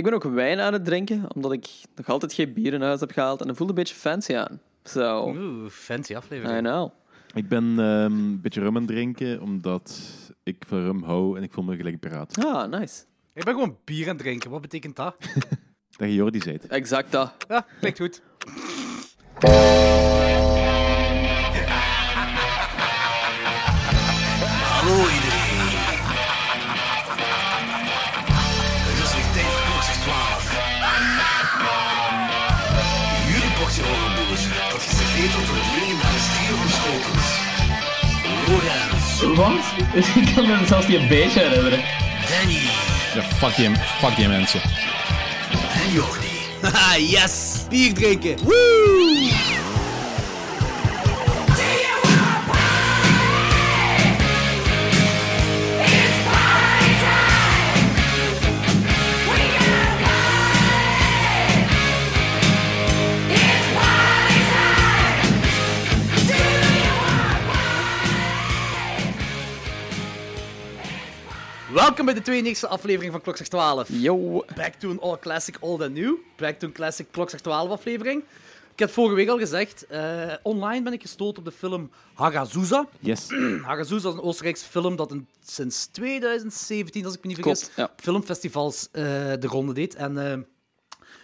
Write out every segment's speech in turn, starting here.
Ik ben ook wijn aan het drinken, omdat ik nog altijd geen bier in huis heb gehaald. En dat voelt een beetje fancy aan. Zo, Oeh, fancy aflevering. I know. Ik ben ehm, een beetje rum aan het drinken, omdat ik van rum hou en ik voel me gelijk piraat. Ah, nice. Ik ben gewoon bier aan het drinken. Wat betekent dat? Dat je Jordi zei. Exact dat. Ja, klinkt goed. Door het legendarische trio van Schotens. Lorenz, Wat? Ik kan me zelfs niet een beetje herinneren. Danny Ja, fuck die, fuck die mensen. en Jordi. Haha, yes! Bier drinken. Woo! Welkom bij de 92e aflevering van Klokslag 12. Yo. Back to an all classic, old and new. Back to een classic Klokslag 12 aflevering. Ik had vorige week al gezegd, eh, online ben ik gestoten op de film Hagazusa. Yes. Hagazusa is een Oostenrijkse film dat een, sinds 2017, als ik me niet vergis, Klopt, ja. op filmfestivals eh, de ronde deed. En eh,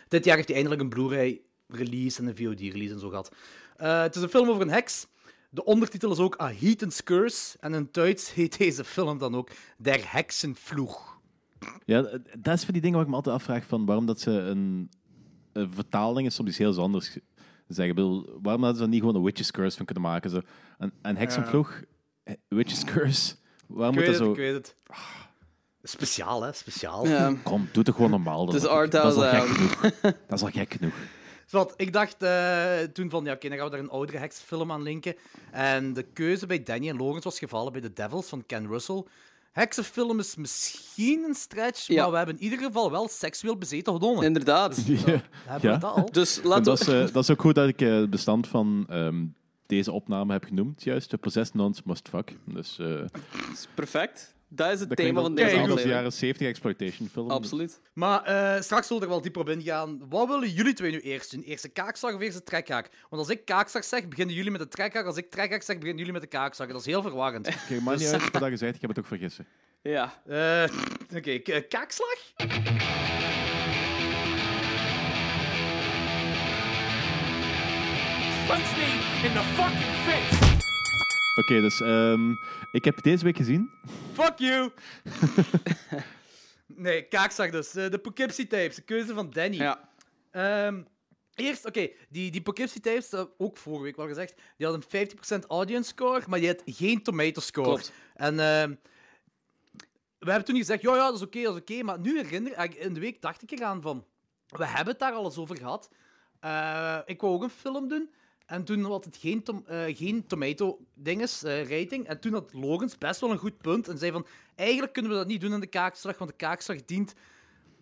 dit jaar heeft hij eindelijk een Blu-ray release en een VOD-release en zo gehad. Eh, het is een film over een heks. De ondertitel is ook A Heathen's Curse. En in het Duits heet deze film dan ook Der Heksenvloeg. Ja, dat is van die dingen waar ik me altijd afvraag van waarom dat ze een, een vertaling is soms iets heel anders ge- zeggen. Bedoel, waarom hadden ze er niet gewoon een Witch's Curse van kunnen maken? Zo. Een, een heksenvloeg, Witch's Curse. Waarom Ik moet weet dat het, zo... ik weet het. Speciaal, hè? Speciaal. Ja. Kom, doe het gewoon normaal. dan. Het is Dat is al gek ja. genoeg. Dat is al gek genoeg. Zwat, ik dacht eh, toen van, ja, oké, dan gaan we daar een oudere heksfilm aan linken. En de keuze bij Danny en Logans was gevallen bij The Devils van Ken Russell. Heksenfilm is misschien een stretch, Ja. maar we hebben in ieder geval wel seksueel bezeten genomen. Inderdaad. Ja. Hebben Ja. we dat al? Dus En laten dat, we... is, eh, dat is ook goed dat ik eh, het bestand van ehm, deze opname heb genoemd, juist. The Possessed Nuns Must Fuck. Dus eh Perfect. Dat is het dat thema van deze aflevering. jaren 70 exploitation film. Absoluut. Maar eh, straks zullen we er wel dieper op ingaan. Wat willen jullie twee nu eerst doen? Eerst de kaakslag of eerst de trekhaak? Want als ik kaakslag zeg, beginnen jullie met de trekhaak. Als ik trekhaak zeg, beginnen jullie met de kaakslag. Dat is heel verwarrend. Oké, maar niet uit wat je zegt, ik heb het ook vergissen. Ja. Eh, Oké, k- kaakslag? punch me in the fucking face. Oké, dus ehm, ik heb deze week gezien. Fuck you! nee, kaakslag dus. Eh, de Poughkeepsie tapes, de keuze van Danny. Ja. Ehm, eerst, oké, die, die Poughkeepsie tapes, eh, ook vorige week wel gezegd, die hadden een 50% audience score, maar die had geen tomato score. Klopt. En ehm, we hebben toen gezegd, ja, ja, dat is oké, dat is oké, maar nu herinner ik, in de week dacht ik eraan van, we hebben het daar al eens over gehad. Eh, ik wou ook een film doen. En toen had het geen, tom, eh, geen tomato-dinges, eh, rating. En toen had Logans best wel een goed punt. En zei van, eigenlijk kunnen we dat niet doen in de kaakslag, want de kaakslag dient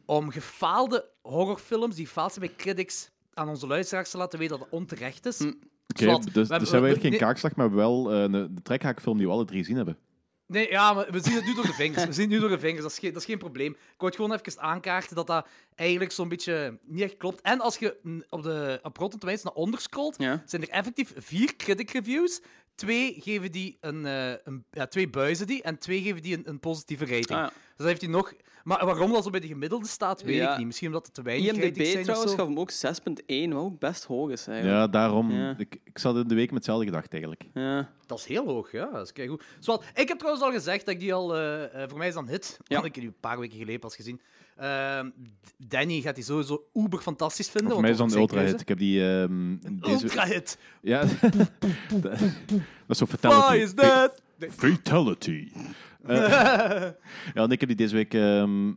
om gefaalde horrorfilms die faalt zijn bij critics aan onze luisteraars te laten weten dat het onterecht is. Oké, Zwat, dus, we dus hebben- we we- geen kaakslag, maar wel eh, een, de trekhaakfilm die we alle drie gezien hebben. Nee, ja, maar we zien het nu door de vingers. We zien het nu door de vingers. Dat is geen, dat is geen probleem. Ik wou het gewoon even aankaarten dat dat eigenlijk zo'n beetje niet echt klopt. En als je op, de, op Rotten Tomatoes naar onder scrolt, Ja. zijn er effectief vier critic reviews. Twee geven die een, eh, een ja, twee buizen die en twee geven die een, een positieve rating. Ah, ja. Dus dan heeft hij nog. Maar waarom dat zo bij de gemiddelde staat, weet Ja. ik niet. Misschien omdat het te weinig IMDb zijn of trouwens zo. gaf hem ook 6.1, wat ook best hoog is eigenlijk. Ja, daarom. Ja. Ik, ik zat in de week met hetzelfde gedacht eigenlijk. Ja. Dat is heel hoog, ja. Dat is. Zwat, ik heb trouwens al gezegd dat ik die al... eh, eh, voor mij is dat een hit. Ja. Want ik die een paar weken geleden pas gezien. Ehm, Danny gaat die sowieso uber fantastisch vinden. Voor mij is want dat een ultra hit. Ik heb die die... ehm deze... Ultra hit. Ja. dat is zo Why fatality. is that? Fatality. Eh, ja, en ik heb die deze week ehm,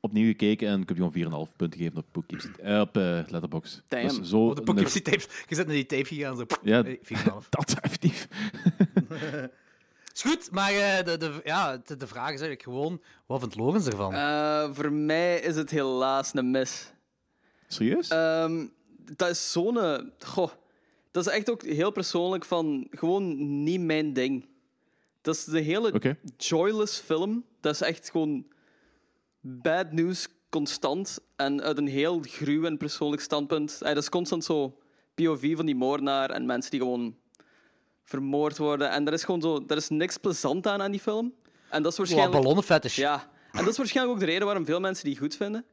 opnieuw gekeken en ik heb die gewoon 4,5 punten gegeven op, Poughkeepsie- eh, op eh, Letterboxd. Zo Op de Poughkeepsie tapes. Je zit naar die tape gegaan. Zo. Ja. Hey, 4,5. Dat effectief. Is goed, maar eh, de, de, ja, de, de vraag is eigenlijk gewoon... Wat vindt Logans ervan? Eh, voor mij is het helaas een mis. Serieus? Ehm, dat is zo'n... eh, Goh, dat is echt ook heel persoonlijk van... Gewoon niet mijn ding. Dat is de hele joyless film. Dat is echt gewoon bad news constant en uit een heel gruw en persoonlijk standpunt. Eh, dat is constant zo POV van die moordenaar en mensen die gewoon vermoord worden. En er is gewoon zo, er is niks plezant aan aan die film. En dat is Wow, waarschijnlijk... ballonnenfetish. Ja, en dat is waarschijnlijk ook de reden waarom veel mensen die goed vinden.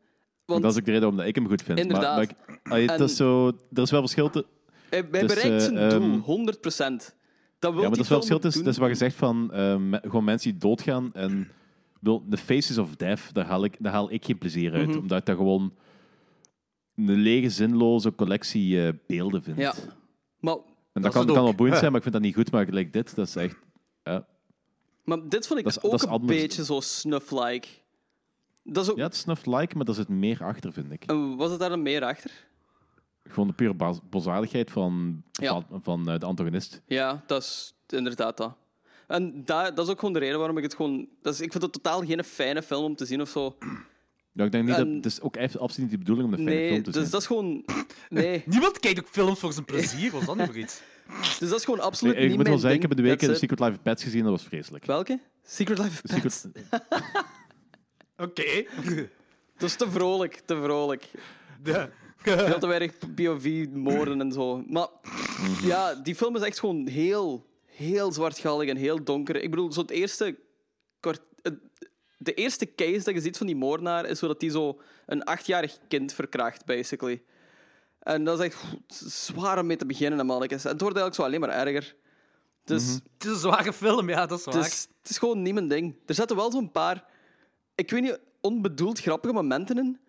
Want Dat is ook de reden waarom ik hem goed vind. Inderdaad. Maar, maar ik- En- is zo, er is wel verschil te... hij, hij dus, bereikt zijn eh, doel, ehm, 100% Dat wil Ja, maar die dat is wel verschil. Doen. dat is wat je zegt van eh, me- gewoon mensen die doodgaan. En The Faces of Death, daar haal ik, daar haal ik geen plezier uit. Mhm. Omdat ik dat gewoon een lege, zinloze collectie eh, beelden vind. Ja. Maar, En Dat dat, kan, kan wel boeiend zijn, maar ik vind dat niet goed. Maar gelijk dit, dat is echt... Ja, maar dit vond ik Dat is- ook dat is een anders. beetje zo snuff-like. Dat is ook... ja het is snuff-like, maar daar zit meer achter, vind ik. En was het daar dan meer achter? Gewoon de pure boszaligheid van, Ja. van, van eh, de antagonist. Ja, dat is inderdaad dat. En da- dat is ook gewoon de reden waarom ik het gewoon... Dat is, ik vind het totaal geen fijne film om te zien of zo. Ja, ik denk niet En- dat... Het is ook echt absoluut niet de bedoeling om een fijne Nee, film te dus zien. dat is gewoon... Nee, Niemand kijkt ook films voor zijn plezier. Wat is dat nu voor iets? dus dat is gewoon absoluut Nee, ik niet moet wel mijn zeggen, ik ding. heb in de week That's de it. Secret Life of Pets gezien, dat was vreselijk. Welke? Secret Life of Pets. Secret, Oké. Dat is te vrolijk, te vrolijk. De- Veel te weinig POV-moorden en zo. Maar ja, die film is echt gewoon heel, heel zwartgallig en heel donker. Ik bedoel, zo het eerste... De eerste case dat je ziet van die moordenaar is zo dat hij zo een achtjarig kind verkracht, basically. En dat is echt zwaar om mee te beginnen, mannetjes. En het wordt eigenlijk zo alleen maar erger. Dus Het is een zware film, ja, dat is waar. het, is, het is gewoon niet mijn ding. Er zitten wel zo'n paar, ik weet niet, onbedoeld grappige momenten in.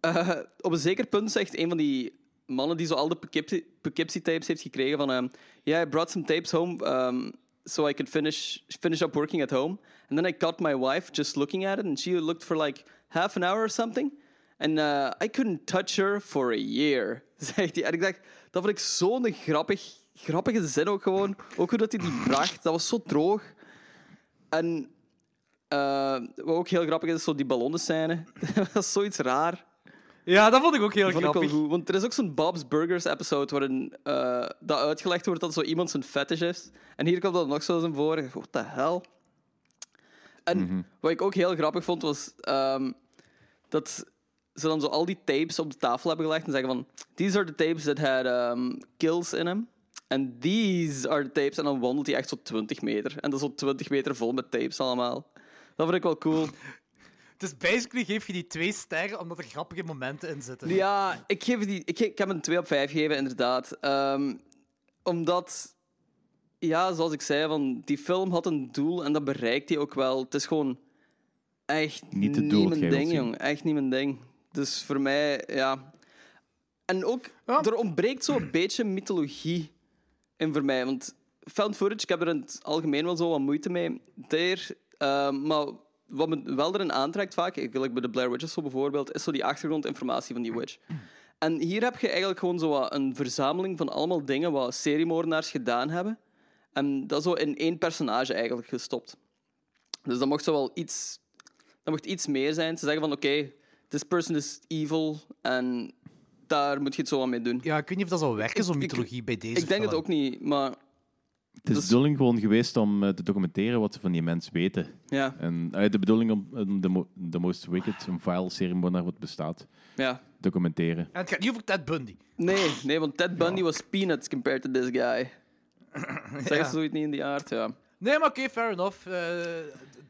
Eh, op een zeker punt zegt een van die mannen die zo al de Poughkeepsie- Poughkeepsie-tapes heeft gekregen van... Um, yeah, I brought some tapes home um, so I could finish, finish up working at home. And then I caught my wife just looking at it and she looked for like half an hour or something. And uh, I couldn't touch her for a year, hij. En ik dacht, dat vond ik zo'n grappig, grappige zin ook gewoon. Ook hoe dat hij die bracht, dat was zo droog. En eh, wat ook heel grappig is, is zo die ballonnenscène. dat is zoiets raar. Ja, dat vond ik ook heel vond ik wel grappig. goed. Want er is ook zo'n Bob's Burgers episode waarin eh, dat uitgelegd wordt dat zo iemand zijn fetish is. En hier komt dat nog zo eens voor. What the hell? En wat ik ook heel grappig vond, was ehm, dat ze dan zo al die tapes op de tafel hebben gelegd en zeggen van... These are the tapes that had um, kills in them. And these are the tapes. En dan wandelt hij echt zo 20 meter. En dat is zo 20 meter vol met tapes allemaal. Dat vond ik wel cool. Dus basically geef je die twee sterren omdat er grappige momenten in zitten. Ja, ik, geef die, ik, ik heb een 2 op 5 gegeven, inderdaad. Ehm, omdat, ja, zoals ik zei, van, die film had een doel en dat bereikt hij ook wel. Het is gewoon echt Niet het niet doel dat mijn ding, jong. Echt niet mijn ding. Dus voor mij, ja. En ook, Ja. er ontbreekt zo'n beetje mythologie in voor mij. Want found footage, ik heb er in het algemeen wel zo wat moeite mee. Daar, ehm, maar wat me wel erin aantrekt vaak, ik gelijk bij de Blair Witch of zo bijvoorbeeld, is zo die achtergrondinformatie van die witch. En hier heb je eigenlijk gewoon zo wat een verzameling van allemaal dingen wat seriemoordenaars gedaan hebben. En dat zo in één personage eigenlijk gestopt. Dus dat mocht zo wel iets, dat mocht iets meer zijn. Ze zeggen van oké, this person is evil en daar moet je het zo aan mee doen. Ja, ik weet niet of dat zal werken, zo'n Ik- mythologie bij deze Ik denk het ook niet, maar Het is Dus- de bedoeling gewoon geweest om eh, te documenteren wat ze van die mens weten. ja, En eh, de bedoeling om de, mo- de Most Wicked, een file seriemoordenaar wat bestaat, ja. documenteren. En het gaat niet over Ted Bundy. Nee, nee, want Ted Bundy was peanuts compared to this guy. Zeggen Ja. ze zoiets niet in die aard? Ja. Nee, maar oké, fair enough. Eh,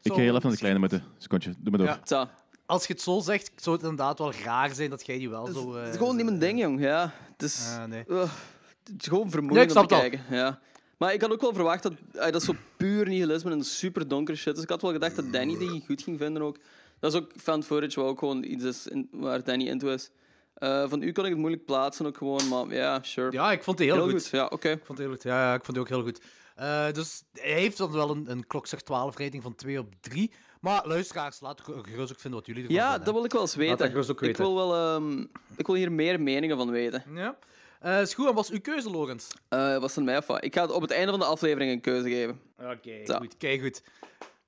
Ik ga heel even naar de kleine moeten. Secondje, doe maar door. Ja. Als je het zo zegt, zou het inderdaad wel raar zijn dat jij die wel zo... eh, het is gewoon niet mijn ding, jong. Ja, het is, Ah, nee. Het is gewoon vermoeiend om te kijken. Ja. Maar ik had ook wel verwacht dat eh, dat is zo puur nihilisme en super donkere shit. Dus ik had wel gedacht dat Danny die goed ging vinden ook. Dat is ook fan footage, wat ook gewoon iets is in- waar Danny into is. Eh, van u kan ik het moeilijk plaatsen ook gewoon, maar ja, sure. Ja, ik vond het heel, goed. Ja, oké. Ik vond het heel goed. Ja, ja, ik vond het ook heel goed. Eh, dus hij heeft dan wel een, een klokslag 12 rating van 2 op 3. Maar luisteraars, laat ge- gerust ook vinden wat jullie ervan Ja, vinden. dat wil ik wel eens Laat dat weten. ook Ik wil, wel, ehm, ik wil hier meer meningen van weten. Ja. Eh, is goed, en was uw keuze, Lorenz? Eh was het mij of wat? Ik ga het op het einde van de aflevering een keuze geven. Oké, goed. Kijk goed.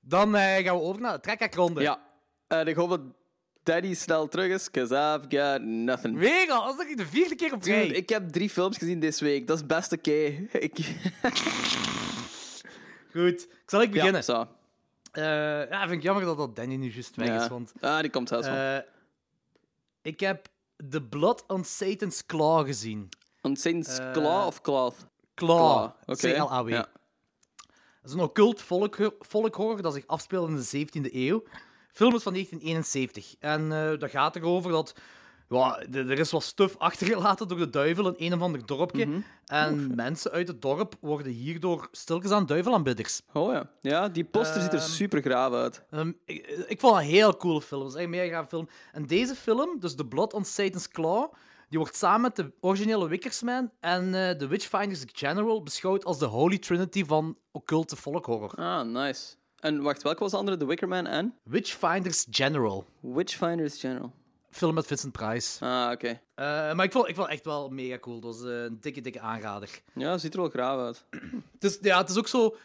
Dan eh, gaan we over naar de trekhaakronde. Ja. Ik hoop dat Daddy snel terug is, because I've got nothing. Weer al, dat is toch de vierde keer op Dude, rij. ik heb drie films gezien deze week. Dat is best oké. Ik... Goed, zal ik beginnen? Ja, zo. Eh, ja, vind ik jammer dat dat Danny nu juist weg Ja. is, want... Ah, die komt zelfs wel. eh, Ik heb The Blood on Satan's Claw gezien. On Satan's Eh, Claw of Cloth? Claw. oké. C-L-A-W. Ja. Dat is een occult volk, volkhorror dat zich afspeelt in de 17e eeuw. Film is van 1971. En eh dat gaat erover dat... Ja, er is wat stuf achtergelaten door de duivel in een of ander dorpje. Mhm. En mensen uit het dorp worden hierdoor stilgezet aan duivelaanbidders. Oh ja. Ja, die poster ziet er Ehm, super graaf uit. Ehm, ik, ik vond het een heel coole film. Het is echt een mega gaaf film. En deze film, dus The Blood on Satan's Claw, die wordt samen met de originele Wickersman en eh The Witchfinders General beschouwd als de Holy Trinity van occulte folkhorror. Ah, nice. En wacht, welke was de andere? The Wicker Man en? Witchfinders General. Witchfinders General. Film met Vincent Price. Ah, oké. Eh, maar ik vond, ik vond echt wel mega cool. Dat was een dikke, dikke aanrader. Ja, ziet er wel graaf uit. Het is, ja, het is ook zo...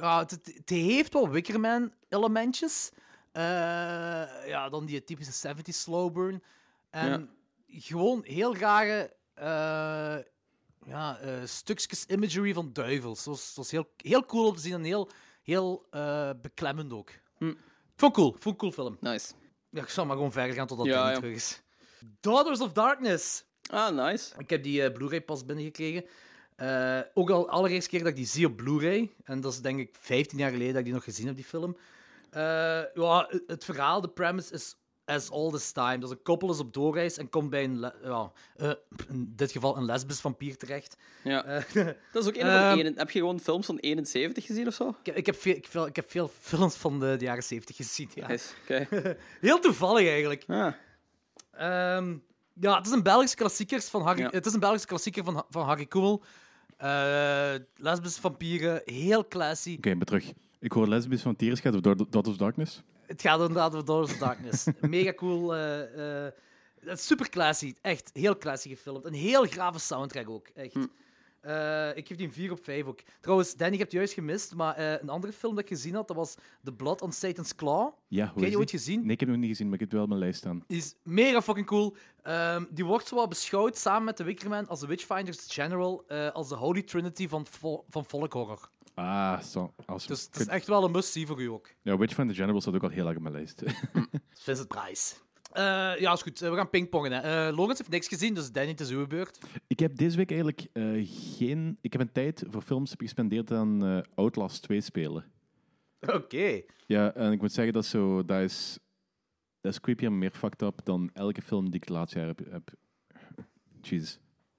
Ja, het, heeft wel Wickerman-elementjes. Eh, ja, dan die typische 70s slow burn. En gewoon heel rare eh, ja, stukjes imagery van duivels. Dat was, dat was heel, heel cool om te zien en heel, heel eh, beklemmend ook. Hm. Vond cool. Vond cool film. Nice. Ja, ik zal maar gewoon verder gaan totdat Ja, hij ja. terug is. Daughters of Darkness. Ah, nice. Ik heb die eh, Blu-ray pas binnengekregen. Eh, ook al allereerste keer dat ik die zie op Blu-ray. En dat is denk ik 15 jaar geleden dat ik die nog gezien heb, die film. Ja, het verhaal, de premise is as all this time. Dat is een koppel is op doorreis en komt bij een, ja, eh, in dit geval een lesbisch vampier terecht. Ja. Eh, Dat is ook een van Ehm. Heb je gewoon films van 71 gezien of zo? ik, heb- ik, heb veel, ik, veel- ik heb veel films van de, de jaren 70 gezien. Ja. Nice. Oké. Heel toevallig eigenlijk. Ah, Ehm, ja, het is een Belgische klassieker van Harry, Ja. het is een Belgische klassieker van, van Harry Koemel. Eh lesbische vampieren, heel classy. Oké, maar terug. Ik hoor lesbisch van Tiers gaat over Daughters Daughters of Darkness. Het gaat inderdaad over Daughters of Darkness. Mega cool. eh, eh, het is super classy. Echt heel classy gefilmd. Een heel grave soundtrack ook. Echt. Hm. Eh, ik geef die een 4 op 5 ook. Trouwens, Danny, je hebt het juist gemist, maar een andere film dat ik gezien had, dat was The Blood on Satan's Claw. Ja, Heb je die ooit gezien? Nee, ik heb hem niet gezien, maar ik heb het wel op mijn lijst staan. Die is mega fucking cool. Ehm, die wordt zowel beschouwd samen met de Wickerman als de Witchfinders General als de Holy Trinity van, van folkhorror. Ah, zo. Als, Dus het is echt wel een must-see voor u ook. Ja, Witch van the General staat ook al heel erg op mijn lijst. Vincent Price. Eh, ja, is goed. Eh, we gaan pingpongen. Hè. Eh Logans heeft niks gezien, dus Danny, het is uw beurt. ik heb deze week eigenlijk eh, geen... Ik heb een tijd voor films gespendeerd aan eh, Outlast 2 spelen. Oké. Ja, en ik moet zeggen dat zo... Dat is, dat is creepy en meer fucked up dan elke film die ik het laatste jaar heb... heb. Jesus.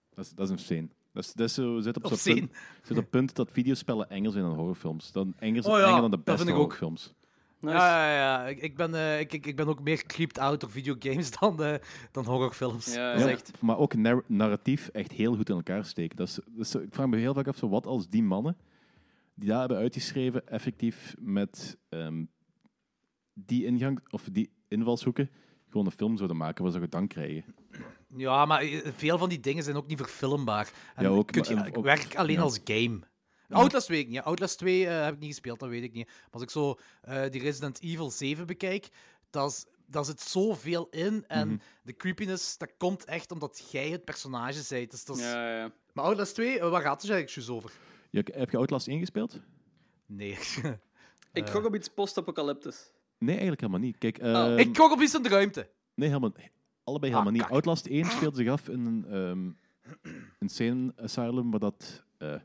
Dat is, dat is insane. Dat is, dat is zo, zit op zo'n punt, zit op het punt dat videospellen enger zijn dan horrorfilms. Dan Engels, Oh ja, enger dan de dat beste vind ik ook. horrorfilms. nice. Ja, ja, ja. Ik, ik, ben, eh, ik, ik, ben ook meer creeped out door videogames dan, eh, dan horrorfilms. Ja, Dat echt... Maar ook nar- narratief echt heel goed in elkaar steken. Dat is, dat is- ik vraag me heel vaak af, zo, wat als die mannen die dat hebben uitgeschreven, effectief met ehm, die ingang of die invalshoeken gewoon een film zouden maken waar ze gedank krijgen. Ja, maar eh, veel van die dingen zijn ook niet verfilmbaar. En Ja, ook, kunt je, maar- ook- werkt alleen ja. als game. Outlast weet ik niet. Outlast 2 eh, heb ik niet gespeeld, dat weet ik niet. Maar als ik zo eh, die Resident Evil 7 bekijk, dat is- daar zit zoveel in. En Mhm. de creepiness, dat komt echt omdat jij het personage bent. Dus dat is... Ja, ja. Maar Outlast 2, eh, waar gaat het dus eigenlijk juist over? Ja, heb je Outlast 1 gespeeld? Nee. Ik gok op iets post-apocalyptisch. Nee, eigenlijk helemaal niet. Kijk, Oh. ehm, ik gok op iets in de ruimte. Nee, helemaal, allebei Ah, helemaal niet. Outlast 1 speelde zich af in een ehm insane asylum, waar dat eh,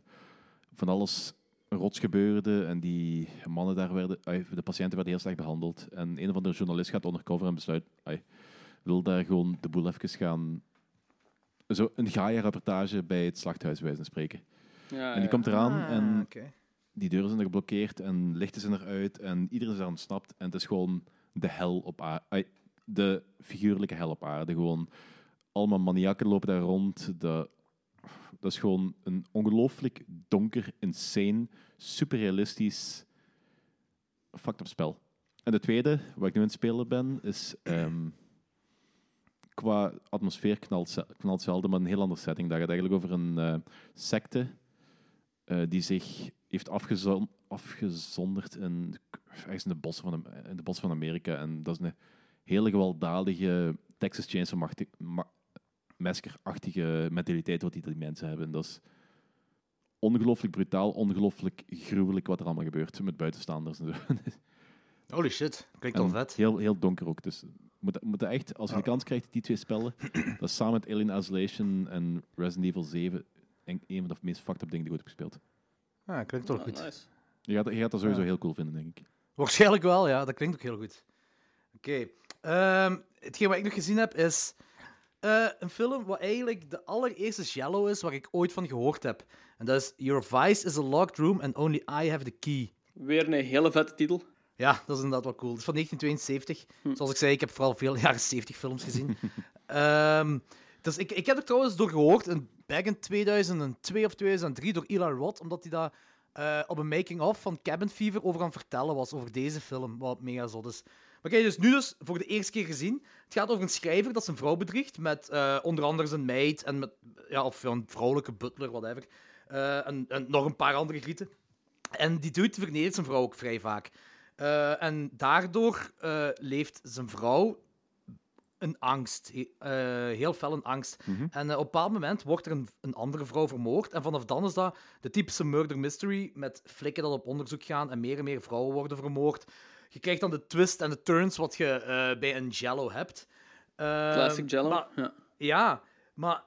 van alles rots gebeurde en die mannen daar werden, de patiënten werden heel slecht behandeld. En een of andere journalist gaat undercover en besluit, ai, wil daar gewoon de boel even gaan... Zo een Gaia-rapportage bij het slachthuis, bij wijze van spreken. Ja, En die ja. komt eraan Ah, en die deuren zijn er geblokkeerd en lichten zijn eruit en iedereen is daar ontsnapt. En het is gewoon de hel op aarde. De figuurlijke hel op aarde. Gewoon allemaal maniakken lopen daar rond. De, dat is gewoon een ongelooflijk donker, insane, superrealistisch, fucked up spel. En de tweede, waar ik nu aan het spelen ben, is ehm, qua atmosfeer knalt, knalt hetzelfde, maar een heel andere setting. Dat gaat eigenlijk over een eh, secte eh, die zich heeft afgezon afgezonderd in, ergens de bossen van, in de bossen van Amerika. En dat is een hele gewelddadige Texas Chainsaw Ma- Massacre-achtige mentaliteit wat die, die mensen hebben. Dat is ongelooflijk brutaal, ongelooflijk gruwelijk wat er allemaal gebeurt met buitenstaanders en zo. Holy shit, klinkt al vet. Heel, heel donker ook. Dus Moet, moet echt, als je de kans krijgt, die twee spellen, dat is samen met Alien Isolation en Resident Evil 7 een, van de meest fucked up dingen die ik ooit heb gespeeld. Ja, klinkt toch Ah, goed. nice. Je gaat, je gaat dat sowieso heel cool vinden, denk ik. Waarschijnlijk wel, ja. Dat klinkt ook heel goed. Oké. Ehm, hetgeen wat ik nog gezien heb is eh, een film wat eigenlijk de allereerste Jello is waar ik ooit van gehoord heb. En dat is Your Vice is a locked room and only I have the key. Weer een hele vette titel. Ja, dat is inderdaad wel cool. Het is van 1972. Zoals ik zei, ik heb vooral veel jaren 70 films gezien. Ehm, dus ik, ik heb er trouwens door gehoord, in, back in 2002 of 2003, door Eli Roth, omdat hij dat eh, op een making-of van Cabin Fever over aan vertellen was, over deze film, wat mega zot is. Maar kijk, dus nu dus voor de eerste keer gezien. Het gaat over een schrijver dat zijn vrouw bedriegt, met eh, onder andere zijn meid, en met, ja, of een vrouwelijke butler, whatever. Eh, en, en nog een paar andere grieten. En die dude vernedert zijn vrouw ook vrij vaak. Eh, en daardoor leeft zijn vrouw een angst. He- heel fel een angst. En eh, op een bepaald moment wordt er een, een andere vrouw vermoord. En vanaf dan is dat de typische murder mystery met flikken dat op onderzoek gaan en meer en meer vrouwen worden vermoord. Je krijgt dan de twist en de turns wat je eh, bij een Jello hebt. Eh, Classic Jello. maar- ja. ja, maar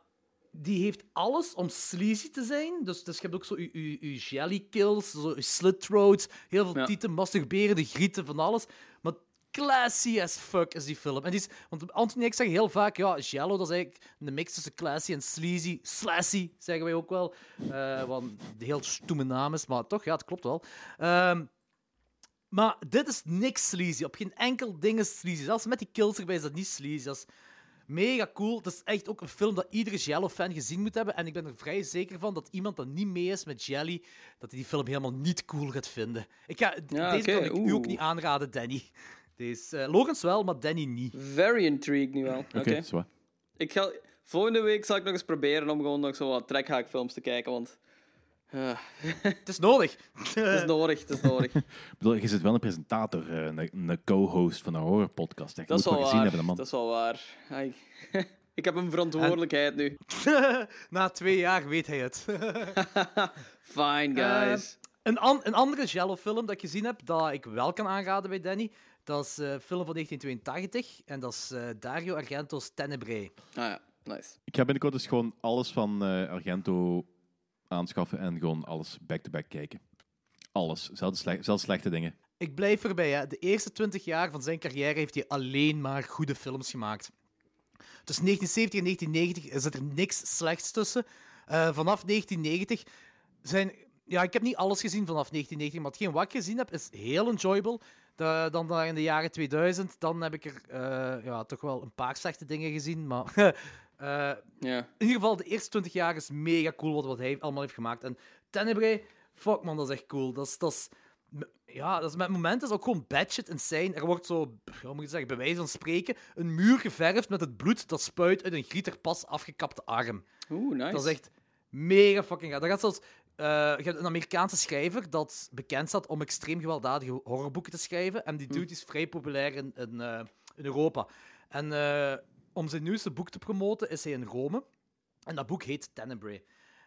die heeft alles om sleazy te zijn. Dus, dus je hebt ook zo je, je, je jelly kills, zo je slit throats, heel veel Ja. tieten, masturberen, de grieten, van alles. Maar classy as fuck is die film. En die is, want Anthony en ik zeggen heel vaak, ja, jello, dat is eigenlijk een mix tussen classy en sleazy. Slassy, zeggen wij ook wel. eh wat een heel stoeme naam is, maar toch, ja, het klopt wel. Ehm, maar dit is niks sleazy. Op geen enkel ding is sleazy. Zelfs met die kills erbij is dat niet sleazy. Dat is mega cool. Het is echt ook een film dat iedere Jello-fan gezien moet hebben. En ik ben er vrij zeker van dat iemand dat niet mee is met Jelly, dat hij die film helemaal niet cool gaat vinden. Ik ga, Ja, deze kan ik u ook niet aanraden, Danny. Deze, eh Logans wel, maar Danny niet. Very intrigued nu wel. Oké. Zwaar. Ik ga... Volgende week zal ik nog eens proberen om gewoon nog zo wat trekhaakfilms te kijken, want... eh, Het is nodig. het is nodig, het is nodig. Ik bedoel, je zit wel een presentator, eh, een, een co-host van een horrorpodcast. Je Dat is wel gezien waar. hebben, man. Dat is wel waar. Ik, ik heb een verantwoordelijkheid nu. Na twee jaar weet hij het. Fine, guys. Een, an- een andere Jello-film dat ik gezien heb, dat ik wel kan aanraden bij Danny, dat is eh, een film van 1982. En dat is eh, Dario Argento's Tenebrae. ah ja, nice. Ik ga binnenkort dus gewoon alles van eh, Argento aanschaffen en gewoon alles back-to-back kijken. Alles, zelfs, zelfs slechte dingen. Ik blijf erbij, hè. de eerste 20 jaar van zijn carrière heeft hij alleen maar goede films gemaakt. Tussen 1970 en 1990 zit er niks slechts tussen. Eh, vanaf 1990 zijn. Ja, ik heb niet alles gezien vanaf 1990, maar hetgeen wat ik gezien heb is heel enjoyable. Da- dan in de jaren 2000, dan heb ik er eh, ja, toch wel een paar slechte dingen gezien. Maar eh, in ieder geval, de eerste 20 jaar is mega cool wat, wat hij allemaal heeft gemaakt. En Tenebrae, fuck man, dat is echt cool. Dat is, dat is, ja, dat is met momenten is ook gewoon batshit insane. Er wordt zo, hoe moet je zeggen, bij wijze van spreken, een muur geverfd met het bloed dat spuit uit een grieter pas afgekapte arm. Oeh, nice. Dat is echt mega fucking gaaf. Dat gaat zelfs... eh, je hebt een Amerikaanse schrijver dat bekend staat om extreem gewelddadige horrorboeken te schrijven. En die dude is vrij populair in, in, eh, in Europa. En om zijn nieuwste boek te promoten is hij in Rome. En dat boek heet Tenebrae.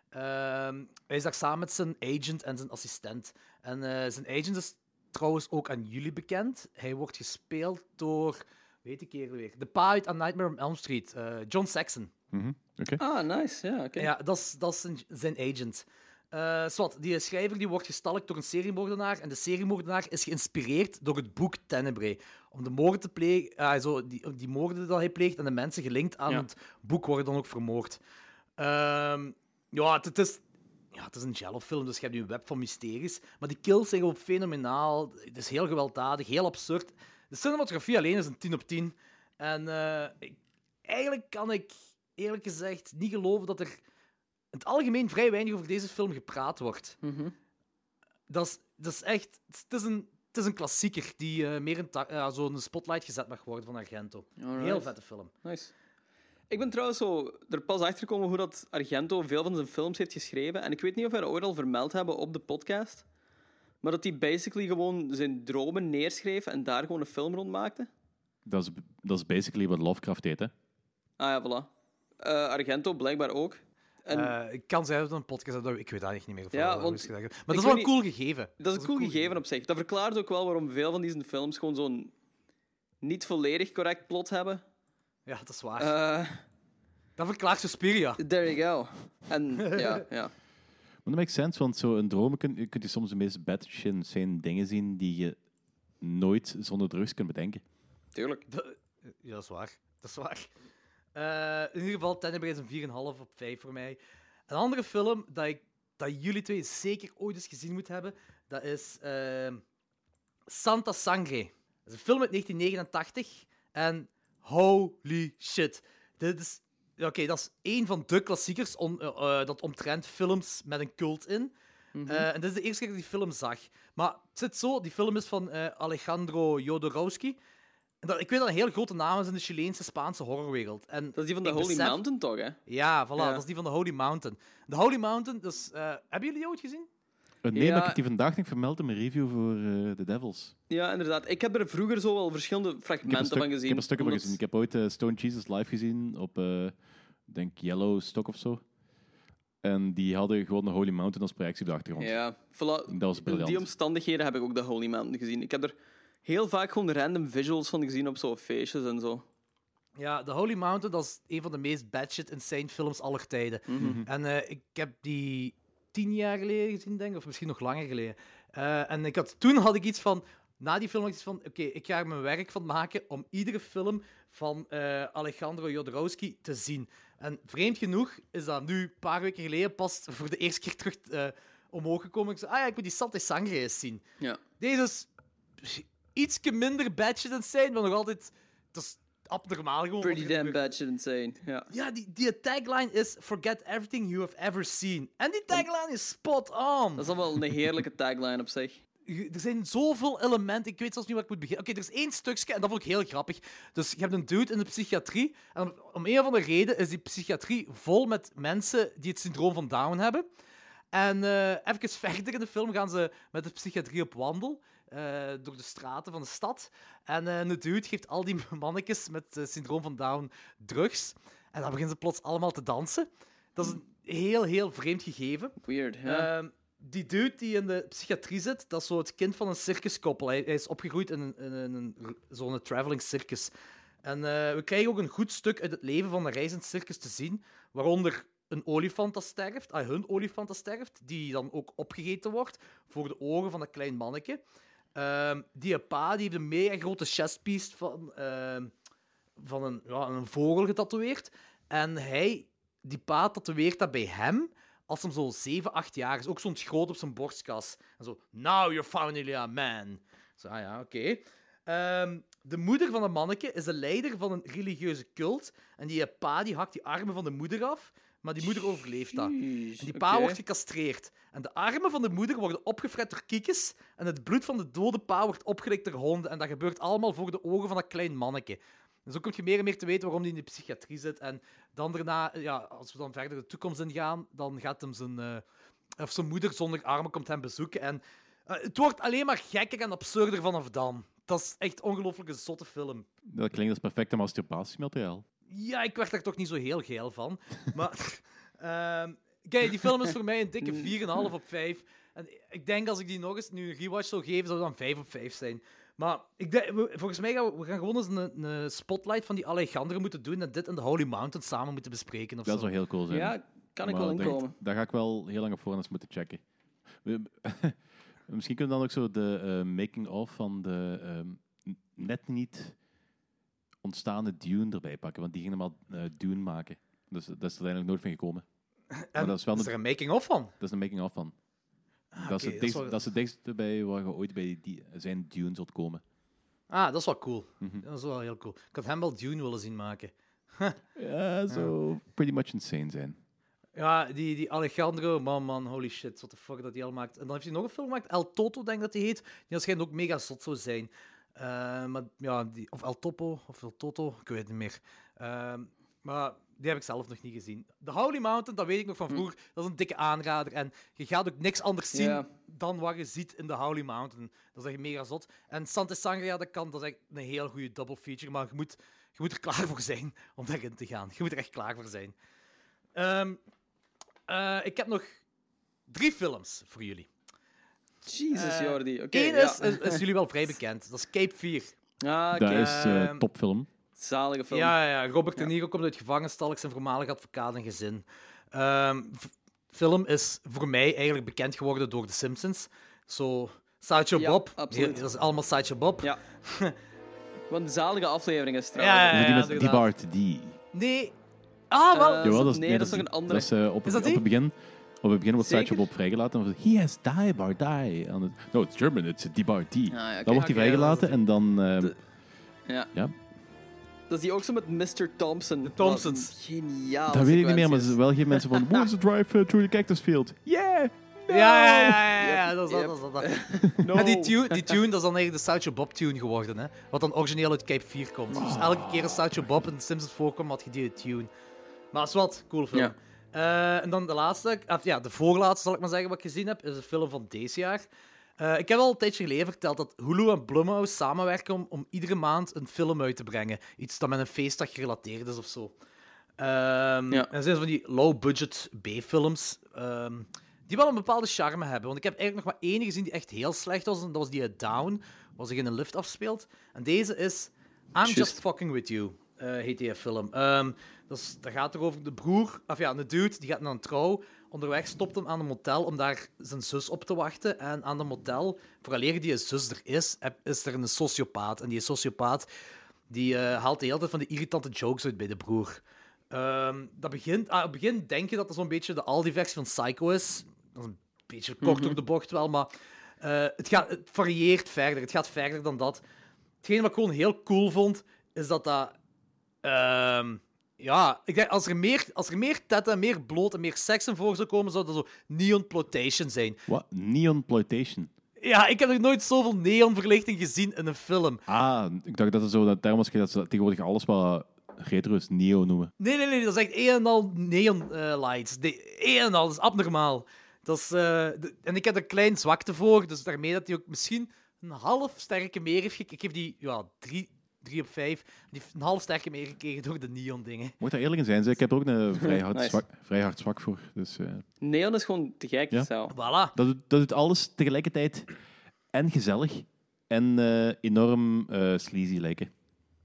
Ehm, hij is daar samen met zijn agent en zijn assistent. En eh, zijn agent is trouwens ook aan jullie bekend. Hij wordt gespeeld door... Weet ik hier weer. De pa uit A Nightmare on Elm Street. eh, John Saxon. Mhm, Oké. Ah, nice. Ja, oké. Ja, dat is, dat is zijn, zijn agent. Eh zwart, die schrijver die wordt gestalkt door een seriemoordenaar. En de seriemoordenaar is geïnspireerd door het boek Tenebrae. Om de moorden te plegen, ah, zo, die, die moorden dat hij pleegt en de mensen gelinkt aan Ja. het boek worden dan ook vermoord. Ehm, ja, het, het is, ja, het is een Jello-film, dus je hebt nu een web van mysteries. Maar die kills zijn gewoon fenomenaal. Het is heel gewelddadig, heel absurd. De cinematografie alleen is een 10 op 10. En eh, ik- eigenlijk kan ik eerlijk gezegd niet geloven dat er in het algemeen vrij weinig over deze film gepraat wordt. Mhm. Dat, is, dat is echt... Het is een, het is een klassieker die eh, meer in ja, zo'n spotlight gezet mag worden van Argento. Alright. Heel vette film. Nice. Ik ben trouwens zo er pas achter gekomen hoe dat Argento veel van zijn films heeft geschreven. En ik weet niet of wij dat ooit al vermeld hebben op de podcast. Maar dat hij basically gewoon zijn dromen neerschreef en daar gewoon een film rond maakte. Dat, is, dat is basically wat Lovecraft deed, hè. Ah ja, voilà. Eh, Argento blijkbaar ook. En Eh, ik kan zeggen dat het een podcast is, dat- ik weet dat echt niet meer. Of Ja, want maar dat is wel een cool gegeven. dat is een cool gegeven op zich. Dat verklaart ook wel waarom veel van deze films gewoon zo'n niet volledig correct plot hebben. Ja, dat is waar. Eh dat verklaart Suspiria. there you go. En ja, ja. Maar dat makes sense, want zo in dromen kun, kun je soms de meest bad shit insane dingen zien die je nooit zonder drugs kunt bedenken. Tuurlijk. Ja, dat is waar. Dat is waar. Eh, in ieder geval, Tenebrae is een 4,5 op 5 voor mij. Een andere film dat, ik, dat jullie twee zeker ooit eens gezien moeten hebben, dat is ehm, Santa Sangre. Dat is een film uit 1989 en holy shit. Dit is... Oké, dat is één van de klassiekers on- eh, eh, dat omtrent films met een cult in. Eh, en dit is de eerste keer dat ik die film zag. Maar het zit zo, die film is van Alejandro Jodorowsky. Dat, ik weet dat een heel grote naam is in de Chileense, Spaanse horrorwereld. En Dat is die van de Holy besef- Mountain, toch, hè? Ja, voilà, Ja. dat is die van de Holy Mountain. De Holy Mountain, dus, eh, hebben jullie die ooit gezien? Uh, nee, Ja. maar ik heb die vandaag nog vermeld in mijn review voor eh The Devils. Ja, inderdaad. Ik heb er vroeger zo wel verschillende fragmenten stuk, van gezien. ik heb er stukken van gezien. Ik heb ooit eh, Stone Jesus live gezien op, eh, ik denk Yellow Stock of zo. En die hadden gewoon de Holy Mountain als projectie op de achtergrond. Ja, voilà. Dat was In briljant. die omstandigheden heb ik ook de Holy Mountain gezien. Ik heb er heel vaak gewoon random visuals van gezien op zo'n feestjes en zo. Ja, The Holy Mountain, dat is een van de meest batshit insane films aller tijden. En eh, ik heb die tien jaar geleden gezien, denk ik, of misschien nog langer geleden. Eh, en ik had, toen had ik iets van... Na die film had ik iets van, oké, ik ga er mijn werk van maken om iedere film van eh, Alejandro Jodorowsky te zien. En vreemd genoeg is dat nu, een paar weken geleden, pas voor de eerste keer terug eh, omhoog gekomen. Ik zei, ah ja, ik moet die Sante Sangre eens zien. Ja. Deze is iets minder batshit insane, maar nog altijd... Dat is abnormaal gewoon. Pretty damn gebeurt. bad shit insane. Ja. Ja, die, die tagline is Forget everything you have ever seen. En die tagline is spot on. Dat is dan wel een heerlijke tagline op zich. Er zijn zoveel elementen. Ik weet zelfs niet waar ik moet beginnen. Oké, er is één stukje en dat vond ik heel grappig. Dus je hebt een dude in de psychiatrie. En om, een of andere reden is die psychiatrie vol met mensen die het syndroom van Down hebben. En eh even verder in de film gaan ze met de psychiatrie op wandel. Eh, door de straten van de stad. En eh de dude geeft al die mannetjes met het syndroom van Down drugs. En dan beginnen ze plots allemaal te dansen. Dat is een heel, heel vreemd gegeven. Weird. Ja. Ehm, die dude die in de psychiatrie zit, dat is zo het kind van een circuskoppel. Hij, hij is opgegroeid in, een, in een, zo'n traveling circus. En eh, we krijgen ook een goed stuk uit het leven van een reizend circus te zien, waaronder een olifant dat sterft, ah, hun olifant dat sterft, die dan ook opgegeten wordt voor de ogen van een klein manneke. Ehm, die pa die heeft een mega grote chestpiece van, ehm, van een, ja, een vogel getatoeëerd. En hij, die pa tatoeëert dat bij hem als hem zo 7, 8 jaar is. Ook zo'n groot op zijn borstkas. En zo, now you're finally a man. Zo, ah ja, oké. Ehm, de moeder van een manneke is de leider van een religieuze cult. En die pa die hakt die armen van de moeder af, maar die moeder overleeft dat. En die pa wordt gecastreerd. En de armen van de moeder worden opgefret door kiekjes. En het bloed van de dode pa wordt opgelikt door honden. En dat gebeurt allemaal voor de ogen van dat klein manneke. En zo kom je meer en meer te weten waarom hij in de psychiatrie zit. En dan daarna, ja, als we dan verder de toekomst ingaan, dan gaat hem zijn, eh, of zijn moeder zonder armen komt hem bezoeken. En eh, het wordt alleen maar gekker en absurder vanaf dan. Dat is echt ongelooflijk een zotte film. Dat klinkt als perfecte masturbatiemateriaal. Ja, ik werd daar toch niet zo heel geil van. Maar ehm, kijk, die film is voor mij een dikke 4,5 op 5. En ik denk als ik die nog eens nu een rewatch zou geven, zou het dan 5 op 5 zijn. Maar ik denk, volgens mij gaan we, we gaan gewoon eens een, een spotlight van die Alejandro moeten doen en dit en de Holy Mountain samen moeten bespreken. Of Dat zo. zou heel cool zijn. ja, kan ik Maar wel daar- inkomen. Daar ga ik wel heel lang op voorhand moeten checken. We- Misschien kunnen we dan ook zo de eh, making-of van de ehm, net niet ontstaande Dune erbij pakken, want die gingen maar eh, Dune maken. Dus dat is er uiteindelijk nooit van gekomen. En maar dat is wel is een- er een making-of van? Dat is een making-of van. dat, is oké, het dat is dichtst, wel- dat is het dichtste bij waar je ooit bij die, zijn Dune zult komen. Ah, dat is wel cool. Mhm. Dat is wel heel cool. Ik had hem wel Dune willen zien maken. Ja, zo pretty much insane zijn. Ja, die, die Alejandro, man, man, holy shit, what the fuck dat hij al maakt. En dan heeft hij nog een film gemaakt, El Toto, denk ik dat hij heet. Die waarschijnlijk ook mega zot zou zijn. Eh, maar ja, die, of El Topo, of El Toto, ik weet het niet meer. Ehm, maar die heb ik zelf nog niet gezien. The Holy Mountain, dat weet ik nog van vroeger, dat is een dikke aanrader. En je gaat ook niks anders zien dan wat je ziet in The Holy Mountain. Dat is echt mega zot. En Santa Sangria, dat kan, dat is echt een heel goede double feature, maar je moet, je moet er klaar voor zijn om daarin te gaan. Je moet er echt klaar voor zijn. Ehm, eh, ik heb nog drie films voor jullie. Jesus, Eh, Jordi. Oké, Eén ja. is, is, is jullie wel vrij bekend. Dat is Cape 4. Ah, oké. Dat is eh, Ehm, topfilm. Zalige film. Ja, ja, ja. Robert De Niro komt uit gevangensstal, zijn voormalig advocaat en gezin. Ehm v- film is voor mij eigenlijk bekend geworden door The Simpsons. Zo, Sideshow Ja, Bob. absoluut. Dat is allemaal Sideshow Bob. Ja. Wat een zalige aflevering is Ja, trouwens. ja, die ja, met die inderdaad. Bart, die. Nee. Ah, wel. Eh, Jawel, dat is, nee, dat is nog een andere. Dat is, eh, op, Is dat op die? het begin. Op het begin wordt Zeker? Sideshow Bob vrijgelaten. En dan van, he has die, bar die. En het, no, it's German, it's die bar die. Ah, ja. Dan wordt hij vrijgelaten en dan... eh, De- Ja. ja, Dat is die ook zo met Mr. Thompson. De Thompsons. Geniaal. dat weet ik niet meer, maar ze wel geen mensen van... What's the drive uh, through the cactus field? Yeah! No! Ja, ja, ja, ja, ja, dat is dat, Yep. dat is dat. dat. No. En die tune, die tune, dat is dan eigenlijk de Sideshow Bob tune geworden, hè. Wat dan origineel uit Cape 4 komt. Dus elke keer als Sideshow Bob in The Simpsons voorkomt, had je die tune. Maar is wat, cool film. Ja. Eh, en dan de laatste, of ja, de voorlaatste zal ik maar zeggen wat ik gezien heb, is een film van deze jaar. Eh, ik heb al een tijdje geleden verteld dat Hulu en Blumhouse samenwerken om, om iedere maand een film uit te brengen. Iets dat met een feestdag gerelateerd is of zo. Ehm, Ja. En dat zijn van die low-budget B-films. ehm, die wel een bepaalde charme hebben. Want ik heb eigenlijk nog maar één gezien die echt heel slecht was. En dat was die Down, waar zich in een lift afspeelt. En deze is I'm. Just Fucking With You, heet die film. Ehm, dat, is, dat gaat erover de broer, of ja, een dude, die gaat naar een trouw. Onderweg stopt hem aan een motel om daar zijn zus op te wachten. En aan de motel, vooraleer die zus er is, is er een sociopaat. En die sociopaat die eh, haalt de hele tijd van de irritante jokes uit bij de broer. Ehm, dat begint, ah, op het begin denk je dat het zo'n beetje de Aldi-versie van Psycho is. Dat is een beetje kort door de bocht wel, maar eh, het, gaat, het varieert verder. Het gaat verder dan dat. Hetgeen wat ik gewoon heel cool vond, is dat dat... ehm, ja, ik denk, als er meer, als er meer tetten, meer bloot en meer seks in voor zou komen, zou dat zo neon plotation zijn. Wat? Neon Ploitation. Ja, ik heb nog nooit zoveel neonverlichting gezien in een film. Ah, ik dacht dat het zo dat term was dat ze tegenwoordig alles wat retro is neo noemen. Nee, nee, nee, dat is echt een en al neon eh, lights. De, een en al, dat is abnormaal. Dat is, eh, de- en ik heb er een klein zwakte voor, dus daarmee dat hij ook misschien een half sterke meer heeft gekregen. Ik geef die ja, drie, op vijf. Die heeft een half sterke meer gekregen door de neon dingen. Moet daar eerlijk in zijn, ik heb er ook een vrij hard, Nice. zwak, vrij hard zwak voor. Dus, eh, Neon is gewoon te gek. Ja. Zo. Voilà. dat, doet, dat doet alles tegelijkertijd en gezellig en eh, enorm eh, sleazy lijken.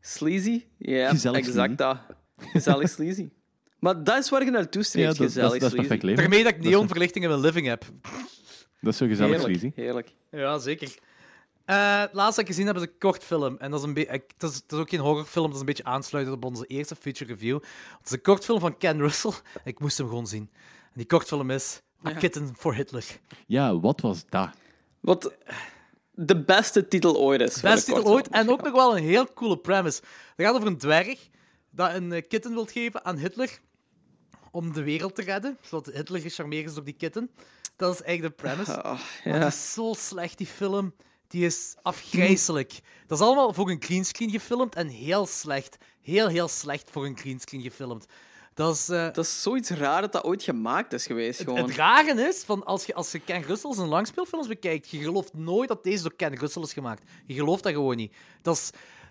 Sleazy? Ja, Gezellig exact dat. Gezellig sleazy. Maar dat is waar je naartoe Ja, streeft, dat, dat, gezellig dat is sleazy. perfect leven. Daarmee dat ik Dat is- neonverlichting in mijn living heb. Dat is zo gezellig Heerlijk, sleazy. heerlijk. Ja, zeker. Eh, het laatste dat ik gezien heb is een kort film. En dat is, een ik- dat, is, dat is ook geen horrorfilm, dat is een beetje aansluitend op onze eerste feature review. Het is een kort film van Ken Russell. Ik moest hem gewoon zien. En die kortfilm is A Kitten for Hitler. Ja, wat was dat? Wat de beste titel ooit is. de titel kortfilm. ooit. En ook nog wel een heel coole premise. Het gaat over een dwerg dat een eh, kitten wil geven aan Hitler om de wereld te redden, zodat Hitler gecharmeerd is door die kitten. Dat is eigenlijk de premise. Ah, ja. die is zo slecht, die film. Die is afgrijzelijk. Dat is allemaal voor een greenscreen gefilmd en heel slecht. Heel, heel slecht voor een greenscreen gefilmd. Dat is... eh, Dat is zoiets raar dat dat ooit gemaakt is geweest. het, Gewoon. het rare is, van als, je, als je Ken Russell zijn langspeelfilms bekijkt, je gelooft nooit dat deze door Ken Russell is gemaakt. Je gelooft dat gewoon niet. Dat is,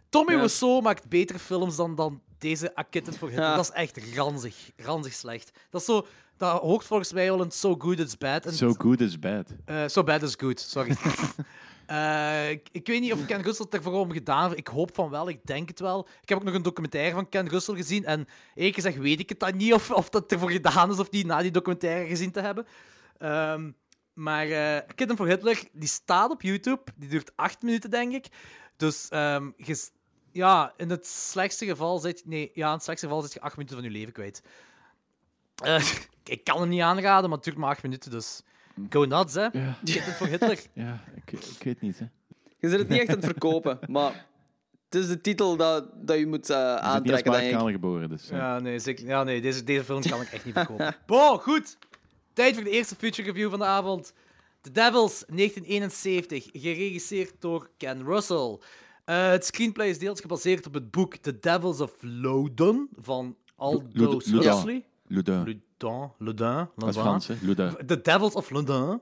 Tommy Ja. Wiseau maakt betere films dan, dan deze A Kitten for Hitler. Ja. Dat is echt ranzig. Ranzig slecht. Dat is zo... Dat hoort volgens mij wel een So Good It's Bad. En So good is bad. eh, so bad is good, sorry. Eh, ik, weet niet of Ken Russell het ervoor om gedaan heeft. Ik hoop van wel, ik denk het wel. Ik heb ook nog een documentaire van Ken Russell gezien. En eerlijk gezegd weet ik het dan niet of, of dat ervoor gedaan is of die na die documentaire gezien te hebben. Ehm, maar eh Kitten for Hitler, die staat op YouTube. Die duurt acht minuten, denk ik. Dus ehm, ja, in het slechtste geval zit nee, ja, in het slechtste geval zit je acht minuten van je leven kwijt. Eh, ik kan hem niet aanraden, maar het duurt maar acht minuten, dus go nuts, hè. Ja, Kitten for Hitler. ja ik, ik weet niet. Hè. Je zit het niet echt aan het verkopen, maar het is de titel dat, dat je moet Je als aantrekken, denk ik. Smaakkamer geboren, dus... Ja, nee, zeker, ja, nee deze, deze film kan ik echt niet verkopen. Bo, goed. Tijd voor de eerste feature review van de avond. The Devils, 1971, geregisseerd door Ken Russell. Eh, het screenplay is deels gebaseerd op het boek The Devils of Loudon van Aldous Loudun. Huxley. Loudun. Loudun, Loudun, Dat is. Frans, hè? The Devils of London.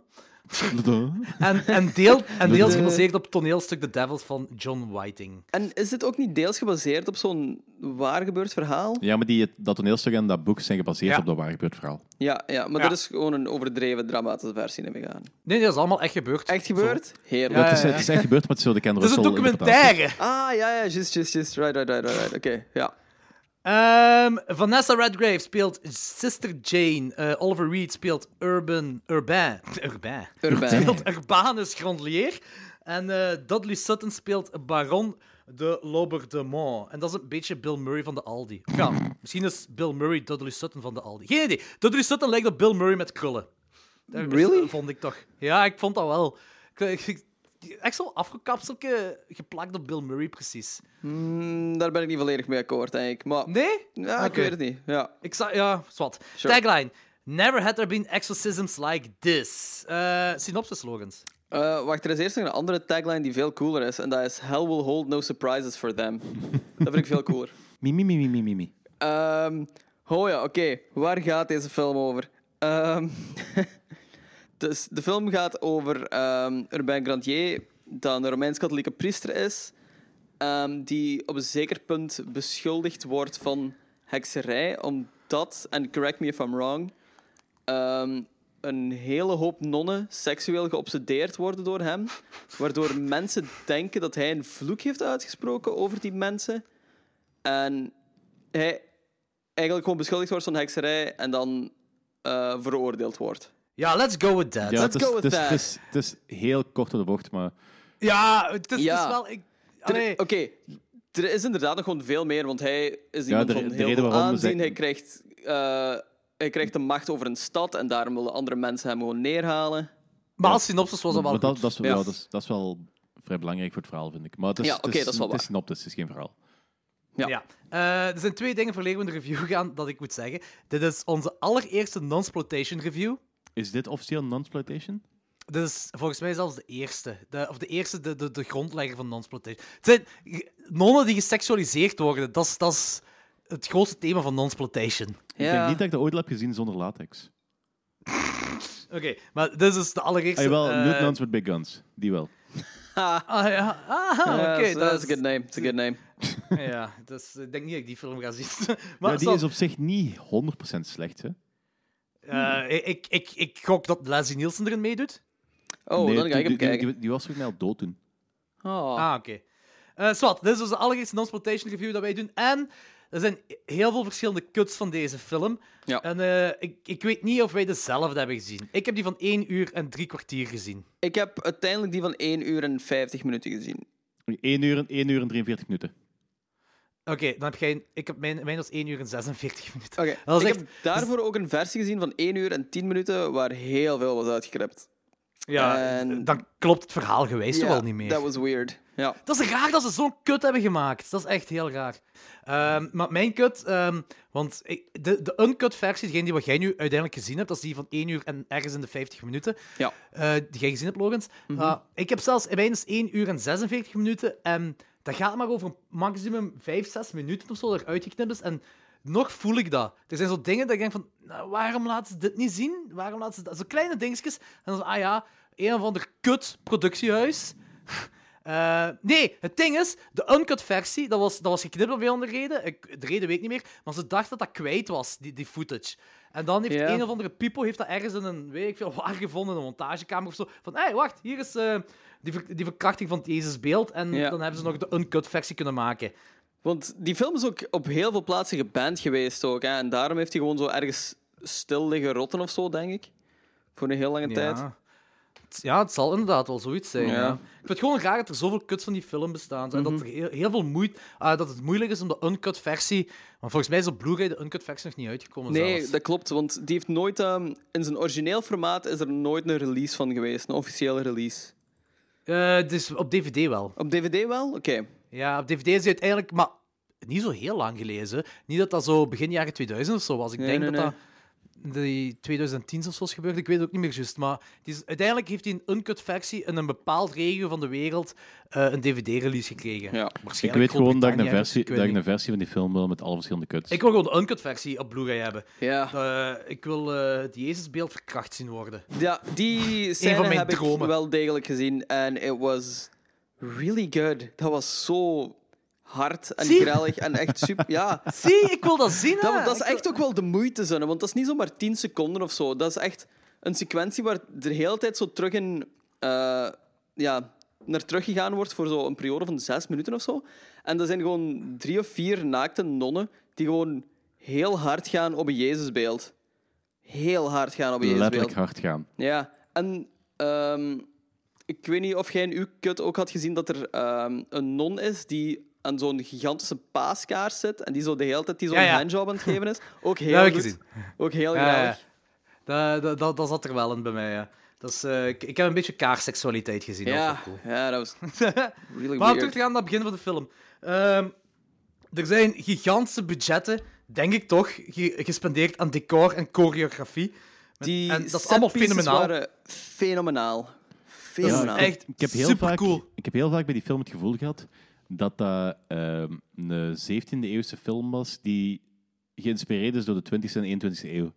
En, en, deel, en deels gebaseerd op het toneelstuk The Devils van John Whiting. En is dit ook niet deels gebaseerd op zo'n waar gebeurd verhaal? Ja, maar die, dat toneelstuk en dat boek zijn gebaseerd Ja. op dat waar gebeurd verhaal. Ja, ja maar Ja. dat is gewoon een overdreven dramatische versie, neem ik aan. Nee, nee, dat is allemaal echt gebeurd. Echt gebeurd? Heerlijk. Ja, het, is, ja, het is echt gebeurd, maar het is zo de Ken Het is een Russell documentaire. Ah, ja, ja, just, just, just. Right, right, right, right. right. Oké, ja. Ehm, Vanessa Redgrave speelt Sister Jane. Eh, Oliver Reed speelt Urban... Urbain. Urbain. Urbain. Speelt Urbanus Grandelier. En eh, Dudley Sutton speelt Baron de Loberdemont. En dat is een beetje Bill Murray van de Aldi. Ja, misschien is Bill Murray Dudley Sutton van de Aldi. Geen idee. Dudley Sutton lijkt op Bill Murray met krullen. Dat is- Really? vond ik toch. Ja, ik vond dat wel. Ik- ik- Echt zo'n afgekapselke geplakt op Bill Murray, precies. Mm, daar ben ik niet volledig mee akkoord, denk ik. Maar Nee? ja, ik weet het niet. Ja. Ik zag, ja, zwart. Sure. Tagline. Never had there been exorcisms like this. Eh synopsis slogans. Eh, wacht, er is eerst nog een andere tagline die veel cooler is. En dat is Hell will hold no surprises for them. dat vind ik veel cooler. Mimi, mimi, mimi, mimi. Ehm oh ja, oké. Waar gaat deze film over? Ehm, dus de film gaat over ehm Urbain Grandier, dat een Romeins-katholieke priester is, ehm, die op een zeker punt beschuldigd wordt van hekserij, omdat, en correct me if I'm wrong, ehm, een hele hoop nonnen seksueel geobsedeerd worden door hem, waardoor mensen denken dat hij een vloek heeft uitgesproken over die mensen. En hij eigenlijk gewoon beschuldigd wordt van hekserij en dan eh, veroordeeld wordt. Ja, let's go with that. Ja, Let's het is, go with het is, that. Het is, het is heel kort door de bocht, maar... Ja, het is, het Ja. is wel... Ik, Er- Oké, er is inderdaad nog gewoon veel meer, want hij is iemand de- van de heel veel aanzien. Hij krijgt, eh, hij krijgt de macht over een stad en daarom willen andere mensen hem gewoon neerhalen. maar als synopsis was dat wel maar dat, goed. dat, is, Ja. ja, dat, is, dat is wel vrij belangrijk voor het verhaal, vind ik. Maar het is, Ja, het oké, is, dat is wel Het is synopsis, het is geen verhaal. Ja. Ja. Eh, er zijn twee dingen voor we in de review gaan dat ik moet zeggen. Dit is onze allereerste non-sploitation review. Is dit officieel non-exploitation? Dit is volgens mij zelfs de eerste. De, of de eerste, de, de, de grondlegger van. Het zijn g- nonnen die geseksualiseerd worden. Dat is, dat is het grootste thema van non-sploitation. Ik denk niet dat ik dat ooit heb gezien zonder latex. Oké, maar dit is dus de allereerste... Ah, jawel, eh, Nude Nuns with Big Guns. Die wel. Ah, ja. Ah, Ja, oké. dat dat is een good name. It's a good name. Ja, dus ik denk niet dat ik die film ga zien. maar ja, die zo- is op zich niet 100% slecht, hè? Eh, ik, ik, ik gok dat Leslie Nielsen erin meedoet. Oh, Nee, dan ga ik die, hem die, kijken. die, die was volgens mij al dood toen. Oh. Ah, oké. Eh Swat, dit is dus de allereerste non-sploitation review dat wij doen. En er zijn heel veel verschillende cuts van deze film. Ja. En eh, ik, ik weet niet of wij dezelfde hebben gezien. Ik heb die van 1 uur en drie kwartier gezien. Ik heb uiteindelijk die van 1 uur en 50 minuten gezien. 1 uur, en- 1 uur en 43 minuten. Oké, dan heb jij... Ik heb mijn, mijn was 1 uur en 46 minuten. Oké, Dat ik echt- heb daarvoor ook een versie gezien van 1 uur en 10 minuten waar heel veel was uitgeknipt. Ja, En- dan klopt het verhaal geweest toch wel niet meer. Dat was weird. Ja. Dat is raar dat ze zo'n kut hebben gemaakt. Dat is echt heel raar. Ehm, maar mijn kut, ehm, want ik, de, de uncut versie, degene die wat jij nu uiteindelijk gezien hebt, dat is die van 1 uur en ergens in de 50 minuten, Ja. eh, die jij gezien hebt, Logans. Uh, ik heb zelfs minstens 1 uur en 46 minuten en dat gaat maar over maximum 5, 6 minuten of zo dat er uitgeknipt is. En nog voel ik dat. Er zijn zo dingen dat ik denk van, nou, waarom laten ze dit niet zien? Waarom laten ze dat? Zo kleine dingetjes. En dan ah ja, een of ander kut productiehuis. Eh, nee, het ding is, de uncut versie, dat was, dat was geknipt om andere reden. Ik, de reden weet ik niet meer, maar ze dachten dat dat kwijt was, die, die footage. En dan heeft Ja. een of andere pipo heeft dat ergens in een, weet ik veel, waar gevonden, een montagekamer of zo. Van, hé, hey, wacht, hier is eh, die, ver- die verkrachting van het Jezusbeeld. En Ja. dan hebben ze nog de uncut versie kunnen maken. Want die film is ook op heel veel plaatsen geband geweest ook. Hè? En daarom heeft hij gewoon zo ergens stil liggen rotten of zo, denk ik. Voor een heel lange tijd. Ja. Ja, het zal inderdaad wel zoiets zijn. Ja. Ik vind het gewoon raar dat er zoveel cuts van die film bestaan. En dat, er heel, heel veel moeite, ah, dat het moeilijk is om de uncut versie. Maar volgens mij is op Blu-ray de uncut versie nog niet uitgekomen. Nee, zelfs. dat klopt. Want die heeft nooit... ehm, in zijn origineel formaat is er nooit een release van geweest. Een officiële release. Eh, dus op DVD wel. Op DVD wel? Oké. Ja, op DVD is die uiteindelijk, maar niet zo heel lang gelezen. Niet dat dat zo begin jaren 2000 of zo was. Ik Nee, denk nee, dat nee. dat die 2010 of zo is gebeurd. Ik weet het ook niet meer juist. Maar die is, uiteindelijk heeft hij een uncut versie in een bepaald regio van de wereld eh, een DVD-release gekregen. Ja. Ik weet gewoon dat ik, een versie, ik dat ik een versie van die film wil met alle verschillende cuts. Ik wil gewoon de uncut versie op Blu-ray hebben. Ja. Eh, ik wil eh het Jezusbeeld verkracht zien worden. Ja, die scène van mijn heb ik dromen. wel degelijk gezien. En it was really good. Dat was zo hard en Zie? grellig en echt super... Ja, Zie, ik wil dat zien. hè. dat, dat is Ik wil- echt ook wel de moeite, zonne, want dat is niet zomaar 10 seconden of zo. Dat is echt een sequentie waar de hele tijd zo terug in... eh, ja, naar teruggegaan wordt voor zo een periode van zes minuten of zo. En dat zijn gewoon drie of vier naakte nonnen die gewoon heel hard gaan op een Jezusbeeld. Heel hard gaan op een Jezusbeeld. letterlijk hard gaan. Ja, en ehm, ik weet niet of jij in uw kut ook had gezien dat er ehm, een non is die aan zo'n gigantische paaskaars zit en die zo de hele tijd die zo'n Ja, ja. handjob aan het geven is. Ook heel heb ik goed. gezien. Ook heel Ja, ja. graag. Dat, dat, dat, dat zat er wel in bij mij. Ja. Dat is, eh, ik, ik heb een beetje kaarseksualiteit gezien. Ja, cool. ja, dat was really Maar om terug weird. te gaan naar het begin van de film. Ehm, er zijn gigantische budgetten, denk ik toch, ge- gespendeerd aan decor en choreografie. Die en dat is allemaal fenomenaal. waren fenomenaal. Fenomenaal. Ik heb, heel vaak, supercool. ik heb heel vaak bij die film het gevoel gehad dat dat ehm, een 17e-eeuwse film was die geïnspireerd is door de 20e en 21e eeuw.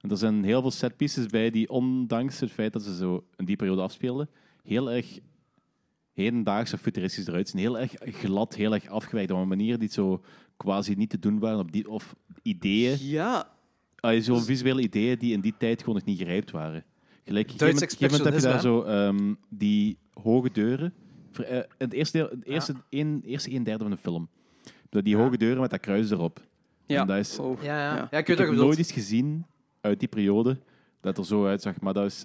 En er zijn heel veel setpieces bij die, ondanks het feit dat ze zo in die periode afspeelden, heel erg hedendaags of futuristisch eruit zien. Heel erg glad, heel erg afgewerkt. Op een manier die zo quasi niet te doen waren. Op die, of ideeën, Ja, ah, zo visuele ideeën die in die tijd gewoon nog niet gerijpt waren. Gelijk, op een gegeven moment- heb je daar zo ehm, die hoge deuren. Eh, het eerste, deel, het eerste, een, eerste een derde van de film. Dat die hoge deuren met dat kruis erop. ja. En dat is, Oh, Ja, ja. ja. ja. ik heb nooit iets gezien uit die periode dat er zo uitzag. Maar dat is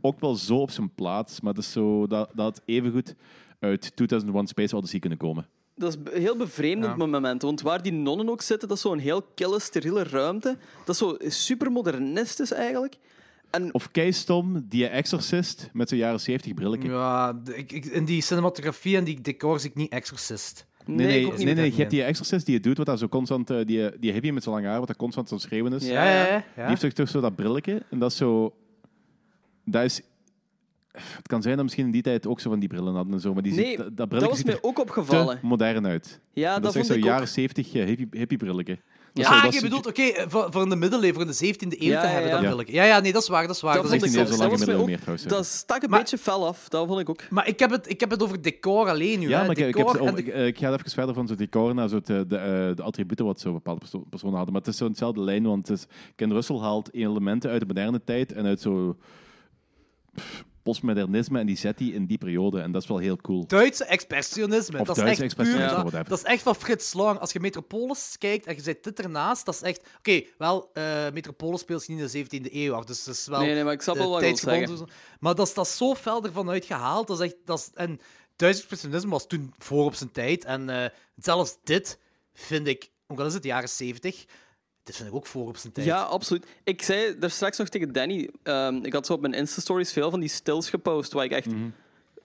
ook wel zo op zijn plaats. Maar dat is zo dat, dat had evengoed uit 2001 Space Odyssey kunnen komen. Dat is be- heel bevreemdend Ja. moment. Want waar die nonnen ook zitten, dat is zo'n heel kille, steriele ruimte. Dat is zo super modernistisch eigenlijk. En Of keistom, die Exorcist met zo'n jaren 70 brilletje. Ja, ik, ik, in die cinematografie en die decor zie ik niet Exorcist. Nee, nee, ook niet nee, nee, je hebt die Exorcist die het doet, wat daar zo constant, eh, die, die hippie met zo'n lang haar, wat dat constant zo'n schreeuwen is. Ja, Ja, ja. Die heeft toch, toch zo dat brilletje. En dat is zo... Dat is... Het kan zijn dat misschien in die tijd ook zo van die brillen hadden en zo, maar die Nee, ziet, dat, dat dat brilletje was ziet mij er ook te opgevallen. modern uit. Ja, dat, dat, is echt vond zo'n ik jaren ook. 70 eh, hippie, hippie brilletje. Dat Ja, dat je bedoelt, oké, eh, voor, voor in de middeleeuwen, voor de 17e eeuw Ja, te ja, hebben, ja. dat Ja. wil ik. Ja, ja, nee, dat is waar, dat is waar. Dat Dat ik dat was ook- meer trouwens. Dat stak een Maar- beetje fel af. Dat vond ik ook. Maar ik heb, het, ik heb het over decor alleen nu. Ja, hè. maar ik, ik, heb, de- ik, eh, ik ga even verder van zo'n decor naar zo eh, de, eh, de attributen wat zo bepaalde perso- personen hadden. Maar het is zo'n hetzelfde lijn, want het is, Ken Russell haalt elementen uit de moderne tijd en uit zo pff, postmodernisme en die zet die in die periode. En dat is wel heel cool. Duitse expressionisme. Of dat is Duitse echt puur. expressionisme, Dat, is echt van Frits Lang. Als je Metropolis kijkt en je zit dit ernaast, dat is echt. Oké, wel, eh, Metropolis speelt zich niet in de 17e eeuw af, dus dat is wel. Nee, nee, maar ik snap wel wat je zeggen. Maar dat is, dat is zo fel ervan uitgehaald. Dat is echt, dat is, en Duits expressionisme was toen voor op zijn tijd. En eh, zelfs dit vind ik, ook al is het de jaren 70, dit vind ik ook voor op zijn tijd. Ja, absoluut. Ik zei daar straks nog tegen Danny, ehm, ik had zo op mijn Insta-stories veel van die stills gepost, waar ik echt Mhm.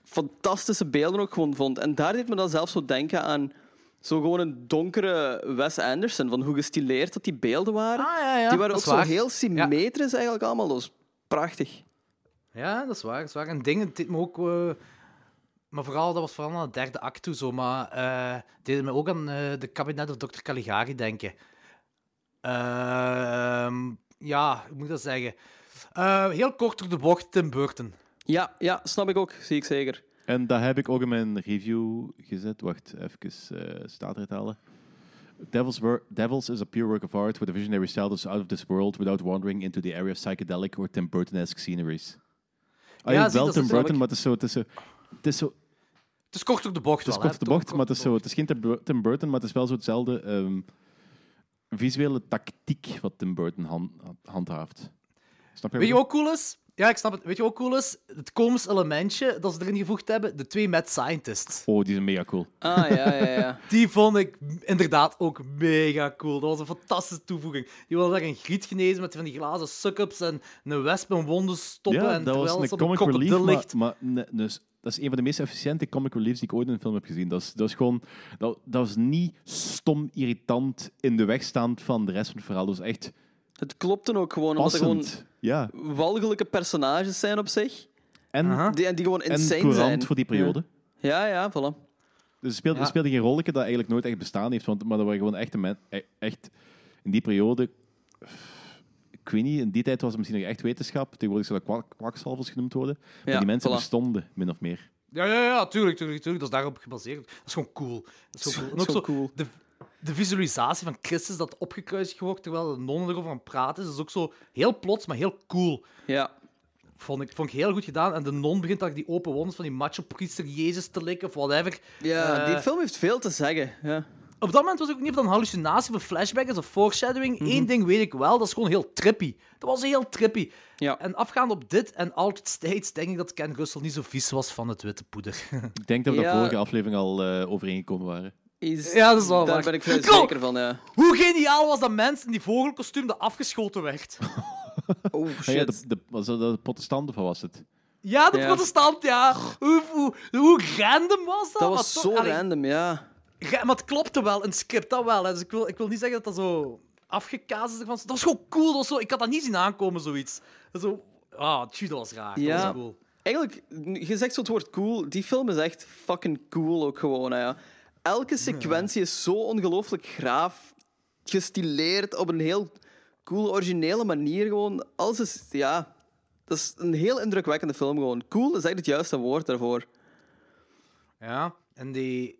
fantastische beelden ook gewoon vond. En daar deed me dan zelfs zo denken aan zo gewoon een donkere Wes Anderson, van hoe gestileerd dat die beelden waren. Ah, ja, ja. die waren dat ook zo waar. heel symmetrisch eigenlijk allemaal. Dat was prachtig. Ja, dat is waar. Dat is waar. En dingen deed me ook... eh, maar vooral, dat was vooral aan de derde act toe zo. Maar eh deed me ook aan eh, de kabinet of Dr. Caligari denken. Ehm, ja, hoe moet ik dat zeggen? Eh, heel kort door de bocht, Tim Burton. Ja, ja, snap ik ook, zie ik zeker. En dat heb ik ook in mijn review gezet. Wacht, even eh staat eruit halen. Devils, Devils is a pure work of art with a visionary style that's out of this world without wandering into the area of psychedelic or Tim Burton-esque sceneries. Ah, Ja, wel Tim Burton, maar het is zo... Het is zo het is, zo, Het is kort door de bocht het is wel, kort hè. op de bocht, maar het is, zo, het is geen Tim Bur- Tim Burton, maar het is wel zo hetzelfde ehm, visuele tactiek wat Tim Burton han- handhaaft. Snap je? Weet je wat ook cool is? Ja, ik snap het. Weet je wat ook cool is? Het komisch elementje dat ze erin gevoegd hebben. De twee mad scientists. Oh, die is mega cool. Ah, ja, ja, ja. Die vond ik inderdaad ook mega cool. Dat was een fantastische toevoeging. Die wilde daar een griet genezen met van die glazen suck-ups en een wesp in wonden stoppen. Ja, en dat was terwijl een comic relief, maar, maar ne- dus, dat is een van de meest efficiënte comic reliefs die ik ooit in een film heb gezien. Dat is, dat is gewoon, dat, dat was niet stom irritant in de weg staand van de rest van het verhaal. Dat was echt Het klopte ook gewoon, omdat er gewoon. Ja. walgelijke personages zijn op zich. En. Die, en die gewoon en insane zijn. voor die periode. Ja, ja, voilà. Dus er speelde, Ja. speelde geen rolletje dat eigenlijk nooit echt bestaan heeft. Want, maar dat waren gewoon echte men, e- echt in die periode. Ik weet niet, in die tijd was het misschien nog echt wetenschap. Tegenwoordig zou dat kwak, kwakzalvers genoemd worden. Maar Ja, die mensen voilà. bestonden, min of meer. Ja, ja, ja, tuurlijk, tuurlijk, tuurlijk. Dat is daarop gebaseerd. Dat is gewoon cool. Dat is gewoon cool. En ook Zo zo, cool. de, de visualisatie van Christus dat opgekruisigd wordt terwijl de nonnen erover aan het praten is, is ook zo heel plots, maar heel cool. Ja. Vond ik, vond ik heel goed gedaan. En de non begint daar die open wonders van die macho-priester Jezus te likken of whatever. Ja, Eh, die film heeft veel te zeggen. Ja. Op dat moment was ik ook niet of dat een hallucinatie of een flashback is of foreshadowing. Mhm. Eén ding weet ik wel, dat is gewoon heel trippy. Dat was heel trippy. Ja. En afgaand op dit en Altered States, denk ik dat Ken Russell niet zo vies was van het witte poeder. Ik denk dat we Ja. de vorige aflevering al eh, overeengekomen waren. Is, Ja, dat is wel Daar waar. ben ik vrij zeker van, ja. Hoe geniaal was dat mens in die vogelkostuum dat afgeschoten werd? Oh, Ah shit. ja, de, de, was dat de protestant of was het? Ja, de Ja. protestant, ja. Hoe, hoe, hoe random was dat? Dat was toch- zo allee, random, ja. Ra- Maar het klopte wel, een script, dat wel. hè. Dus ik wil, ik wil niet zeggen dat dat zo afgekazen is. Dat was gewoon cool. Dat was zo, ik had dat niet zien aankomen, zoiets. Zo, ah, tjie, dat was raar. Dat Ja. was cool. Eigenlijk, je zegt zo het woord cool. Die film is echt fucking cool ook gewoon, hè, ja. Elke sequentie is zo ongelooflijk graaf gestileerd op een heel cool, originele manier gewoon. Alles is, ja... Dat is een heel indrukwekkende film gewoon. Cool is echt het juiste woord daarvoor. Ja, en die,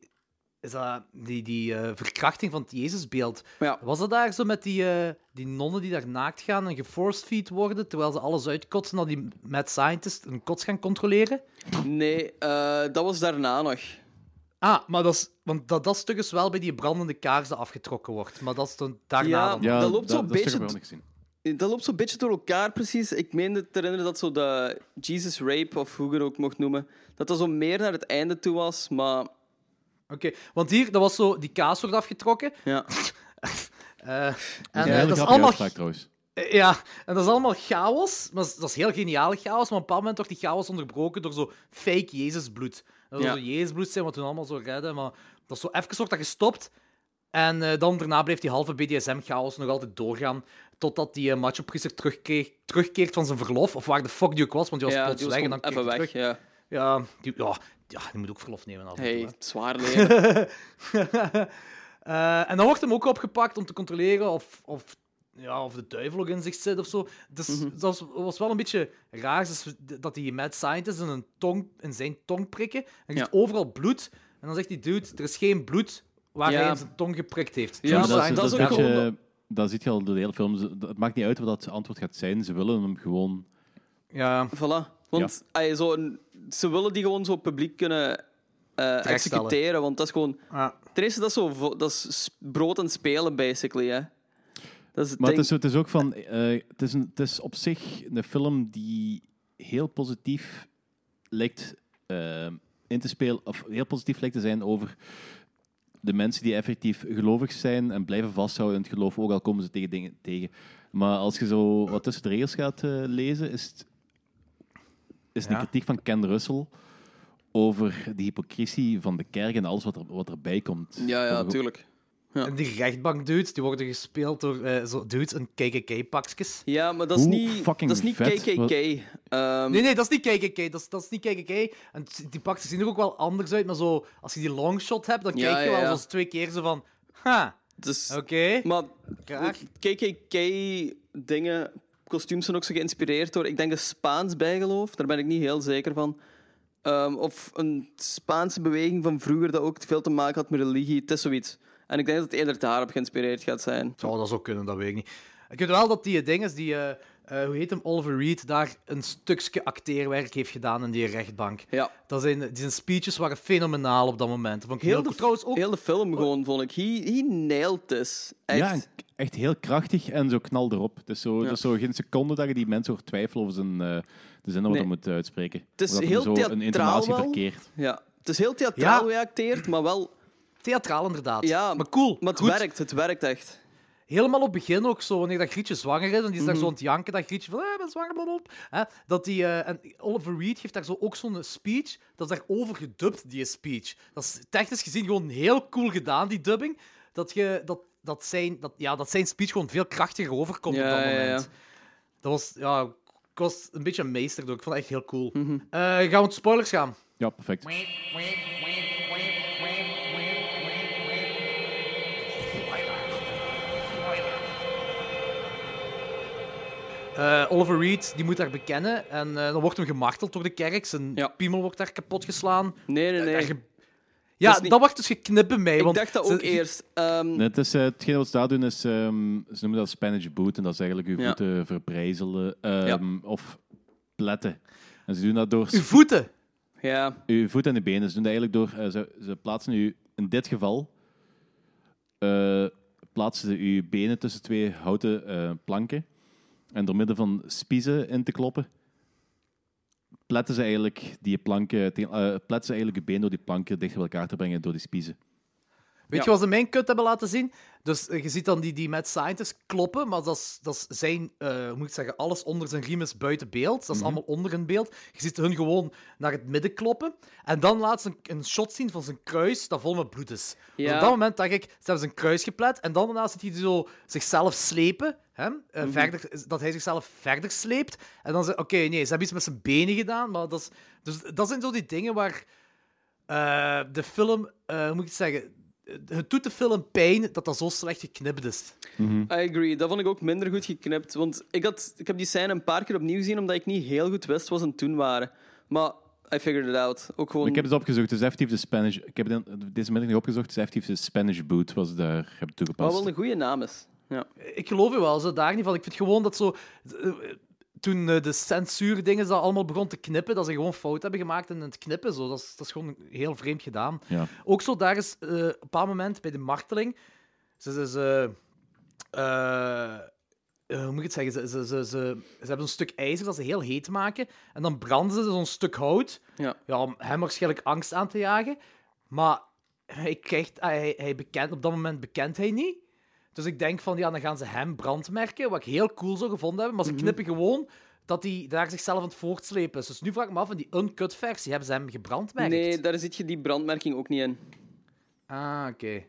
is dat, die, die eh, verkrachting van het Jezusbeeld. Ja. Was dat daar zo met die, eh, die nonnen die daar naakt gaan en geforcefeed worden, terwijl ze alles uitkotsen, dat die mad scientist een kots gaan controleren? Nee, eh, dat was daarna nog. Ah, maar dat is... Want dat, dat stuk is wel bij die brandende kaars dat afgetrokken wordt. Maar dat is dan daarna Ja, dan. Ja, Dat loopt zo'n beetje. Dat loopt zo'n beetje door elkaar, precies. Ik meende te herinneren dat zo de Jesus Rape, of hoe je het ook mocht noemen, dat dat zo meer naar het einde toe was, maar Oké, want hier, dat was zo... Die kaas wordt afgetrokken. ja. eh, en Ja, dat is allemaal... uitspraak trouwens. Eh, Ja, en dat is allemaal chaos. Maar dat is heel geniale chaos. Maar op een bepaald moment wordt die chaos onderbroken door zo fake Jezusbloed. Dat zou Ja. zo Jezusbloed zijn, wat toen allemaal zo redden. Maar dat is zo even wordt dat gestopt. En eh, dan daarna bleef die halve BDSM-chaos nog altijd doorgaan. Totdat die uh, macho-priester terugkeert, terugkeert van zijn verlof. Of waar de fuck die ook was, want die was ja, plots die was weg en dan even weg. terug. Ja. Ja, die, ja, ja, die moet ook verlof nemen af en toe, Hey, hè. zwaar leven. Eh, en dan wordt hem ook opgepakt om te controleren of, of, ja, of de duivel ook in zich zit of zo. Dus Mhm. dat was, was wel een beetje raar dus dat die mad scientist in, een tong, in zijn tong prikken. En je Ja. ziet overal bloed. En dan zegt die dude, er is geen bloed waar Ja. hij in zijn tong geprikt heeft. Ja, dat, dat is, dat, ook is een gewoon- beetje- dat ziet je al door de hele film. Het maakt niet uit wat dat antwoord gaat zijn. Ze willen hem gewoon... Ja, Voilà. Want ey, zo een- ze willen die gewoon zo publiek kunnen eh, executeren, want dat is gewoon... ja. Ten eerste, dat is, zo, dat is brood en spelen, basically, hè. Dat is het Maar het is, het is ook van... eh, het, is een, het is op zich een film die heel positief lijkt eh, in te spelen... Of heel positief lijkt te zijn over de mensen die effectief gelovig zijn en blijven vasthouden in het geloof, ook al komen ze tegen dingen tegen. Maar als je zo wat tussen de regels gaat eh, lezen, is het, is Ja. een kritiek van Ken Russell over de hypocrisie van de kerk en alles wat, er, wat erbij komt. Ja, ja, Over- tuurlijk. Ja. En die rechtbank-dudes, die worden gespeeld door eh, zo dudes in KKK-pakjes. Ja, maar dat is Hoe niet, fucking dat is niet vet. KKK. Ehm, Nee, nee, dat is niet KKK. Dat is, dat is niet KKK. En die pakjes zien er ook wel anders uit, maar zo, als je die longshot hebt, dan Ja, kijk je ja, wel ja. zoals twee keer zo van... Ha, dus, oké. Maar Graag. KKK-dingen, kostuums zijn ook zo geïnspireerd door, ik denk, een Spaans bijgeloof. Daar ben ik niet heel zeker van. Ehm, of een Spaanse beweging van vroeger dat ook veel te maken had met religie. Het is zoiets. En ik denk dat het eerder daarop geïnspireerd gaat zijn. Zou dat zo kunnen, dat weet ik niet. Ik weet wel dat die dinges, die, eh, eh, hoe heet hem, Oliver Reed, daar een stukje acteerwerk heeft gedaan in die rechtbank. Ja. Dat zijn, die zijn speeches waren fenomenaal op dat moment. Vond ik heel, Heel de, goed. Trouwens ook... heel de film gewoon, vond ik. He, he nailed this. Echt. Ja, echt heel krachtig en zo knal erop. Het is zo, Ja. is zo geen seconde dat je die mensen hoort twijfelen over zijn, eh, de zin wat Nee. hij moet uitspreken. Het is heel zo een theatraal intonatie verkeerd. Ja. Het is heel theatraal Ja. geacteerd, maar wel... Theatraal inderdaad. Ja, maar cool. Maar het goed. werkt, het werkt echt. Helemaal op het begin ook zo, wanneer dat Grietje zwanger is en die is Mhm. daar zo aan het janken, dat Grietje van, eh, ik ben zwanger, blablabla. Hè, dat die, eh, en Oliver Reed geeft daar zo ook zo'n speech, dat is daar overgedubt, die speech. Dat is technisch gezien gewoon heel cool gedaan, die dubbing. Dat je, dat, dat, zijn, dat, ja, dat zijn speech gewoon veel krachtiger overkomt Ja, op dat ja, ja. moment. Dat was, ja, ik was een beetje een meester door. Ik vond het echt heel cool. Mhm. Eh, gaan we op spoilers gaan? Ja, perfect. Eh, Oliver Reed die moet daar bekennen en eh, dan wordt hem gemarteld door de kerk. Zijn Ja. piemel wordt daar kapot geslaan. Nee, nee, nee. Daar ge- Ja, dat, niet- wordt dus geknipt bij mij. ik want dacht dat ze- ook eerst. Ehm, Nee, het is, eh, hetgeen wat ze daar doen is, ehm, ze noemen dat Spanish boot en dat is eigenlijk uw Ja. voeten verbrijzelen ehm, of pletten. En ze doen dat door Uw voeten. ja. uw voeten en de benen. Ze doen dat eigenlijk door, eh, ze, ze plaatsen u in dit geval, eh, plaatsen ze uw benen tussen twee houten eh, planken en door middel van spiezen in te kloppen, pletten ze eigenlijk die planken, eh, pletten ze eigenlijk uw been door die planken dicht bij elkaar te brengen door die spiezen. Weet Ja. je wat ze mijn kut hebben laten zien? Dus eh, je ziet dan die, die mad scientists kloppen, maar dat is, dat is zijn, eh, hoe moet ik zeggen, alles onder zijn riem is buiten beeld. Dat is allemaal onder in beeld. Je ziet hun gewoon naar het midden kloppen. En dan laat ze een, een shot zien van zijn kruis dat vol met bloed is. Dus op dat moment dacht ik, ze hebben zijn kruis geplet. En dan daarna ziet hij zo zichzelf slepen. Hè? eh, verder, dat hij zichzelf verder sleept. En dan zeg oké, nee, ze hebben iets met zijn benen gedaan. Maar dat, is, dus, dat zijn zo die dingen waar de film, hoe moet ik het zeggen, het doet de film pijn dat dat zo slecht geknipt is. I agree. Dat vond ik ook minder goed geknipt. Want ik, had, ik heb die scène een paar keer opnieuw gezien, omdat ik niet heel goed wist wat ze doen waren. Maar I figured it out. Ook gewoon... Ik heb het opgezocht, het is effectief de Spanish. Ik heb het deze middag nog opgezocht, het is effectief de Spanish boot was daar heb Wat toegepast. wel een goede naam is. Ja. Ik geloof je wel, zo daar niet van. Ik vind gewoon dat zo... Toen eh, de censuurdingen dat allemaal begon te knippen, dat ze gewoon fout hebben gemaakt in het knippen. Zo. Dat, is, dat is gewoon heel vreemd gedaan. Ja. Ook zo, daar is eh, op een bepaald moment bij de marteling. Ze, ze, ze, eh, eh, hoe moet ik het zeggen? Ze, ze, ze, ze, ze hebben een stuk ijzer dat ze heel heet maken. En dan branden ze zo'n stuk hout. Ja. Ja, om hem waarschijnlijk angst aan te jagen. Maar hij krijgt, hij, hij bekent, op dat moment bekent hij niet. Dus ik denk van, ja, dan gaan ze hem brandmerken. Wat ik heel cool zou gevonden hebben. Maar ze knippen gewoon dat hij daar zichzelf aan het voortslepen is. Dus nu vraag ik me af, in die uncut versie, hebben ze hem gebrandmerkt? Nee, daar zit je die brandmerking ook niet in. Ah, oké.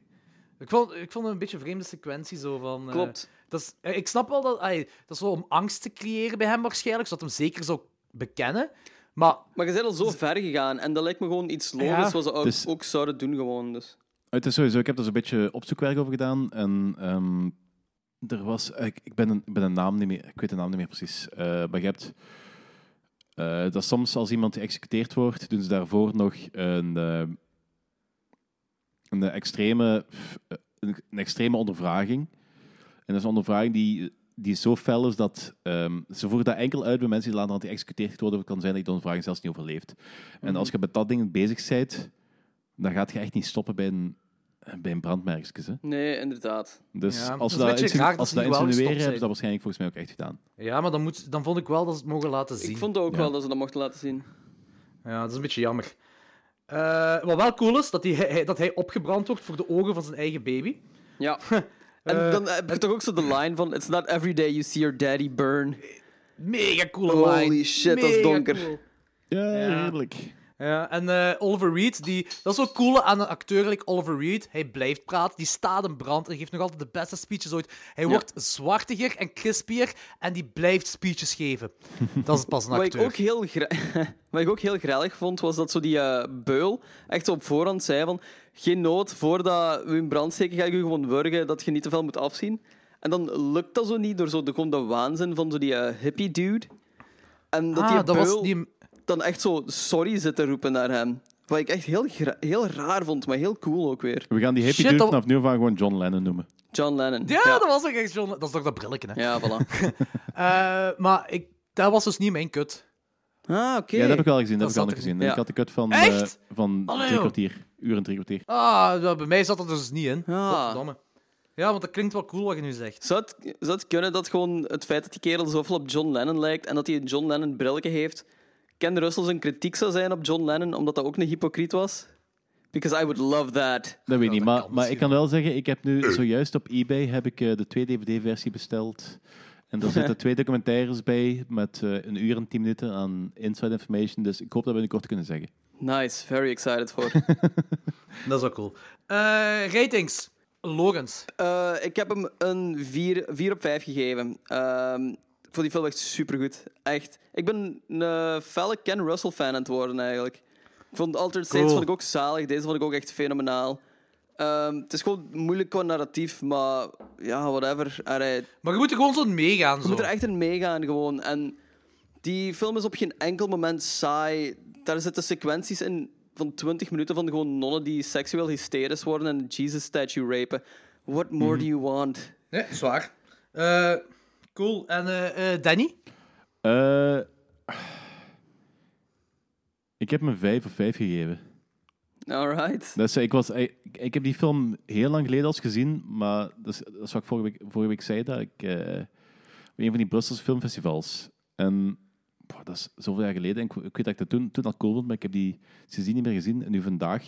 Ik vond, ik vond het een beetje een vreemde sequentie zo van... eh, Klopt. dat is, eh, ik snap wel dat... dat is zo om angst te creëren bij hem waarschijnlijk, zodat hem zeker zou bekennen. Maar Maar je bent al zo ver gegaan en dat lijkt me gewoon iets logisch Ja. wat ze ook, Dus- ook zouden doen gewoon. Dus. Het is sowieso, ik heb er zo'n beetje opzoekwerk over gedaan. En ehm, er was, ik, ik, ben een, ik ben een naam niet meer, ik weet de naam niet meer precies. Eh, maar je hebt eh, dat soms als iemand geëxecuteerd wordt, doen ze daarvoor nog een, eh, een, extreme, een, een extreme ondervraging. En dat is een ondervraging die, die zo fel is dat ehm, ze voeren dat enkel uit bij mensen die later geëxecuteerd worden. Het kan zijn dat je de ondervraging zelfs niet overleeft. En als je met dat ding bezig bent, dan gaat je echt niet stoppen bij een, bij een brandmerkjes. Hè? Nee, inderdaad. Dus Ja, als dat ze een dat, beetje insinu- raar dat als ze ze dat wel insinueren, gestopt hebben ze dat waarschijnlijk volgens mij ook echt gedaan. ja, maar dan, moet, dan vond ik wel dat ze het mogen laten zien. Ik vond ook Ja. wel dat ze dat mochten laten zien. Ja, dat is een beetje jammer. Eh, wat wel cool is, dat hij, hij- dat hij opgebrand wordt voor de ogen van zijn eigen baby. Ja. En Eh, dan heb je toch ook zo de line van It's not every day you see your daddy burn. Mega coole Holy line. shit, dat is Mega donker. cool. Ja, Ja. heerlijk. Ja, en eh, Oliver Reed, die, dat is ook cool aan een acteur like Oliver Reed. Hij blijft praten, die staat in brand en geeft nog altijd de beste speeches ooit. Hij wordt zwartiger en crispier en die blijft speeches geven. Dat is pas een Wat ik, acteur. ook heel Wat ik ook heel grellig vond, was dat zo die eh, beul echt zo op voorhand zei van geen nood, voordat we in brand steken, ga ik u gewoon wurgen dat je niet te veel moet afzien. En dan lukt dat zo niet door zo de, gewoon de waanzin van zo die eh, hippie dude. En dat die ah, dat was die... dan echt zo sorry zit te roepen naar hem. Wat ik echt heel, heel raar vond, maar heel cool ook weer. We gaan die hippie Shit, dude vanaf nu aan gewoon John Lennon noemen. John Lennon. Ja, ja. dat was ook echt John... Dat is toch dat brilletje, hè? Ja, voilà. Eh, maar ik, dat was dus niet mijn kut. Ah, oké. Ja, dat heb ik wel gezien. Dat, Dat heb ik er gezien. Ik had de kut van, eh, van Allee, drie kwartier. Uur en drie kwartier. Ah, bij mij zat dat dus niet in. Ah. Ja, want dat klinkt wel cool wat je nu zegt. Zou het, zou het kunnen dat gewoon het feit dat die kerel zoveel op John Lennon lijkt en dat hij een John Lennon brilletje heeft, Ken Russell zijn kritiek zou zijn op John Lennon, omdat dat ook een hypocriet was? Because I would love that. Dat weet ik niet. Maar, ik kan wel zeggen, ik heb nu zojuist op eBay heb ik, eh, de 2 DVD-versie besteld. En daar zitten twee documentaires bij met eh, een uur en tien minuten aan inside information. Dus ik hoop dat binnenkort te kunnen zeggen. Nice, very excited for. Dat is wel cool. Eh, ratings. Logans. Eh, ik heb hem een 4, 4 op 5 gegeven. Ik vond die film echt supergoed. Echt. Ik ben een eh, felle Ken Russell fan aan het worden eigenlijk. Ik vond Altered States Cool. vond ik ook zalig. Deze vond ik ook echt fenomenaal. Ehm, het is gewoon moeilijk qua narratief, maar ja, whatever. Maar je moet er gewoon zo meegaan. je Zo. moet er echt in meegaan gewoon. En die film is op geen enkel moment saai. Daar zitten sequenties in van 20 minuten van gewoon nonnen die seksueel hysterisch worden en Jesus statue rapen. What more do you want? Nee, zwaar. Eh, cool. En eh, eh, Danny? Eh, ik heb hem een 5 of 5 gegeven. Alright. Dus, ik, was, ik, ik heb die film heel lang geleden als gezien, maar dat is, dat is wat ik vorige week, vorige week zei, dat ik eh, op een van die Brusselse filmfestivals. En boah, dat is zoveel jaar geleden. En ik, ik weet dat ik dat toen, toen al cool vond, maar ik heb die sindsdien niet meer gezien. En nu vandaag,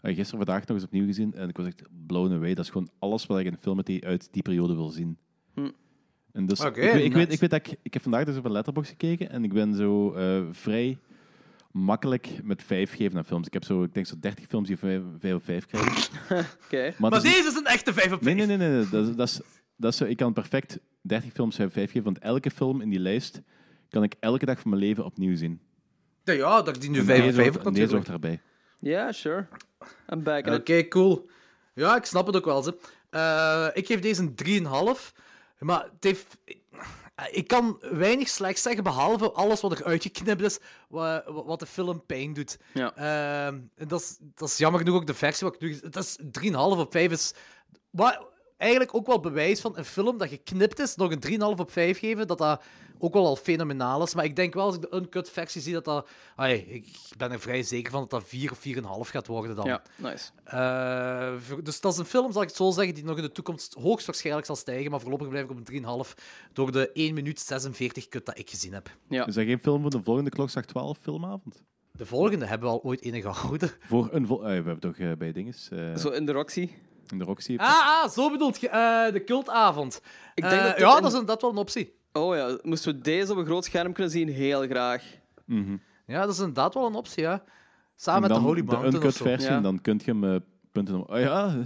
gisteren vandaag nog eens opnieuw gezien. En ik was echt blown away. Dat is gewoon alles wat ik in een film met die, uit die periode wil zien. Hm. En dus, ik, weet- ik, weet, ik weet dat ik, ik heb vandaag dus op een letterbox gekeken en ik ben zo eh, vrij makkelijk met vijf geven aan films. Ik heb zo, ik denk zo 30 films die vijf, vijf op vijf krijgen. Oké. Maar, Maar het is deze is een echte 5 op 5. Nee, nee, nee. nee. Dat, is, dat, is, dat is zo, ik kan perfect 30 films 5 5 geven, want elke film in die lijst kan ik elke dag van mijn leven opnieuw zien. Ja, ja, dat die nu 5 op deze 5 hoort- ook en deze natuurlijk. hoort daarbij. Ja, sure. I'm back in Oké, cool. Ja, ik snap het ook wel. Ze. Eh, ik geef deze een 3,5. Maar het heeft... Ik kan weinig slecht zeggen, behalve alles wat er uitgeknipt is, wa- wa- wat de film pijn doet. Ja. Ehm, en dat, is, dat is jammer genoeg ook de versie wat ik nu... Het is 3,5 op 5 is... Wat eigenlijk ook wel bewijs van een film dat geknipt is, nog een 3,5 op 5 geven, dat dat ook wel al fenomenaal is. Maar ik denk wel, als ik de uncut versie zie, dat dat... Ai, ik ben er vrij zeker van dat dat 4 of 4,5 gaat worden dan. Ja, nice. Eh, dus dat is een film, zal ik het zo zeggen, die nog in de toekomst hoogstwaarschijnlijk zal stijgen. Maar voorlopig blijf ik op een 3,5 door de 1 minuut 46 kut dat ik gezien heb. Ja. Is dat geen film voor de volgende Klokslag 12 filmavond? De volgende hebben we al ooit enige gehouden. Voor een vol- eh, we hebben toch eh, bij dinges, eh, Zo in de Roxy. in de Roxy. Ah, ah zo bedoelt je. eh, de cultavond. Ik denk dat ja, in- dat is een, dat wel een optie. Oh ja, moesten we deze op een groot scherm kunnen zien? Heel graag. Mhm. Ja, dat is inderdaad wel een optie, ja. Samen En met de Holy Mountain uncut of zo. versie, Ja. dan kun je hem eh, punten om. Oh ja,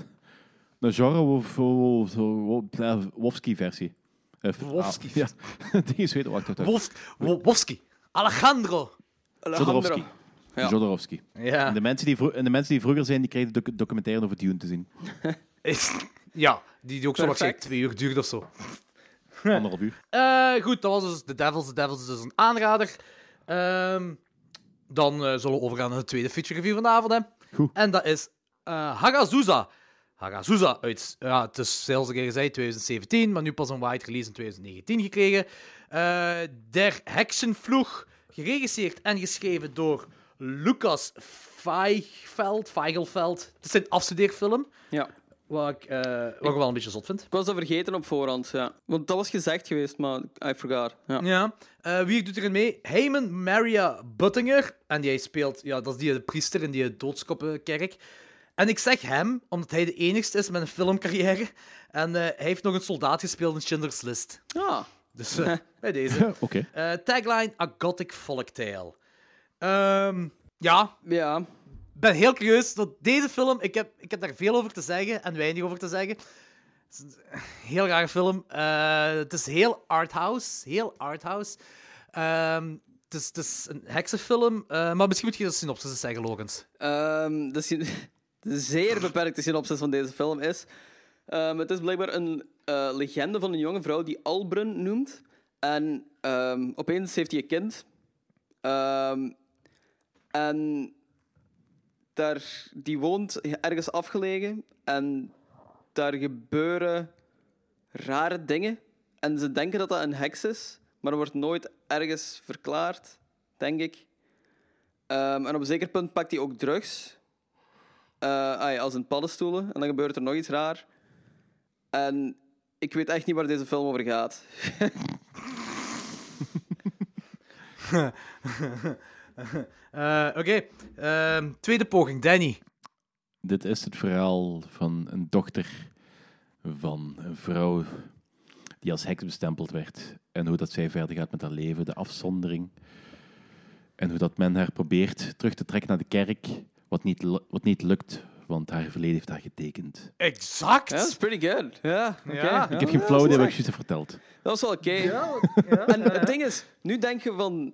genre of- of- of- Wofsky-versie. Eh, Wofsky. ah, ja, die is weten. Wacht, wacht, wacht. Wolf, Wo- Wofsky. Alejandro. Jodorowsky. Ja. Jodorowsky. Ja. En de, mensen die vro- en de mensen die vroeger zijn, die kregen doc documentaire over Dune te zien. Ja, die, die ook zo Perfect. waarschijnlijk twee uur duurt of zo. Anderhalf uur. Eh, goed, dat was dus The Devils. The Devils is dus een aanrader. Ehm, dan eh, zullen we overgaan naar de tweede feature review van de avond. Hè. Goed. En dat is eh Hagazusa. Hagazusa uit, ja, het is zelfs een keer gezegd 2017, maar nu pas een wide release in 2019 gekregen. Eh, Der Heksenvloeg, geregisseerd en geschreven door Lucas Feigveld. Feigelfeld. Het is zijn afstudeerfilm, Ja. Wat ik, eh, wat ik wel een beetje zot vind. Ik was dat vergeten op voorhand, ja. Want dat was gezegd geweest, maar I forgot. Ja. Ja. Eh, wie doet erin mee? Heyman Maria Buttinger. En die speelt, ja, dat is die priester in die doodskoppenkerk. En ik zeg hem, omdat hij de enigste is met een filmcarrière. En eh, hij heeft nog een soldaat gespeeld in Schindler's List. Ah, Dus eh, bij deze. Oké. Eh, tagline, A Gothic Folktale. Ehm ja, ja. Ben heel curieus. Dat deze film, ik heb, ik heb daar veel over te zeggen en weinig over te zeggen. Het is een heel rare film. Eh, het is heel arthouse. Heel arthouse. Ehm het, is, een heksenfilm. eh, maar misschien moet je de synopsis eens zeggen, Logans. Ehm, de, de zeer beperkte synopsis van deze film is... ehm, het is blijkbaar een eh, legende van een jonge vrouw die Albrun noemt. En opeens heeft hij een kind. En daar, die woont ergens afgelegen. En daar gebeuren rare dingen. En ze denken dat dat een heks is. Maar dat wordt nooit ergens verklaard, denk ik. Ehm, en op een zeker punt pakt hij ook drugs. Eh, als in paddenstoelen. En dan gebeurt er nog iets raar. En ik weet echt niet waar deze film over gaat. Eh, Oké, Ehm, tweede poging, Danny. Dit is het verhaal van een dochter van een vrouw die als heks bestempeld werd. En hoe dat zij verder gaat met haar leven, de afzondering. En hoe dat men haar probeert terug te trekken naar de kerk, wat niet, wat niet lukt, want haar verleden heeft haar getekend. Exact! Ja, dat is pretty good. Ja, oké. Ja. Ik heb geen dat flauw is idee wat ik juist heb verteld. Dat was wel oké. En het ding is, nu denk je van...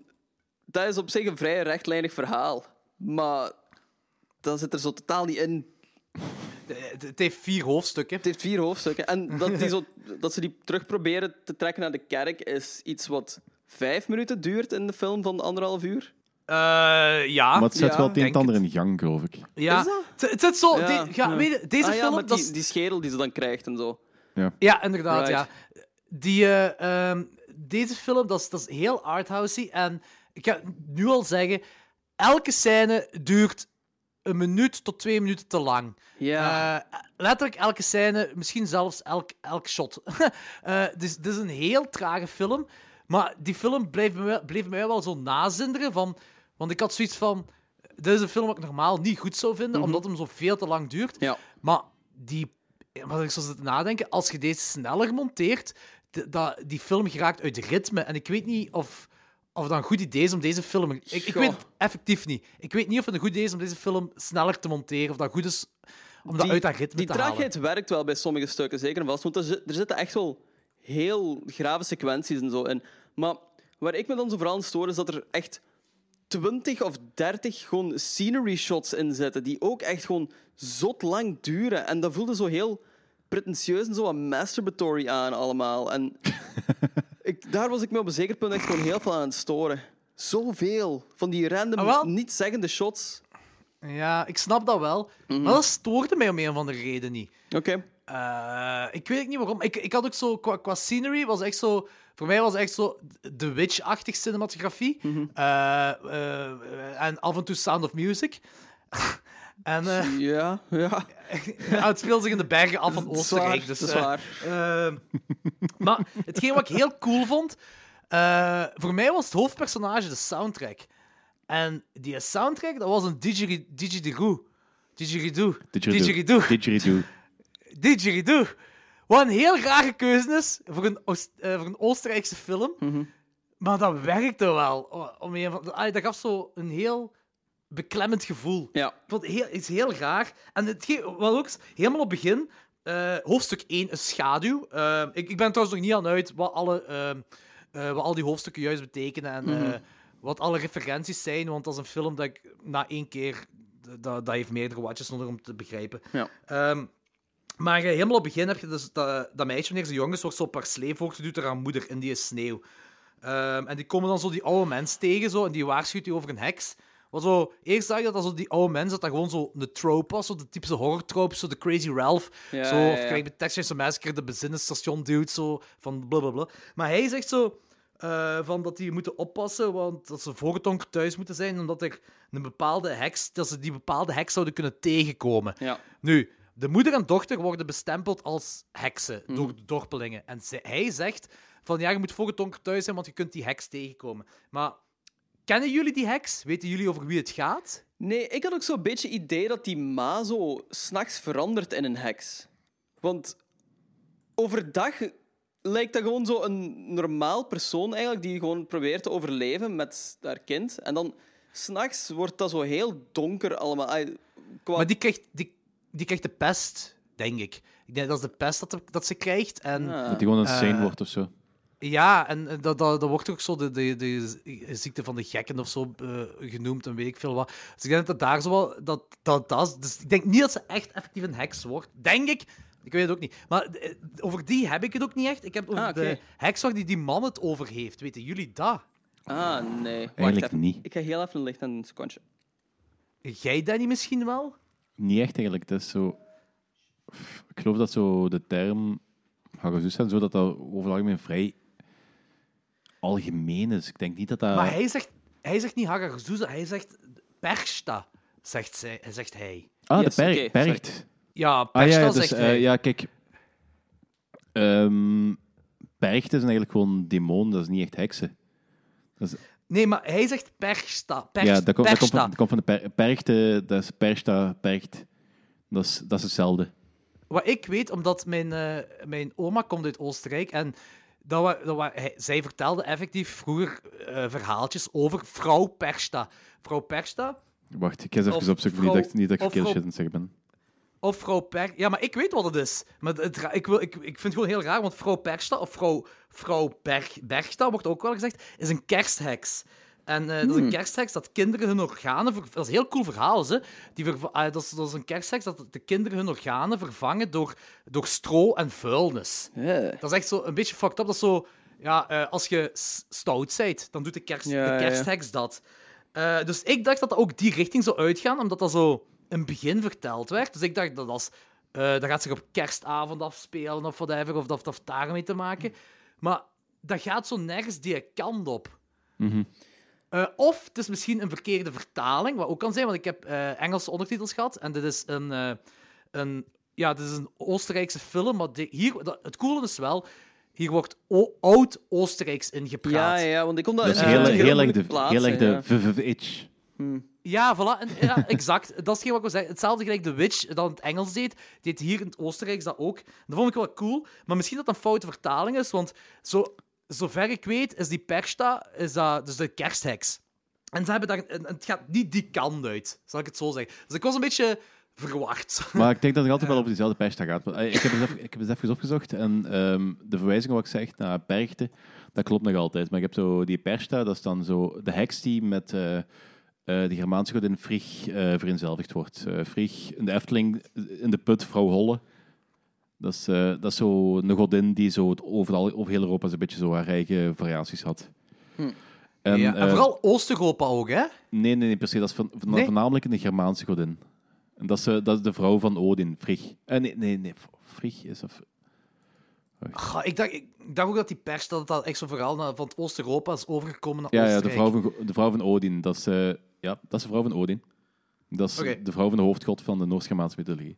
Dat is op zich een vrij rechtlijnig verhaal. Maar dat zit er zo totaal niet in. Het, het heeft vier hoofdstukken. Het heeft vier hoofdstukken. En dat, die zo, dat ze die terug proberen te trekken naar de kerk is iets wat vijf minuten duurt in de film van anderhalf uur. Eh, ja. Maar het zet ja, wel het een en ander in gang, geloof ik. ja. Is dat? Het, het zit zo... Ja, die- ja, ja. Weet je, deze ah, ja, film... met die, schedel die ze dan krijgt en zo. Ja, inderdaad, Right. ja. Die, eh, ehm, deze film, dat is, dat is heel arthousey. En ik ga nu al zeggen, elke scène duurt een minuut tot twee minuten te lang. Ja. Eh, letterlijk elke scène, misschien zelfs elk, elk shot. Eh, dus dit is een heel trage film. Maar die film bleef me, bleef mij wel zo nazinderen. Van, want ik had zoiets van... Dit is een film wat ik normaal niet goed zou vinden, omdat hem zo veel te lang duurt. ja. Maar die, wat ik zo zit te nadenken, als je deze sneller monteert, dat, die film geraakt uit ritme. En ik weet niet of, of dat een goed idee is om deze film... Ik, ik weet het effectief niet. Ik weet niet of het een goed idee is om deze film sneller te monteren, of dat goed is om dat Die- uit dat ritme Die te halen. traagheid werkt wel bij sommige stukken, zeker en vast. Want er, er zitten echt wel heel grave sequenties en zo in. Maar waar ik me dan zo vooral aan stoor, is dat er echt 20 of 30 gewoon scenery shots in zitten. Die ook echt gewoon zot lang duren. En dat voelde zo heel pretentieus en zo wat masturbatory aan allemaal. En daar was ik me op een zeker punt echt gewoon heel veel aan het storen. Zoveel van die random, Ah, niet-zeggende shots. Ja, ik snap dat wel. Mhm. Maar dat stoorde mij om een of andere reden niet. Oké. Eh, ik weet niet waarom. Ik, ik had ook zo, qua, qua scenery, was echt zo... Voor mij was het echt zo The Witch-achtig cinematografie. Mhm. Eh, eh, en af en toe Sound of Music. en eh, Ja, ja. ja, het speelde zich in de bergen af van Dat is Oostenrijk. waar, Dus, dat is eh, waar. eh, maar hetgeen wat ik heel cool vond... eh, voor mij was het hoofdpersonage de soundtrack. En die soundtrack, dat was een didgeri- didgeridoo. Didgeridoo. Didgeridoo. Didgeridoo. Didgeridoo. Wat een heel rare keuze is voor een, Oost- voor een Oostenrijkse film. Maar dat werkte wel. Om dat gaf zo een heel beklemmend gevoel. Ja. Ik vond het heel, iets heel raar. En het wat ook is, helemaal op het begin, eh, hoofdstuk 1 is schaduw. Eh, ik, ik ben trouwens nog niet aan uit wat, alle, ehm, eh, wat al die hoofdstukken juist betekenen en eh, wat alle referenties zijn, want dat is een film dat ik na één keer... Dat, dat heeft meerdere watches nodig om te begrijpen. Ja. Ehm, maar helemaal op het begin heb je dus dat, dat meisje, wanneer ze jong is, wordt zo per sleef voortgeduwd door haar moeder in die sneeuw. Ehm, en die komen dan zo die oude mens tegen, zo, en die waarschuwt die over een heks. Wat zo, eerst dacht ik dat dat zo die oude mens, dat dat gewoon zo een trope was, zo de typische horror trope, zo de Crazy Ralph. Ja, zo, of krijg bij Texas Massacre de bezinnenstation dude, zo, van blablabla. Maar hij zegt zo, eh, van dat die moeten oppassen, want dat ze voorgetonker thuis moeten zijn, omdat er een bepaalde heks, dat ze die bepaalde heks zouden kunnen tegenkomen. Ja. Nu, de moeder en dochter worden bestempeld als heksen door de dorpelingen. En ze- hij zegt van ja, je moet voorgetonker thuis zijn, want je kunt die heks tegenkomen. Maar kennen jullie die heks? Weten jullie over wie het gaat? Nee, ik had ook zo'n beetje het idee dat die ma zo s'nachts verandert in een heks. Want overdag lijkt dat gewoon zo een normaal persoon eigenlijk die gewoon probeert te overleven met haar kind. En dan s'nachts wordt dat zo heel donker allemaal. Qua... Maar die krijgt, die, die krijgt de pest, denk ik. Ik denk dat is de pest dat, dat ze krijgt. En. Dat die gewoon een scène wordt of zo. Ja, en eh, dat, dat, dat wordt ook zo de, de, de ziekte van de gekken of zo eh, genoemd en weet ik veel wat. Dus ik denk dat daar zo wel... Dat, dat, dat, is- dus ik denk niet dat ze echt effectief een heks wordt. Denk ik. Ik weet het ook niet. Maar eh, over die heb ik het ook niet echt. Ik heb over Ah, oké. de heks waar die die man het over heeft. Weten jullie dat? Ah, nee. Eigenlijk niet. Ik ga heel even licht aan een secondje. Jij, Danny, misschien wel? Niet echt eigenlijk. Dat is zo... Ik geloof dat zo de term Hagazus en zo, dat dat over het algemeen vrij algemeen is. Ik denk niet dat dat... Maar hij zegt, hij zegt niet Hagazuza, hij zegt Persta, zegt, zij, zegt hij. Ah, Yes, de per perkt. Ja, Ah Persta ja, ja, dus, zegt eh, hij. ja, kijk. Ehm perchten zijn eigenlijk gewoon demonen, dat is niet echt heksen. Dat is, Nee, maar hij zegt Persta. Perst, ja, dat komt, dat, komt Persta. van, dat komt van de per, perchten, dat is persta, percht. Dat is, dat is hetzelfde. Wat ik weet, omdat mijn, eh, mijn oma komt uit Oostenrijk en dat wa, dat hij, zij vertelde effectief vroeger eh, verhaaltjes over vrouw Persta. Vrouw Persta, Wacht, ik ga eens even opzoeken, vrouw- niet dat, ik- niet dat ik verkeerd shit aan het zeggen ben. Of vrouw Per... Ja, maar ik weet wat het is. Maar het, ik, wil, ik, ik vind het gewoon heel raar, want vrouw Persta, of vrouw, vrouw Berg, Bergsta, wordt ook wel gezegd, is een kerstheks. En eh, dat is een kerstheks dat kinderen hun organen... ver- Dat is een heel cool verhaal, ze. Die ah, dat, is, dat is een kerstheks dat de kinderen hun organen vervangen door, door stro en vuilnis. Dat is echt zo een beetje fucked up. Dat is zo... Ja, eh, als je stout bent, dan doet de, kerst, Ja, de ja. kerstheks dat. Eh, dus ik dacht dat dat ook die richting zou uitgaan, omdat dat zo het begin verteld werd. Dus ik dacht dat als, dat gaat zich op kerstavond afspelen of whatever, of dat heeft daarmee te maken. Maar dat gaat zo nergens die kant op. Eh, of het is misschien een verkeerde vertaling, wat ook kan zijn, want ik heb eh, Engelse ondertitels gehad en dit is een, eh, een, ja, dit is een Oostenrijkse film, maar hier, dat, het coole is wel, hier wordt o- oud-Oostenrijks ingepraat. Ja, ja, want ik kon dat... Dat is eh, heel, heel, erg de, plaatsen, heel erg de ja. VVH. Ja, voilà. En, ja, exact. Dat is hetgeen wat ik wil zeggen. Hetzelfde gelijk de Witch dat in het Engels deed, deed hier in het Oostenrijks dat ook. Dat vond ik wel cool. Maar misschien dat dat een foute vertaling is, want zo, zover ik weet is die Persta is dat, dus de kerstheks. En ze hebben daar, en het gaat niet die kant uit, zal ik het zo zeggen. Dus ik was een beetje verwacht. Maar ik denk dat het altijd wel over diezelfde pesta gaat. Want, eh, Ik heb, eens even, ik heb eens even opgezocht en ehm, de verwijzingen wat ik zeg naar Bergte, dat klopt nog altijd. Maar ik heb zo die persta, dat is dan zo de heks die met eh, eh, de Germaanse godin Frigg eh vereenzelvigd wordt. Frigg in de Efteling, in de put, vrouw Holle. Dat is, eh, dat is zo een godin die zo het overal, over heel Europa zo'n beetje zo haar eigen variaties had. En, ja, en eh, vooral Oost-Europa ook, hè? Nee, nee, nee, precies. Dat is van, van- Nee? voornamelijk een Germaanse godin. En dat is, eh, dat is de vrouw van Odin, Frigg. Eh, nee, nee, nee. Frigg is... Of, ik, dacht, ik dacht ook dat die pers dat dat echt zo'n verhaal van het Oost-Europa is overgekomen naar ja, ja, de vrouw van, de vrouw van Odin. Dat is, ja, dat is de vrouw van Odin. Dat is de vrouw van de hoofdgod van de Noord-Germaanse mythologie.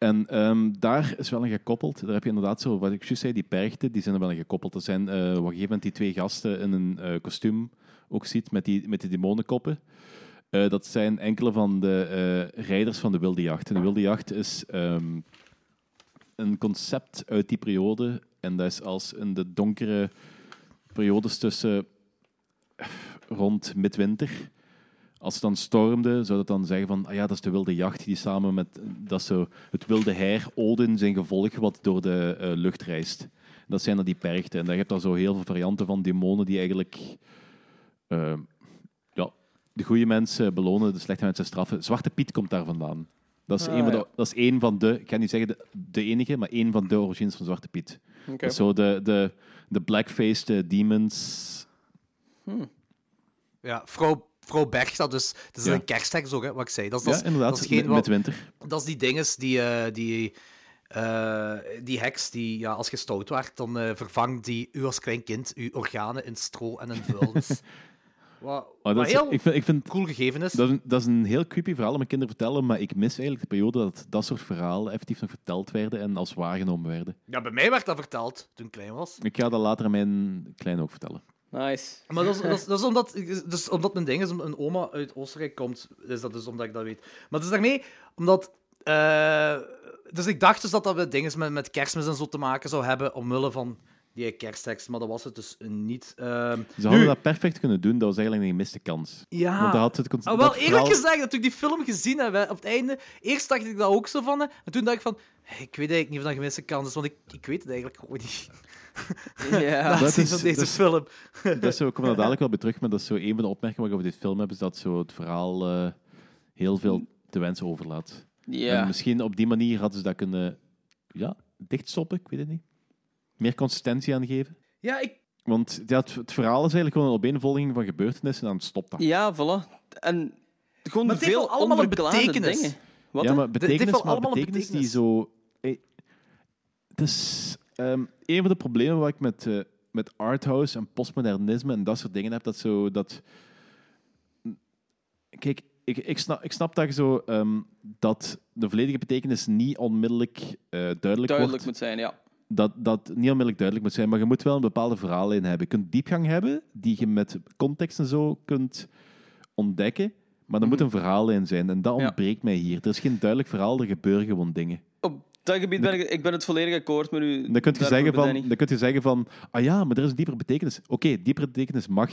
En ehm, daar is wel een gekoppeld. Daar heb je inderdaad zo, wat ik juist zei, die perchten, die zijn er wel een gekoppeld. Dat zijn eh, op een gegeven moment die twee gasten in een eh, kostuum ook ziet met die, met die demonenkoppen. Eh, dat zijn enkele van de eh, rijders van de wilde jacht. En de wilde jacht is ehm, een concept uit die periode. En dat is als in de donkere periodes tussen rond midwinter. Als het dan stormde, zou dat dan zeggen van, ah ja, dat is de wilde jacht die samen met dat is zo, het wilde heer Odin zijn gevolg wat door de eh, lucht reist. Dat zijn dan die perchten. En daar heb je dan zo heel veel varianten van demonen die eigenlijk eh, ja, de goede mensen belonen, de slechte mensen straffen. Zwarte Piet komt daar vandaan. Dat is, Ah, een, van de, ja. dat is een van de, ik ga niet zeggen de, de enige, maar één van de origines van Zwarte Piet. Dat is zo de, de, de blackfaced eh, demons. Ja, vrouw, vrouw Bergsta, dus het is Ja. een kerstheks ook, hè, wat ik zei. Dat is, dat Ja, inderdaad, dat is, geen, met, winter. dat is die dinges, die, eh, die, eh, die heks, die ja, als je stout werd, dan eh, vervangt die u als klein kind uw organen in stro en in vuilnis. wat Oh, wat dat is, heel ik vind, ik vind cool gegeven is. dat, is een, dat is een heel creepy verhaal om mijn kinderen te vertellen, maar ik mis eigenlijk de periode dat dat soort verhalen effectief nog verteld werden en als waargenomen werden. Ja, bij mij werd dat verteld toen ik klein was. Ik ga dat later aan mijn klein ook vertellen. Nice. Maar dat is, dat is, dat is omdat, dus omdat mijn ding is, een oma uit Oostenrijk komt, is dat dus omdat ik dat weet. Maar het is daarmee, omdat... eh, dus ik dacht dus dat dat met dingen met, met kerstmis en zo te maken zou hebben, omwille van die kersttekst, maar dat was het dus niet. Ehm, Ze hadden nu- dat perfect kunnen doen, dat was eigenlijk een gemiste kans. Ja. Want dat had het concept, Ah, wel, eerlijk verhaal- gezegd, dat toen ik die film gezien heb, hè, op het einde, eerst dacht ik dat ook zo van, hè, en toen dacht ik van, hey, ik weet eigenlijk niet of dat een gemiste kans is, want ik, ik weet het eigenlijk gewoon niet. Ja. Dat is- van deze dat is- film. Dat is zo, ik kom er dadelijk wel bij terug, maar dat is zo een van de opmerkingen wat ik over dit film heb, is dat zo het verhaal eh, heel veel te wensen overlaat. En Ja. misschien op die manier hadden ze dat kunnen ja, dichtstoppen, ik weet het niet. Meer consistentie aangeven. Ja, ik, Want ja, het, het verhaal is eigenlijk gewoon een opeenvolging van gebeurtenissen en dan stopt dat. Ja, voilà. En gewoon Maar het heeft veel wel allemaal betekenis. dingen. Wat? ja, maar betekenis, maar allemaal een betekenis, die betekenis. zo... eh, Het is ehm, een van de problemen waar ik met, eh, met arthouse en postmodernisme en dat soort dingen heb, dat zo... Dat, kijk, ik, ik, snap, ik snap dat je zo... ehm, dat de volledige betekenis niet onmiddellijk eh, duidelijk, Duidelijk wordt. moet zijn, ja. dat, dat niet onmiddellijk duidelijk moet zijn, maar je moet wel een bepaalde verhaallijn hebben. Je kunt diepgang hebben, die je met context en zo kunt ontdekken, maar er moet een verhaallijn zijn. En dat Ja. ontbreekt mij hier. Er is geen duidelijk verhaal, er gebeuren gewoon dingen. Dat gebied ben ik, ik ben het volledig akkoord met u. Dan kun je zeggen van, dan kun je zeggen van ah ja, maar er is een diepere betekenis. Oké, diepere betekenis mag,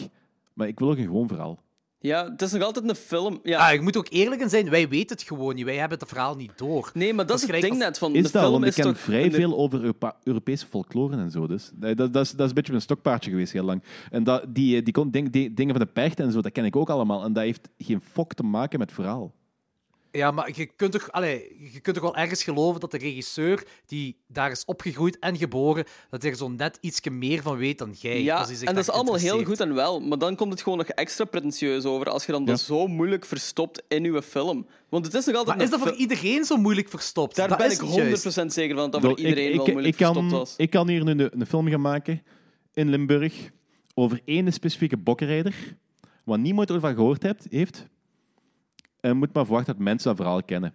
maar ik wil ook een gewoon verhaal. Ja, het is nog altijd een film. Ja. Ah, ik moet ook eerlijk in zijn, wij weten het gewoon niet. Wij hebben het verhaal niet door. nee, maar dat, is is het ding als- net van Is de dat, film want ik is ken toch vrij veel over Europa- Europese folklore en zo. Dus. Dat, dat, dat, is, dat is een beetje een stokpaardje geweest heel lang. En dat, die, die, kon- ding- die dingen van de percht en zo, dat ken ik ook allemaal. En dat heeft geen fok te maken met verhaal. Ja, maar je kunt, toch, allee, je kunt toch wel ergens geloven dat de regisseur die daar is opgegroeid en geboren, dat hij er zo net ietsje meer van weet dan jij. Ja, als hij zich en dat is allemaal heel goed en wel, maar dan komt het gewoon nog extra pretentieus over als je dan Ja. dat zo moeilijk verstopt in je film. Want het is nog altijd Maar is dat voor iedereen zo moeilijk verstopt? Daar dat ben ik het 100% juist. zeker van dat dat voor iedereen wel moeilijk ik kan, verstopt was. Ik kan hier nu een, een film gaan maken in Limburg over één specifieke bokkenrijder, waar niemand over van gehoord hebt, heeft. En moet maar verwachten dat mensen dat verhaal kennen.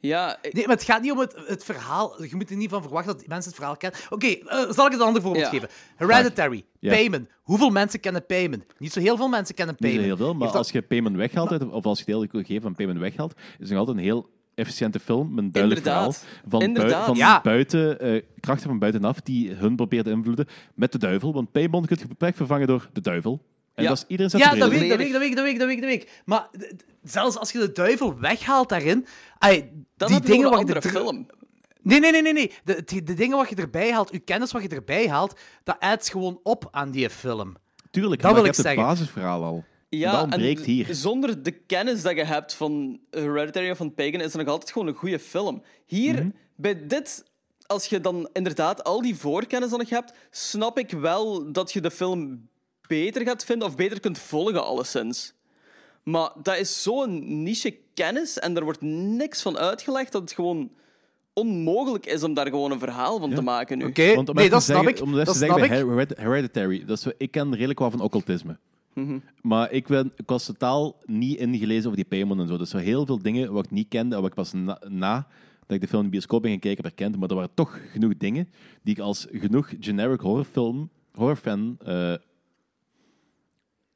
Ja, ik- Nee, maar het gaat niet om het, het verhaal. Je moet er niet van verwachten dat mensen het verhaal kennen. Oké, eh, zal ik het een ander voorbeeld Ja. geven? Hereditary, Ja. Payman. Hoeveel mensen kennen Payman? Niet zo heel veel mensen kennen Niet zo Payman. heel veel, maar Heeft dat- als je payment weghaalt, of als je deel gegeven van payment weghaalt, is het nog altijd een heel efficiënte film met een duidelijk Inderdaad. verhaal van, bui- Inderdaad. van Ja. buiten, eh, krachten van buitenaf die hun proberen te invloeden met de duivel. Want Paybond kun je perfect vervangen door de duivel. En Ja. dat is iedereen zet Ja, dat weet, ik, dat, weet, ik, dat, weet, ik, dat, weet, ik, dat weet ik. Maar zelfs als je de duivel weghaalt daarin... ai, dan die heb je dingen gewoon een wat je andere er- film. Nee, nee, nee, nee. nee. De, de, de dingen wat je erbij haalt, je kennis wat je erbij haalt, dat adds gewoon op aan die film. Tuurlijk, Dat maar wil je ik hebt het zeggen. basisverhaal al. Ja, dat ontbreekt en hier. zonder de kennis dat je hebt van Hereditary of van Pagan, is het nog altijd gewoon een goede film. Hier, Mhm. bij dit, als je dan inderdaad al die voorkennis dan nog hebt, snap ik wel dat je de film beter gaat vinden of beter kunt volgen, alleszins. Maar dat is zo'n niche kennis en er wordt niks van uitgelegd dat het gewoon onmogelijk is om daar gewoon een verhaal van te maken nu. Oké, Want om nee, dat te snap zeggen, ik. Om Dat te zeggen snap bij. Hered- Hereditary, dat is, ik ken redelijk wel van occultisme. Mhm. Maar ik, ben, ik was totaal niet ingelezen over die Paymon en zo. Dus er waren heel veel dingen wat ik niet kende en wat ik pas na, na dat ik de film in de bioscoop ben gaan kijken heb herkend. Maar er waren toch genoeg dingen die ik als genoeg generic horrorfilm, horrorfan eh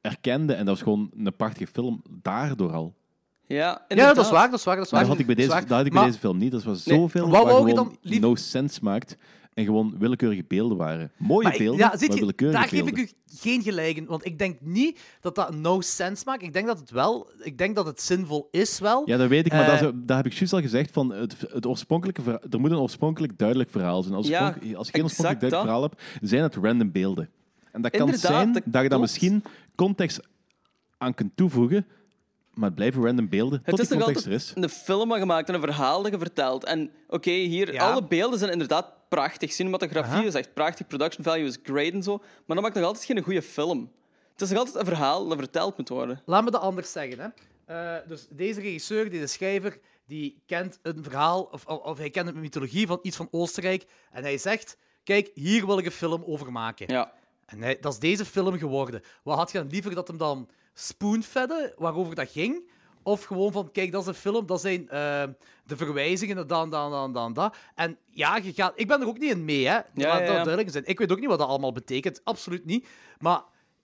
erkende. En dat was gewoon een prachtige film, daardoor al. Ja, Ja, dat is waar, dat is waar, dat is waar. Dat had ik bij deze, is waar. dat had ik Maar- bij deze film niet. Dat was Nee, zoveel wat dan lief- no sense maakt. En gewoon willekeurige beelden waren. Mooie Maar ik- beelden, ja, maar willekeurige daar geef ik u geen gelijk in. Want ik denk niet dat dat no sense maakt. Ik denk dat het wel... Ik denk dat het zinvol is wel. Ja, dat weet ik, maar Eh, dat, dat heb ik juist al gezegd. Van het, het oorspronkelijke verha- er moet een oorspronkelijk duidelijk verhaal zijn. Als, Ja, als je geen oorspronkelijk duidelijk dat. verhaal hebt, zijn het random beelden. En dat kan Inderdaad, zijn dat dat je dan misschien context aan kunt toevoegen, maar het blijven random beelden tot Het is nog context er altijd is. een film gemaakt en een verhaal dat je vertelt. En oké, hier, Ja. alle beelden zijn inderdaad prachtig. Cinematografie Aha. is echt prachtig, production value is great en zo. Maar dat maakt nog altijd geen goede film. Het is nog altijd een verhaal dat verteld moet worden. Laat me dat anders zeggen. Hè. Eh, dus deze regisseur, deze schrijver, die kent een verhaal, of, of, of hij kent een mythologie van iets van Oostenrijk. En hij zegt, kijk, hier wil ik een film over maken. Ja. En hij, dat is deze film geworden. Wat had je dan liever dat hem dan spoonfedde, waarover dat ging? Of gewoon van, kijk, dat is een film, dat zijn eh, de verwijzingen, dan, dan, dan, dan, dat. En ja, je gaat, ik ben er ook niet in mee, hè. Ja, dat duidelijk zijn. Ik weet ook niet wat dat allemaal betekent, absoluut niet. Maar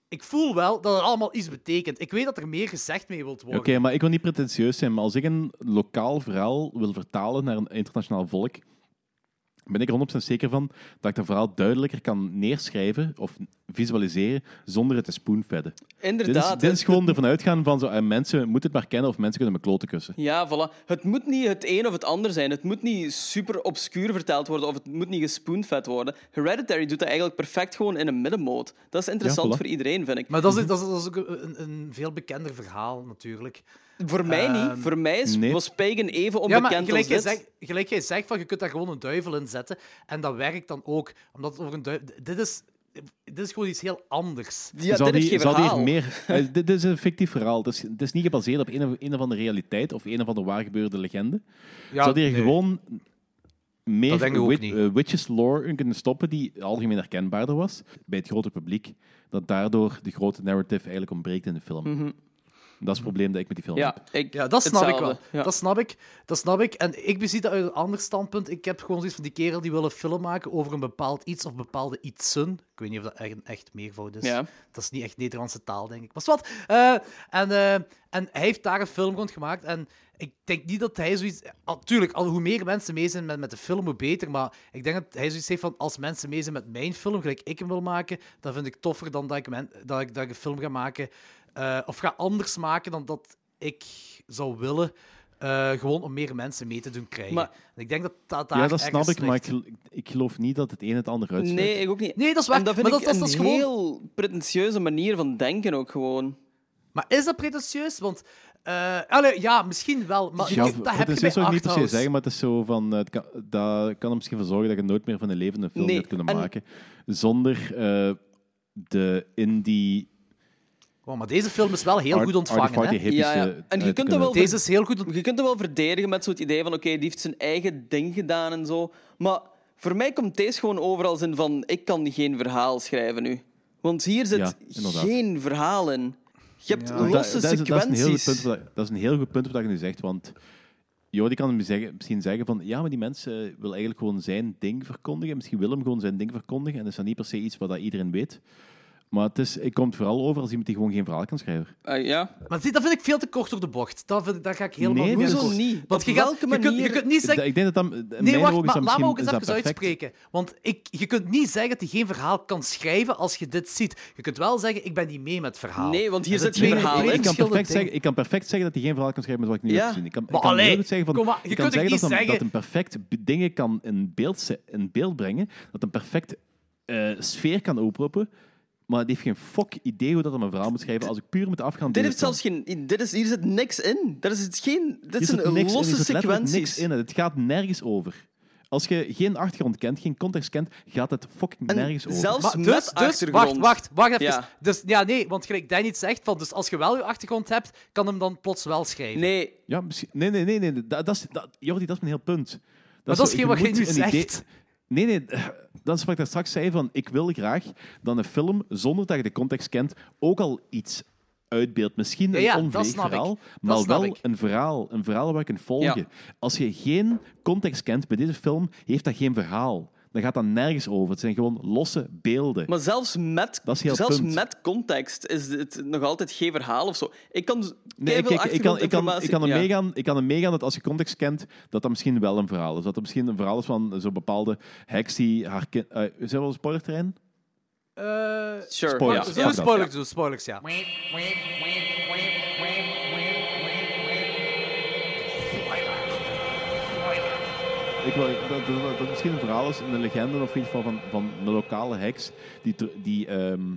ik voel wel dat het allemaal iets betekent. Ik weet dat er meer gezegd mee wilt Oké, worden. maar ik wil niet pretentieus zijn, maar als ik een lokaal verhaal wil vertalen naar een internationaal volk, ben ik er 100% zeker van dat ik dat verhaal duidelijker kan neerschrijven of visualiseren zonder het te spoonfedden. Dit is, Inderdaad. dit is het- gewoon ervan uitgaan van zo, eh, mensen moeten het maar kennen of mensen kunnen me kloten kussen. Ja, voilà. Het moet niet het een of het ander zijn. Het moet niet super obscuur verteld worden of het moet niet gespoonfed worden. Hereditary doet dat eigenlijk perfect gewoon in een middenmoot. Dat is interessant Ja, voilà. voor iedereen, vind ik. Maar dat is, dat is, dat is ook een, een veel bekender verhaal, natuurlijk. Voor mij niet. Ehm, Voor mij is, nee. was Pagan even Ja, onbekend maar gelijk als jij, dit. zegt, gelijk jij zegt, van, je kunt daar gewoon een duivel in zetten. En dat werkt dan ook. Omdat het over een duivel... Dit is, dit is gewoon iets heel anders. Ja, zal dit is geen verhaal. meer, eh, dit, is een fictief verhaal. Het is, het is niet gebaseerd op een of, een of andere realiteit of een of andere waar gebeurde legende. Ja, zal die er nee. gewoon meer wit- eh, witches lore in kunnen stoppen die algemeen herkenbaarder was bij het grote publiek. Dat daardoor de grote narrative eigenlijk ontbreekt in de film. Mhm. Dat is het probleem dat ik met die film Ja, heb. ik, Ja, dat snap ik wel. Ja. Dat snap ik. Dat snap ik. En ik bezie dat uit een ander standpunt. Ik heb gewoon zoiets van die kerel die wil een film maken over een bepaald iets of bepaalde ietsen. Ik weet niet of dat echt echt meervoud is. Ja. Dat is niet echt Nederlandse taal, denk ik. Maar wat. eh en, eh, en hij heeft daar een film rond gemaakt. En ik denk niet dat hij zoiets... Natuurlijk, al hoe meer mensen mee zijn met, met de film, hoe beter. Maar ik denk dat hij zoiets heeft van... Als mensen mee zijn met mijn film, gelijk ik hem wil maken, dan vind ik toffer dan dat ik, men- dat ik, dat ik een film ga maken... eh, of ga anders maken dan dat ik zou willen. eh, gewoon om meer mensen mee te doen krijgen. Maar- ik denk dat dat daar Ja, dat snap ik, maar ik, ik geloof niet dat het een het ander uitsluit. Nee, ik ook niet. Nee, dat is waar. En dat vind maar ik dat, dat, een gewoon... heel pretentieuze manier van denken ook gewoon. Maar is dat pretentieus? Want, eh, allee, ja, misschien wel. Maar Ja, dat heb je bij zou ik niet per se zeggen, maar het is zo van... Het kan, dat kan er misschien voor zorgen dat je nooit meer van een levende film Nee, gaat kunnen en- maken. Zonder eh, de indie... Maar deze film is wel heel goed ontvangen. Hè? Ja, ja. eh, En je kunt wel- Deze is heel goed Je kunt het wel verdedigen met zo'n idee van oké, die heeft zijn eigen ding gedaan en zo. Maar voor mij komt deze gewoon overal in van ik kan geen verhaal schrijven nu. Want hier zit Ja, geen verhaal in. Je hebt Ja. Dat- losse dat, is, dat, is een heel goed sequenties. dat is een heel goed punt wat je nu zegt, want Jo, die kan hem zeggen, misschien zeggen van ja, maar die mensen wil eigenlijk gewoon zijn ding verkondigen. Misschien wil hem gewoon zijn ding verkondigen en dat is dan niet per se iets wat dat iedereen weet. Maar het, is, het komt vooral over als iemand die gewoon geen verhaal kan schrijven. Ah, ja. Maar zie, dat vind ik veel te kort door de bocht. Dat, vind, ik- daar ga ik helemaal Nee, niet dat Hoezo niet? Want Op je, gaat, je, kunt, je kunt niet zeggen... Ik denk dat dat, in Nee, mijn wacht, maar dat laat me ook eens dat even uitspreken. Want ik, je kunt niet zeggen dat hij geen verhaal kan schrijven als je dit ziet. Je kunt wel zeggen, ik ben niet mee met het verhaal. Nee, want hier Dat zit geen verhaal. Ik kan, perfect zeggen, ik kan perfect zeggen dat hij geen verhaal kan schrijven met wat ik nu Ja. heb gezien. Ik kan, ik Maar kan allee, heel goed zeggen van, kom maar, je ik kunt kan zeggen dat, niet zeggen- dat een perfect dingen kan in beeld, in beeld brengen, dat een perfect eh, sfeer kan oproepen, maar die heeft geen fuck idee hoe dat een verhaal moet schrijven. Als ik puur moet afgaan... Dit heeft zelfs geen... Dit is, hier zit niks in. Er is het geen... Dit zit zijn niks in, losse sequenties. niks in. Het gaat nergens over. Als je geen achtergrond kent, geen context kent, gaat het fucking En nergens over. zelfs Maar met dus, dus, achtergrond. wacht, wacht, wacht even. Ja. Dus, ja, nee, want gelijk Danny het zegt, van, dus als je wel je achtergrond hebt, kan hem dan plots wel schrijven. Nee, Ja, misschien... Nee, nee, nee. nee. Dat, dat is, dat, Jordi, dat is mijn heel punt. maar dat is geen wat je nu een idee- zegt. Nee, nee. Dat is wat ik daar straks zei van... Ik wil graag dat een film, zonder dat je de context kent, ook al iets uitbeeldt. Misschien een ja, ik. verhaal, maar wel ik. een verhaal. Een verhaal waar je kunt volgen. Ja. Als je geen context kent bij deze film, heeft dat geen verhaal. Dan gaat dat nergens over. Het zijn gewoon losse beelden. maar zelfs met, Dat is heel zelfs punt. met context is het nog altijd geen verhaal of zo. Ik kan Nee, keiveel kijk, ik, kan, ik, kan, ik, kan er Ja. meegaan, ik kan er meegaan dat als je context kent, dat dat misschien wel een verhaal is. Dat er misschien een verhaal is van zo'n bepaalde heks die haar kind... eh, zijn we al een? Eh, Sure. Spoiler. Ja. Ja, Zullen we dat- spoilers doen? Spoilers, ja. Ik wil, dat, dat, misschien een verhaal is, een legende of iets van, van, van een lokale heks die, die ehm,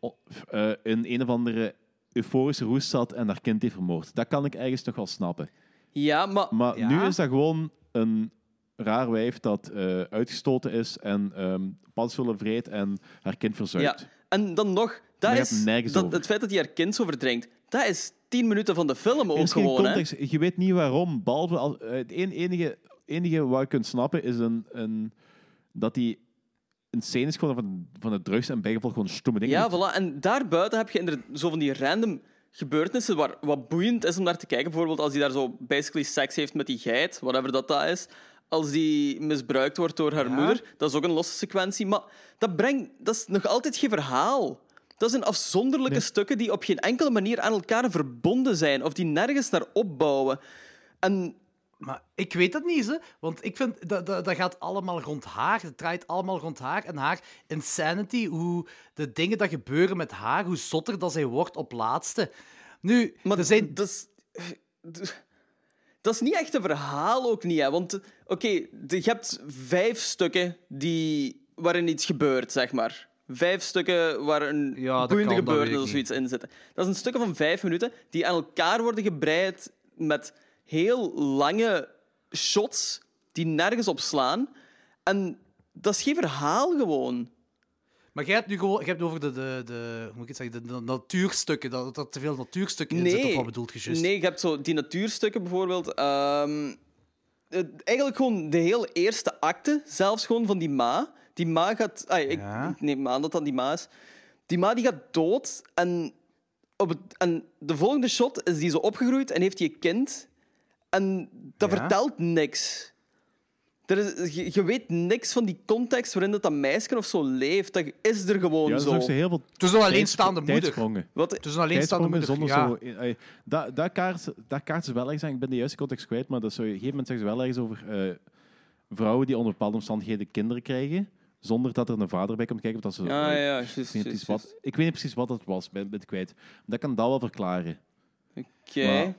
o- eh, in een of andere euforische roes zat en haar kind heeft vermoord. Dat kan ik ergens nog wel snappen. Ja, maar Maar Ja? nu is dat gewoon een raar wijf dat eh, uitgestoten is en ehm paddenstoelen vreet en haar kind ja. verzuipt. En dan nog, dat Maar is, dat, het feit dat hij haar kind zo verdrinkt, dat is tien minuten van de film ook gewoon. Hè? context. Je weet niet waarom. Behalve als, eh, het enige, enige wat je kunt snappen is een, een, dat die een scène is gewoon van, van het drugs en bijgevolg gewoon stomme dingen. Ja, voilà. En daarbuiten heb je inderdaad zo van die random gebeurtenissen waar wat boeiend is om naar te kijken. Bijvoorbeeld als hij daar zo basically seks heeft met die geit, whatever dat, dat is. Als die misbruikt wordt door haar Ja. moeder. Dat is ook een losse sequentie. Maar dat, brengt, dat is nog altijd geen verhaal. Dat zijn afzonderlijke Nee. stukken die op geen enkele manier aan elkaar verbonden zijn. Of die nergens naar opbouwen. En Maar ik weet het niet, hè. want ik vind dat, dat, dat gaat allemaal rond haar. Het draait allemaal rond haar en haar insanity. Hoe de dingen dat gebeuren met haar, hoe zotter dat zij wordt op laatste. Nu, Maar er zijn... dat is... Dat is niet echt een verhaal ook niet, hè. Want, oké, je hebt vijf stukken die, waarin iets gebeurt, zeg maar. Vijf stukken waar een Ja, dat boeiende dat gebeurtenis of zoiets in zitten. Dat is een stukken van vijf minuten die aan elkaar worden gebreid met heel lange shots die nergens op slaan. En dat is geen verhaal gewoon. Maar jij hebt nu gewoon... Jij hebt over de, de, de, hoe moet ik het zeggen, de, de natuurstukken, dat dat er te veel natuurstukken in zitten, of wat bedoelt je juist? Nee, je hebt zo die natuurstukken bijvoorbeeld. ehm, het- eigenlijk gewoon de heel eerste acte, zelfs gewoon van die ma. Die ma gaat... ah, ik, Ja. neem aan dat dat die ma is. Die ma die gaat dood en, op het, en de volgende shot is die zo opgegroeid en heeft een kind. En dat Ja. vertelt niks. Er is, je, je weet niks van die context waarin dat, dat meisje of zo leeft. Dat is er gewoon Ja, zo. zo heel veel Het is een alleenstaande moeder. Wat, Het is een alleenstaande moeder. zonder ja. zo... eh, eh, Dat, dat, kaart, dat kaart is wel ergens aan. Ik ben de juiste context kwijt, maar dat is op een gegeven moment zeggen ze wel ergens over eh, vrouwen die onder bepaalde omstandigheden kinderen krijgen, zonder dat er een vader bij komt kijken. of Dat ze, ja, ik, juist, weet niet juist, precies juist. wat, ik weet niet precies wat dat was, ben, ben het kwijt. Dat kan dat wel verklaren. Oké.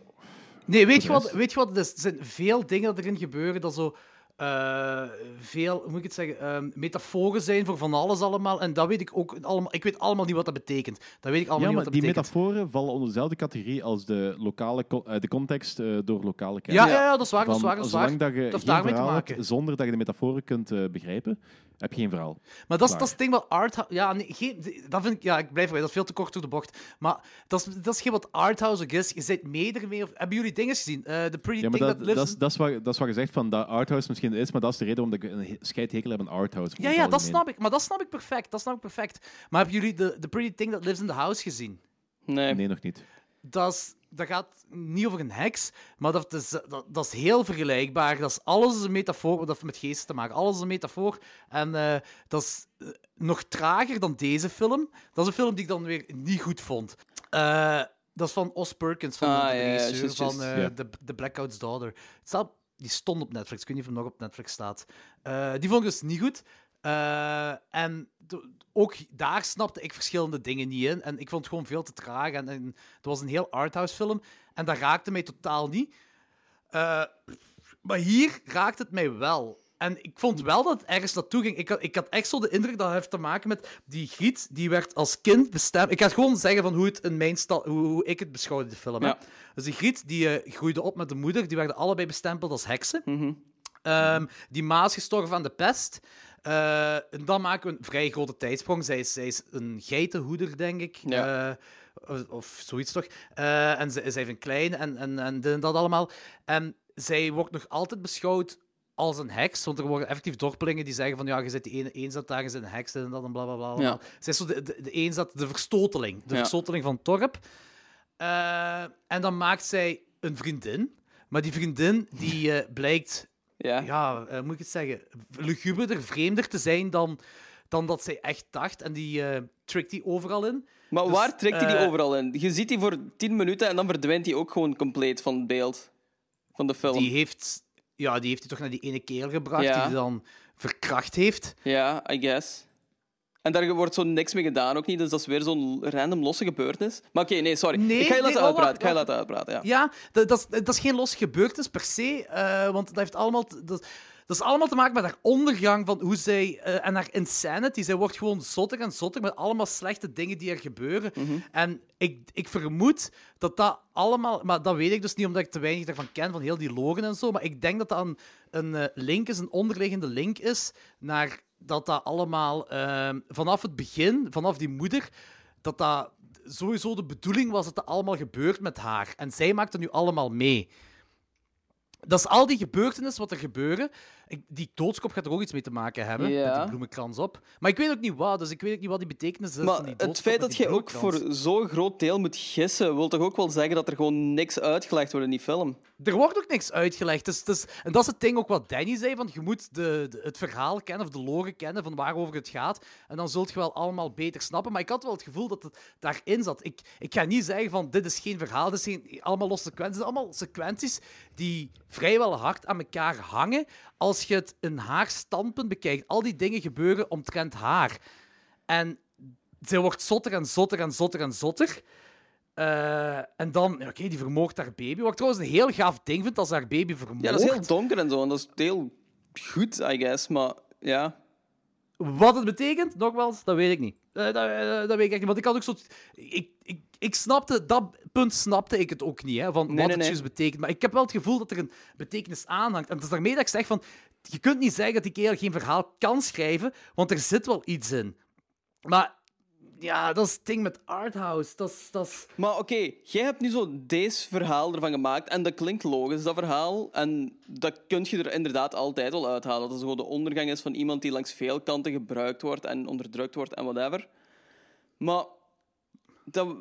Nee, weet je, wat, weet je wat? Er zijn veel dingen dat erin gebeuren dat zo... eh, veel, hoe moet ik het zeggen, ehm, metaforen zijn voor van alles allemaal. En dat weet ik ook allemaal. Ik weet allemaal niet wat dat betekent. Dat weet ik allemaal Ja, niet maar wat dat die betekent. metaforen vallen onder dezelfde categorie als de, lokale, eh, de context eh, door lokale Ja, kennis. ja, ja, dat is waar, dat is waar, dat is waar. zolang dat je geen te hebt, maken. zonder dat je de metaforen kunt begrijpen, heb je geen verhaal. Maar dat is, dat is het ding wat arthouse... Ja, nee, geen, dat vind ik... Ja, ik blijf erbij. Dat is veel te kort door de bocht. Maar dat is, dat is geen wat arthouse ook is. Je zit mee ermee. Of, hebben jullie dingen gezien? Eh The Pretty Ja, maar Thing dat, That Lives... dat, is, dat, is wat, dat is wat je zegt van dat arthouse misschien is, maar dat is de reden waarom ik een he- scheidhekel heb aan arthouse. Ja, ja, dat snap ik. Maar dat snap ik perfect. Dat snap ik perfect. Maar hebben jullie The, the Pretty Thing That Lives in the House gezien? Nee. Nee, nog niet. dat, is, dat gaat niet over een heks, maar dat is, dat, dat is heel vergelijkbaar. Dat is alles is een metafoor, dat heeft met geesten te maken. Alles is een metafoor. En eh, dat is eh, nog trager dan deze film. Dat is een film die ik dan weer niet goed vond. Eh, dat is van Os Perkins, van Ah, de regisseur van. The, The Blackout's Daughter. Het staat, die stond op Netflix. Ik weet niet of hij nog op Netflix staat. Eh, die vond ik dus niet goed. Eh, en ook daar snapte ik verschillende dingen niet in. En ik vond het gewoon veel te traag. En, en het was een heel arthouse film. En dat raakte mij totaal niet. Eh, maar hier raakt het mij wel. En ik vond wel dat het ergens naartoe ging. Ik had, ik had echt zo de indruk dat het heeft te maken met die Griet. Die werd als kind bestemd. Ik ga het gewoon zeggen van hoe, het in mijn stal, hoe, hoe ik het beschouwde, de film. Ja. Dus die Griet die, eh, groeide op met de moeder. Die werden allebei bestempeld als heksen. Mhm. Ehm, die ma is gestorven aan de pest. Eh, en dan maken we een vrij grote tijdsprong. Zij is, zij is een geitenhoeder, denk ik. Ja. Eh, of, of zoiets toch. Eh, en zij, zij heeft een kleine en, en, en dit en dat allemaal. En zij wordt nog altijd beschouwd als een heks. Want er worden effectief dorpelingen die zeggen van ja, je zit die ene eenzat daar, je zit een heks en dat en bla bla bla. Zij is zo de, de, de eenzat, de verstoteling. De Ja. verstoteling van. Eh, en dan maakt zij een vriendin. Maar die vriendin die blijkt Ja. ja, eh, moet ik het zeggen, luguberder, vreemder te zijn dan, dan dat zij echt dacht. En die eh trickt die overal in. Maar Dus, waar trekt hij die eh, overal in? Je ziet die voor 10 minuten en dan verdwijnt hij ook gewoon compleet van het beeld van de film. Die heeft, ja, die heeft hij toch naar die ene kerel gebracht Ja. die die dan verkracht heeft. Ja, I guess. En daar wordt zo niks mee gedaan ook niet, dus dat is weer zo'n random losse gebeurtenis. Maar oké, nee, sorry. Nee, ik ga je nee, laten wacht, uitpraten. Ik ga je laten uitpraten, ja. Ja, dat, dat, is, dat is geen los gebeurtenis per se, eh, want dat heeft allemaal... Dat, dat is allemaal te maken met haar ondergang van hoe zij... eh, en haar insanity. Zij wordt gewoon zotter en zotter met allemaal slechte dingen die er gebeuren. En ik, ik vermoed dat dat allemaal... Maar dat weet ik dus niet, omdat ik te weinig daarvan ken, van heel die logen en zo. Maar ik denk dat dat een, een eh, link is, een onderliggende link is, naar dat dat allemaal eh, vanaf het begin, vanaf die moeder, dat dat sowieso de bedoeling was dat dat allemaal gebeurt met haar. En zij maakt er nu allemaal mee. Dat is al die gebeurtenissen wat er gebeuren. Ik- die doodskop gaat er ook iets mee te maken hebben, met die bloemenkrans op. Maar ik weet ook niet wat, dus ik weet ook niet wat die betekenis is van Maar die het feit dat je ook voor zo'n groot deel moet gissen, wil toch ook wel zeggen dat er gewoon niks uitgelegd wordt in die film? Er wordt ook niks uitgelegd. Dus, dus, en dat is het ding ook wat Danny zei, van je moet de, de- het verhaal kennen, of de lore kennen, van waarover het gaat. En dan zult je wel allemaal beter snappen. Maar ik had wel het gevoel dat het daarin zat. Ik, ik ga niet zeggen van, dit is geen verhaal, dit geen, allemaal losse sequenties. Het zijn allemaal sequenties die vrijwel hard aan elkaar hangen, als je het in haar standpunt bekijkt. Al die dingen gebeuren omtrent haar. En zij wordt zotter en zotter en zotter en zotter. Eh, en dan, ja, oké, die vermoogt haar baby. Wat ik trouwens een heel gaaf ding vind, als ze haar baby vermoogt. Ja, dat is heel donker en zo, en dat is heel goed, I guess, maar ja. Wat het betekent, nogmaals, dat weet ik niet. Eh, dat, eh, dat weet ik echt niet. Want ik had ook zo... Ik, ik, ik snapte, dat punt snapte ik het ook niet, hè, van Nee, wat nee, het nee. juist betekent. Maar ik heb wel het gevoel dat er een betekenis aan hangt. En het is daarmee dat ik zeg van... Je kunt niet zeggen dat die kerel geen verhaal kan schrijven, want er zit wel iets in. Maar... Ja, dat is het ding met Arthouse. Dat is... Dat is... Maar oké, jij hebt nu zo deze verhaal ervan gemaakt en dat klinkt logisch, dat verhaal. En dat kun je er inderdaad altijd wel uithalen. Dat het zo de ondergang is van iemand die langs veel kanten gebruikt wordt en onderdrukt wordt en whatever. Maar dat,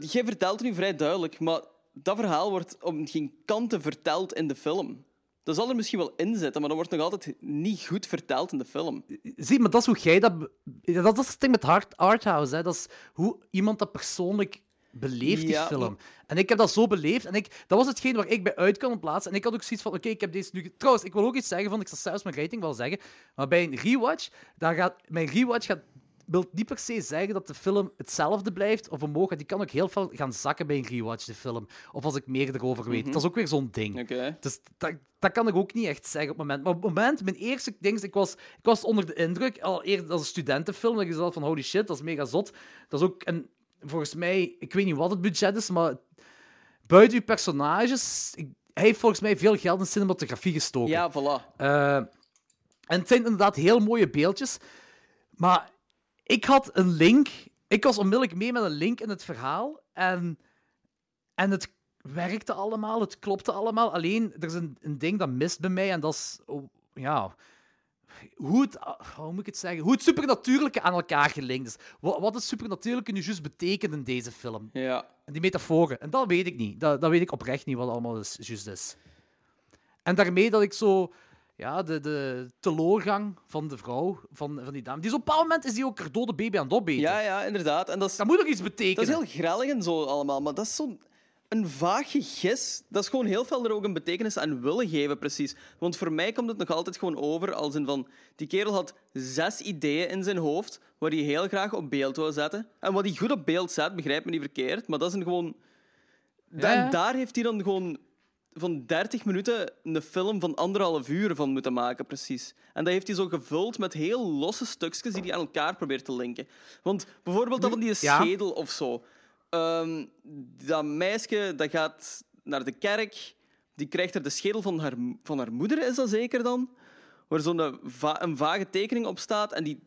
jij vertelt het nu vrij duidelijk, maar dat verhaal wordt op geen kanten verteld in de film. dat zal er misschien wel in zitten, maar dat wordt nog altijd niet goed verteld in de film. Zie, maar dat is hoe jij dat... Dat, dat is het ding met hard, arthouse. Hè. Dat is hoe iemand dat persoonlijk beleeft, die Ja, film. maar- En ik heb dat zo beleefd. En ik, dat was hetgeen waar ik bij uit kon plaatsen. En ik had ook zoiets van, oké, ik heb deze nu... Trouwens, ik wil ook iets zeggen, van, ik zal zelfs mijn rating wel zeggen. Maar bij een rewatch, dan gaat... Mijn rewatch gaat, wil niet per se zeggen dat de film hetzelfde blijft of omhoog. gaat. Die kan ook heel veel gaan zakken bij een rewatch, de film. Of als ik meer erover weet. Dat is ook weer zo'n ding. Dus dat, dat kan ik ook niet echt zeggen op het moment. Maar op het moment, mijn eerste ding, ik was, ik was onder de indruk. Al eerder als een studentenfilm, dat je zat van holy shit, dat is mega zot. Dat is ook een, volgens mij, ik weet niet wat het budget is, maar buiten uw personages, ik- hij heeft volgens mij veel geld in cinematografie gestoken. Ja, voilà. Eh, en het zijn inderdaad heel mooie beeldjes. Maar ik had een link. Ik was onmiddellijk mee met een link in het verhaal. En, en het werkte allemaal, het klopte allemaal. Alleen, er is een, een ding dat mist bij mij. En dat is... oh, ja... Hoe het, hoe moet ik het zeggen? Hoe het supernatuurlijke aan elkaar gelinkt is. Wat, wat het supernatuurlijke nu juist betekent in deze film. Ja. En die metaforen. En dat weet ik niet. Dat, dat weet ik oprecht niet wat allemaal is, juist is. En daarmee dat ik zo... Ja, de, de teloorgang van de vrouw, van, van die dame. Die is op een bepaald moment is die ook haar dode baby aan het opeten. ja, ja, inderdaad. En dat is, Dat moet ook iets dat betekenen. is heel grellig en zo allemaal, maar dat is zo'n een vage gis. Dat is gewoon heel veel er ook een betekenis aan willen geven, precies. Want voor mij komt het nog altijd gewoon over als in van... Die kerel had zes ideeën in zijn hoofd waar hij heel graag op beeld wil zetten. En wat hij goed op beeld zet, begrijp me niet verkeerd, maar dat is een gewoon... Ja. En daar heeft hij dan gewoon van 30 minuten een film van anderhalf uur van moeten maken, precies. En dat heeft hij zo gevuld met heel losse stukjes die hij aan elkaar probeert te linken. Want bijvoorbeeld dat van die ja. schedel of zo. Ehm, dat meisje dat gaat naar de kerk, die krijgt er de schedel van haar, van haar moeder, is dat zeker dan? Waar zo'n va een vage tekening op staat en die...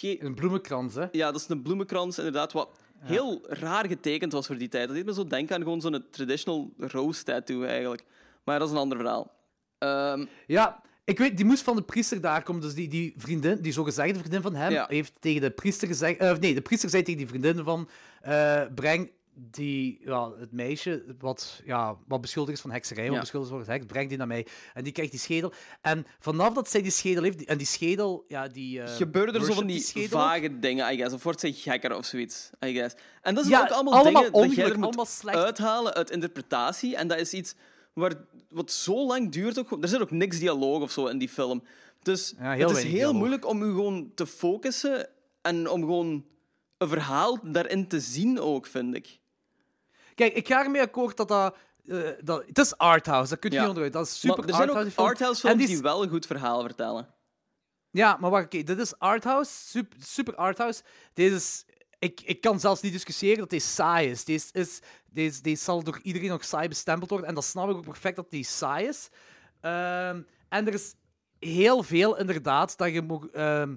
Een bloemenkrans, hè. ja, dat is een bloemenkrans, inderdaad, wat heel raar getekend was voor die tijd. Dat deed me zo denken aan gewoon zo'n traditional rose tattoo, eigenlijk. Maar dat is een ander verhaal. Ehm, Ja, ik weet, die moest van de priester daar komen. Dus die, die vriendin, die zogezegde vriendin van hem, Ja. heeft tegen de priester gezegd... eh, nee, de priester zei tegen die vriendin van... eh, breng die, ja, het meisje wat, ja, wat beschuldigd is van hekserij, wat Ja. beschuldigd is van heks, breng die naar mij. En die krijgt die schedel. En vanaf dat zij die schedel heeft... die- en die schedel, ja, die... eh, gebeuren er zo van die, vage dingen, I guess. Of wordt zij gekker of zoiets, I guess. En dat is Ja, ook allemaal, allemaal dingen dat er moet allemaal slecht. uithalen uit interpretatie. En dat is iets waar, wat zo lang duurt. Ook, er zit ook niks dialoog of zo in die film. Dus Ja, het is heel dialoog. moeilijk om je gewoon te focussen en om gewoon een verhaal daarin te zien ook, vind ik. Kijk, ik ga ermee akkoord dat dat... eh, dat het is arthouse, dat kun je Ja. niet onderuit. Dat is super maar er zijn arthouse. ook arthouse En films die die wel een goed verhaal vertellen. Ja, maar wacht, oké, dit is arthouse, super, super arthouse. Deze is, ik, ik kan zelfs niet discussiëren dat deze saai is. Deze, is deze, deze zal door iedereen nog saai bestempeld worden. En dat snap ik ook perfect dat die saai is. Ehm, en er is heel veel inderdaad dat je, mo- ehm,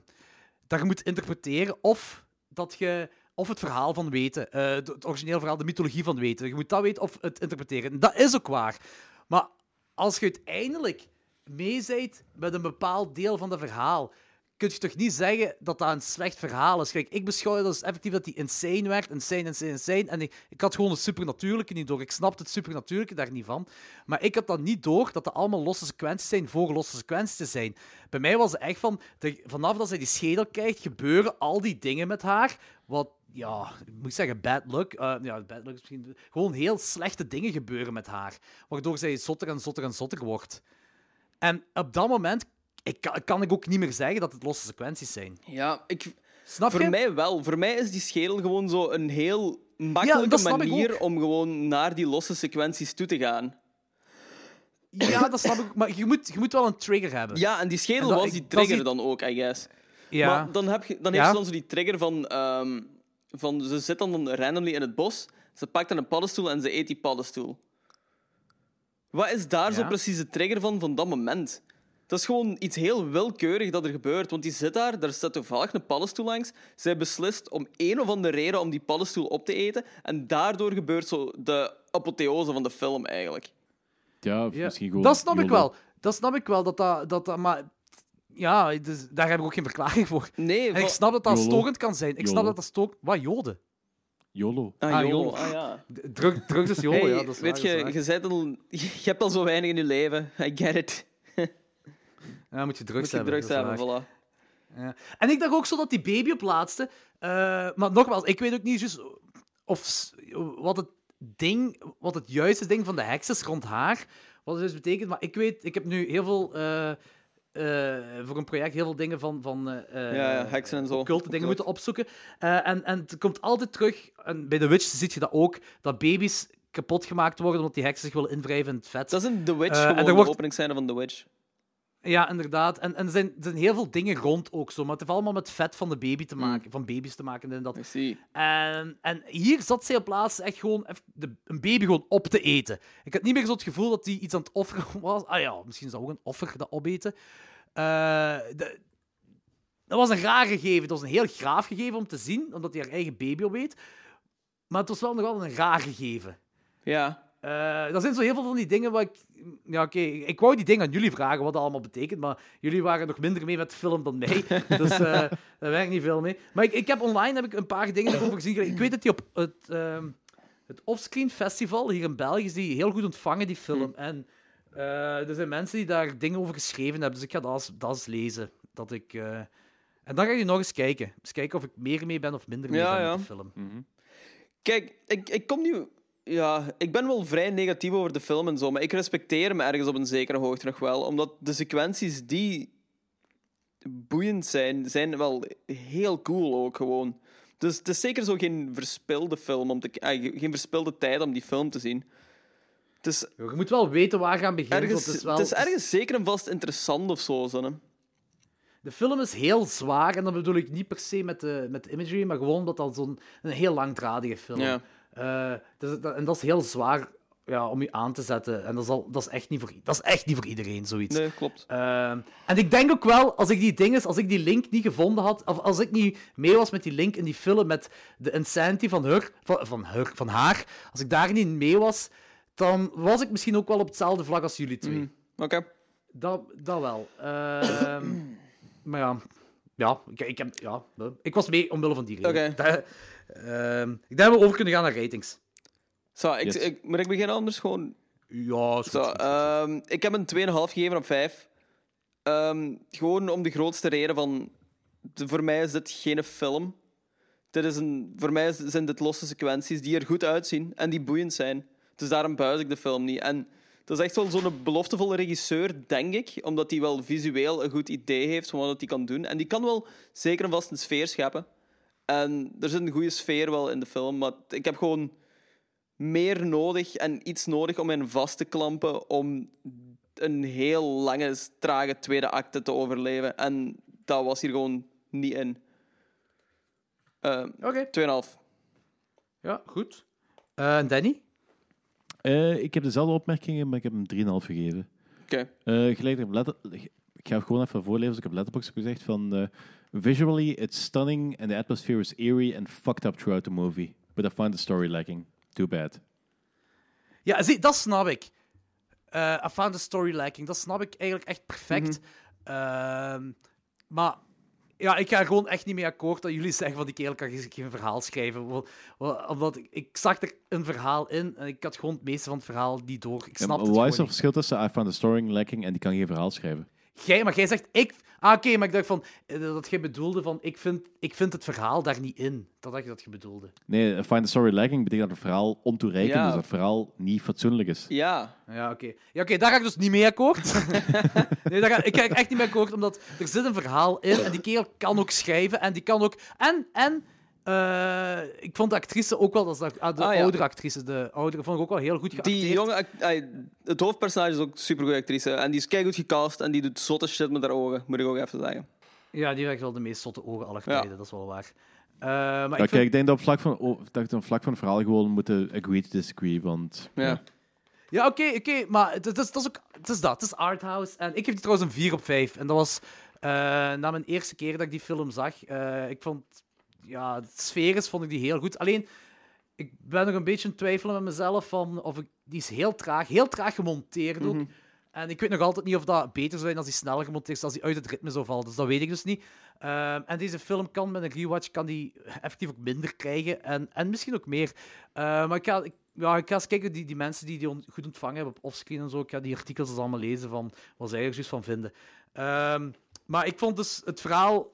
dat je moet interpreteren. Of dat je. Of het verhaal van weten. eh, het origineel verhaal, de mythologie van weten. Je moet dat weten of het interpreteren. Dat is ook waar. Maar als je uiteindelijk mee bent met een bepaald deel van het verhaal, kun je toch niet zeggen dat dat een slecht verhaal is. Kijk, ik beschouw het als effectief dat die insane werd. Insane, insane, insane. En ik, ik had gewoon het supernatuurlijke niet door. Ik snapte het supernatuurlijke daar niet van. Maar ik had dan niet door dat dat allemaal losse sequenties zijn voor losse sequenties te zijn. Bij mij was het echt van, de- vanaf dat zij die schedel krijgt, gebeuren al die dingen met haar. Wat, ja, ik moet zeggen, bad luck. Eh, ja, bad luck is misschien... Gewoon heel slechte dingen gebeuren met haar. Waardoor zij zotter en zotter en zotter wordt. En op dat moment ik kan, kan ik ook niet meer zeggen dat het losse sequenties zijn. Ja, ik, Snap voor je? mij wel. Voor mij is die schedel gewoon zo een heel makkelijke manier om gewoon naar die losse sequenties toe te gaan. Ja, dat snap ik. Maar je moet, je moet wel een trigger hebben. Ja, en die schedel En dat- was die trigger die- dan ook, I guess. Ja. Maar dan, heb je, dan Ja. heeft ze dan zo die trigger van, ehm, van... Ze zit dan, dan randomly in het bos, ze pakt dan een paddenstoel en ze eet die paddenstoel. Wat is daar zo precies de trigger van, van dat moment? Dat is gewoon iets heel willekeurig dat er gebeurt. Want die zit daar, daar staat toevallig een paddenstoel langs. Zij beslist om een of andere reden om die paddenstoel op te eten. En daardoor gebeurt zo de apotheose van de film, eigenlijk. Ja, misschien gewoon... Dat snap ik wel. Dat snap ik wel. Dat dat, dat, dat- maar ja, dus, daar heb ik ook geen verklaring voor. Nee, En ik snap dat dat YOLO. storend kan zijn. Ik snap dat dat storend... Wat, joden? YOLO. Ah, Ah, YOLO. Ah, ja. Drug, drugs is Hey, ja. Dat is weet waar, je, dat is waar. je, bent al, je hebt al zo weinig in je leven. I get it. Ja, moet je drugs Moet je hebben. drugs hebben, voilà. Ja. En ik dacht ook zo dat die baby op laatste. eh, maar nogmaals, ik weet ook niet juist of wat het ding, wat het juiste ding van de heks is rond haar. Wat het dus betekent. Maar ik weet, ik heb nu heel veel. eh, eh, voor een project heel veel dingen van, van eh, Ja, ja, heksen en zo. occulte dingen moeten opzoeken. En, en het komt altijd terug, en bij The Witch zie je dat ook, dat baby's kapot gemaakt worden omdat die heksen zich willen invrijven in het vet. Dat is in The Witch gewoon de wordt- openingsscène van The Witch. Ja, inderdaad. En, en er, zijn, er zijn heel veel dingen rond ook zo, maar het heeft allemaal met vet van de baby te maken, van baby's te maken. En, dat. En, en hier zat zij op laatst echt gewoon even de, een baby gewoon op te eten. Ik had niet meer zo het gevoel dat hij iets aan het offeren was. Ah ja, misschien is dat ook een offer, dat opeten. Eh, de- dat was een raar gegeven. Dat was een heel graaf gegeven om te zien, omdat hij haar eigen baby opeet. Maar het was wel nog wel een raar gegeven. Ja. Eh er zijn zo heel veel van die dingen waar ik... Ja, oké, ik wou die dingen aan jullie vragen, wat dat allemaal betekent, maar jullie waren nog minder mee met de film dan mij, dus eh, daar werk ik niet veel mee. Maar ik, ik heb online heb ik een paar dingen erover gezien. Ik weet dat die op het, ehm, het Offscreen Festival hier in België is die heel goed ontvangen, die film. En eh, er zijn mensen die daar dingen over geschreven hebben, dus ik ga dat eens, dat eens lezen. Dat ik... En dan ga je nog eens kijken. Eens kijken of ik meer mee ben of minder mee Ja, ben ja. met de film. Kijk, ik, ik kom nu... Ja, ik ben wel vrij negatief over de film en zo, maar ik respecteer hem ergens op een zekere hoogte nog wel. Omdat de sequenties die boeiend zijn, zijn wel heel cool ook gewoon. Dus het is zeker zo geen verspilde film, om te, eh, geen verspilde tijd om die film te zien. Het is Je moet wel weten waar gaan beginnen. ergens, het is wel... het is ergens zeker en vast interessant of zo. zo hè. De film is heel zwaar, en dat bedoel ik niet per se met de, met de imagery, maar gewoon omdat dat zo'n een heel langdradige film Ja. Eh, dus dat, En dat is heel zwaar ja, om je aan te zetten. En dat is, al, dat, is echt niet voor, dat is echt niet voor iedereen, zoiets. Nee, klopt. Ehm, en ik denk ook wel, als ik die dingen, als ik die link niet gevonden had, of als ik niet mee was met die link in die film met de insanity van, haar, van, van, van haar, als ik daar niet mee was, dan was ik misschien ook wel op hetzelfde vlak als jullie twee. Mhm. Oké. Dat, dat wel. Ehm, maar ja, ja, ik, ik, heb, ja, ik was mee omwille van die reden. Oké. Ehm, ik denk dat we over kunnen gaan naar ratings. Zo, ik, Yes. ik, moet ik beginnen anders gewoon Ja, is goed. Zo, goed. ehm, ik heb een 2,5 gegeven op 5. Ehm, gewoon om de grootste reden van... de- voor mij is dit geen film. Dit is een, voor mij is- zijn dit losse sequenties die er goed uitzien en die boeiend zijn. Dus daarom buis ik de film niet. En dat is echt wel zo'n beloftevolle regisseur, denk ik. Omdat hij wel visueel een goed idee heeft van wat hij kan doen. En die kan wel zeker en vast een sfeer scheppen. En er zit een goede sfeer wel in de film. Maar ik heb gewoon meer nodig en iets nodig om mij vast te klampen om een heel lange, trage tweede acte te overleven. En dat was hier gewoon niet in. Eh Oké, 2,5. ja, goed. Eh, Danny? Eh, ik heb dezelfde opmerkingen, maar ik heb hem 3,5 gegeven. Oké. Eh, gelijk letter... Ik ga gewoon even voorlezen. Dus ik heb Letterboxd gezegd van... Visually, it's stunning and the atmosphere is eerie and fucked up throughout the movie. But I find the story lacking. Too bad. Ja, zie, dat snap ik. Eh I found the story lacking. Dat snap ik eigenlijk echt perfect. Ehm, maar ja, ik ga gewoon echt niet mee akkoord dat jullie zeggen van die kerel kan geen verhaal schrijven. Wel, Omdat ik, ik zag er een verhaal in en ik had gewoon het meeste van het verhaal niet door. Ik Ja, snap maar het wat is er niet. verschil tussen I found the story lacking en die kan geen verhaal schrijven? Jij, maar jij zegt ik. Ah, oké, maar ik dacht van eh, dat jij bedoelde van ik vind, ik vind het verhaal daar niet in. Dat dacht je dat je bedoelde. Nee, I find the story lacking betekent dat het verhaal ontoereikend Ja. is. Dat het verhaal niet fatsoenlijk is. Ja. Ja, oké. Ja, oké, daar ga ik dus niet mee akkoord. nee, daar ga, ik ga echt niet mee akkoord, omdat er zit een verhaal in en die kerel kan ook schrijven en die kan ook... En, en eh, ik vond de actrice ook wel, dat is de, ah, de Ah, ja. oudere actrice, de oudere, vond ik ook wel heel goed geacteerd. Die jonge... Het hoofdpersonage is ook een supergoeie actrice. En die is keigoed gecast en die doet zotte shit met haar ogen. Moet ik ook even zeggen. Ja, die heeft wel de meest zotte ogen aller Ja. tijden, dat is wel waar. Eh, maar Ja, ik kijk, ik denk dat op vlak van, oh, dat ik op vlak van het verhaal gewoon moeten agree to disagree. Want Ja. Ja, oké, oké, maar het, het is, het is ook, het is dat, het is arthouse. En ik geef die trouwens een 4 op 5. En dat was eh, na mijn eerste keer dat ik die film zag. Eh, ik vond, ja, de sfeer is, vond ik die heel goed. Alleen, ik ben nog een beetje in twijfelen met mezelf van of ik, die is heel traag, heel traag gemonteerd ook. En ik weet nog altijd niet of dat beter zou zijn als die sneller gemonteerd is, als die uit het ritme zou vallen. Dus dat weet ik dus niet. Ehm, en deze film kan met een rewatch kan die effectief ook minder krijgen. En, en misschien ook meer. Eh, maar ik ga, ik, ja, ik ga eens kijken, die, die mensen die die on- goed ontvangen hebben op offscreen en zo. Ik ga die artikels eens allemaal lezen van wat zij er juist van vinden. Ehm, maar ik vond dus het verhaal,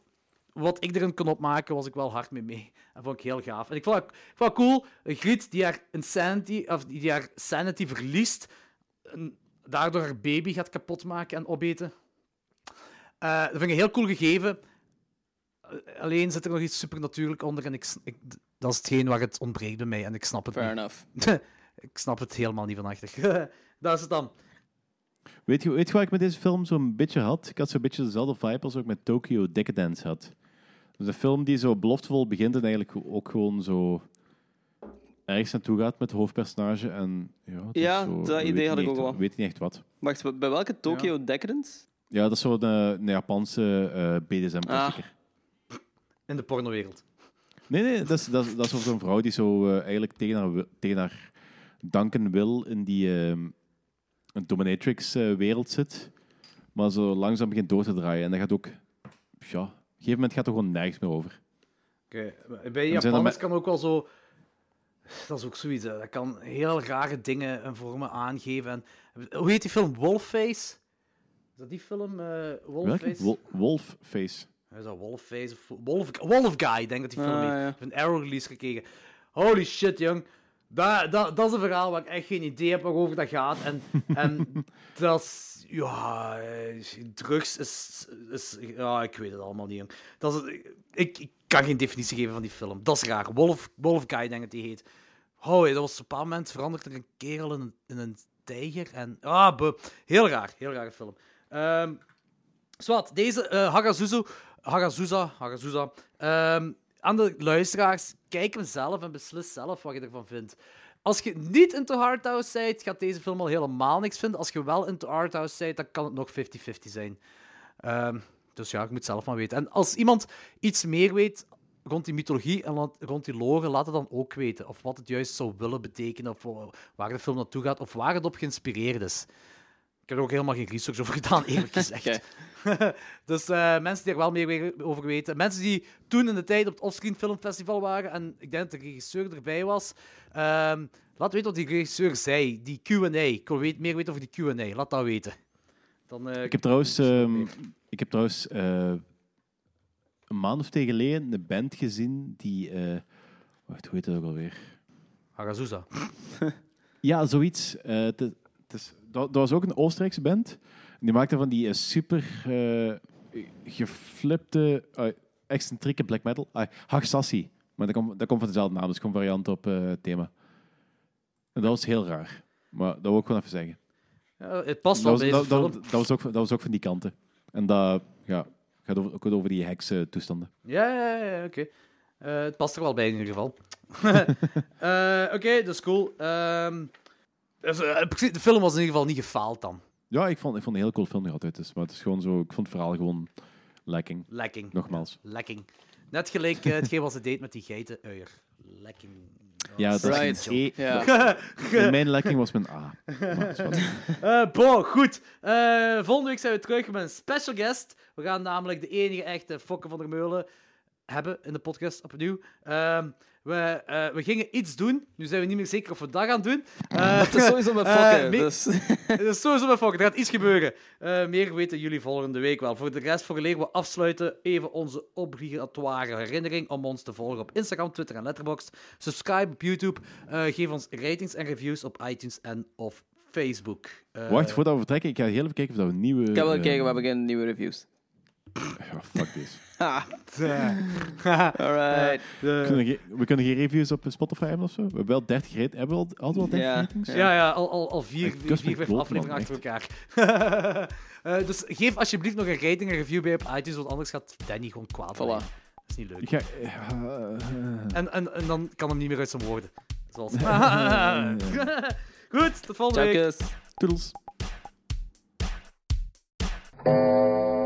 wat ik erin kon opmaken, was ik wel hard mee mee. En vond ik heel gaaf. En ik vond het, ik vond het cool, een Griet die haar insanity, of die haar sanity verliest, en daardoor haar baby gaat kapotmaken en opeten. Eh, dat vind ik een heel cool gegeven. Eh, Alleen zit er nog iets supernatuurlijk onder en ik, ik, dat is hetgeen waar het ontbreekt bij mij en ik snap het Fair niet. enough. ik snap het helemaal niet van achter. dat is het dan. Weet je, weet je wat ik met deze film zo'n beetje had? Ik had zo'n beetje dezelfde vibe als ik met Tokyo Decadence had. Dus een film die zo beloftevol begint en eigenlijk ook gewoon zo ergens naartoe gaat met het hoofdpersonage. En, ja, Ja, zo, dat idee had ik ook wel. We weten niet echt wat. Wacht, bij welke Tokyo Decadence? Ja, dat is zo'n eh, een Japanse eh BDSM-klassieker. In de pornowereld. Nee, nee, dat is, dat is, dat is over zo'n vrouw die zo eh, eigenlijk tegen haar, tegen haar danken wil in die ehm, dominatrix-wereld zit. Maar zo langzaam begint door te draaien. En dat gaat ook... Ja, gegeven moment gaat er gewoon nergens meer over. Oké, Bij zijn er Japanners kan ook wel zo... Dat is ook zoiets, hè. dat kan heel rare dingen en vormen aangeven. En, hoe heet die film? Wolfface? Is dat die film? eh Welke? Wolfface? Wol- Wolfface. Is dat Wolfface Wolf, Wolf Guy, ik denk dat die film Ah, heet. ja. Ik heb een Arrow release gekregen. Holy shit, jong. Dat, dat, dat is een verhaal waar ik echt geen idee heb waarover dat gaat. En, en dat is... Ja, drugs is, is... Ja, ik weet het allemaal niet, jong. Dat is, ik, ik kan geen definitie geven van die film. Dat is raar. Wolf, Wolf Guy, denk ik dat die heet. Oh, dat was op een bepaald moment veranderd er een kerel in een, in een tijger. En, ah, buh. heel raar. Heel rare film. Ehm Zwat, deze eh Hagazuzu, Hagazuza. Ehm, aan de luisteraars, kijk hem zelf en beslis zelf wat je ervan vindt. Als je niet into Hardhouse bent, gaat deze film al helemaal niks vinden. Als je wel into Hardhouse bent, dan kan het nog 50-50 zijn. Ehm, dus ja, je moet zelf maar weten. En als iemand iets meer weet rond die mythologie en rond die lore, laat het dan ook weten. Of wat het juist zou willen betekenen, of wa- waar de film naartoe gaat, of waar het op geïnspireerd is. Ik heb er ook helemaal geen research over gedaan, eerlijk gezegd. Dus eh, mensen die er wel meer over weten. Mensen die toen in de tijd op het Offscreen Filmfestival waren, en ik denk dat de regisseur erbij was. ehm, laat weten wat die regisseur zei. Die Q&A. Ik wil weet- meer weten over die Q&A. Laat dat weten. Dan, eh, Ik heb trouwens, ehm, ik heb trouwens eh, een maand of twee geleden een band gezien die... eh, wacht, hoe heet dat ook alweer? Hagazusa. Ja, zoiets. Eh, het is- dat, dat was ook een Oostenrijkse band. Die maakte van die eh, super eh, geflipte, eh, excentrieke black metal. Uh, Hagsassi. Maar dat komt, dat komt van dezelfde naam, dus gewoon variant op het thema. En dat was heel raar. Maar dat wil ik gewoon even zeggen. Ja, het past Dat wel was, bij deze dat, film. dat, was ook, dat was ook van die kanten. En dat ja, gaat over, ook over die heksen-toestanden. Ja, ja, ja, oké. Het past er wel bij in ieder geval. Oké, dat is cool. Ehm, dus, eh, de film was in ieder geval niet gefaald dan. Ja, ik vond, ik vond een heel cool film nog altijd. Dus, maar het is gewoon zo, ik vond het verhaal gewoon lekking. Lekking. Nogmaals. Lekking. Net gelijk eh, hetgeen wat ze deed met die geitenuier. Lekking. Ja, dat is Right. een E. Ja. Mijn lekking was mijn A. Maar. Eh bon, goed. Eh, volgende week zijn we terug met een special guest. We gaan namelijk de enige echte Fokke van der Meulen hebben in de podcast opnieuw. Ehm, we, eh, we gingen iets doen. Nu zijn we niet meer zeker of we dat gaan doen. Eh, Het is sowieso met eh, fokken. me- dus. Het is sowieso met Fokke. Er gaat iets gebeuren. Eh, meer weten jullie volgende week wel. Voor de rest, voor leren we afsluiten, even onze obligatoire herinnering om ons te volgen op Instagram, Twitter en Letterboxd. Subscribe op YouTube. Eh, geef ons ratings en reviews op iTunes en of Facebook. Wacht, voordat we vertrekken, ik ga heel even kijken of dat we nieuwe... Ik ga wel kijken, we hebben geen nieuwe reviews. ja, fuck this. Eh, alright. We kunnen, geen, we kunnen geen reviews op Spotify hebben of zo. We hebben wel 30 rate, hebben we al, altijd wel 30 Ja. ratings? Ja, ja, al, al, al vier, vier, vijf afleveringen achter elkaar. Eh, dus geef alsjeblieft nog een rating en review bij op iTunes, want anders gaat Danny gewoon kwaad worden. Voilà. Dat is niet leuk. Eh, En, en, en dan kan hem niet meer uit zijn woorden. Zoals... Goed, tot volgende Ciao, week. kus. Toedels. Thank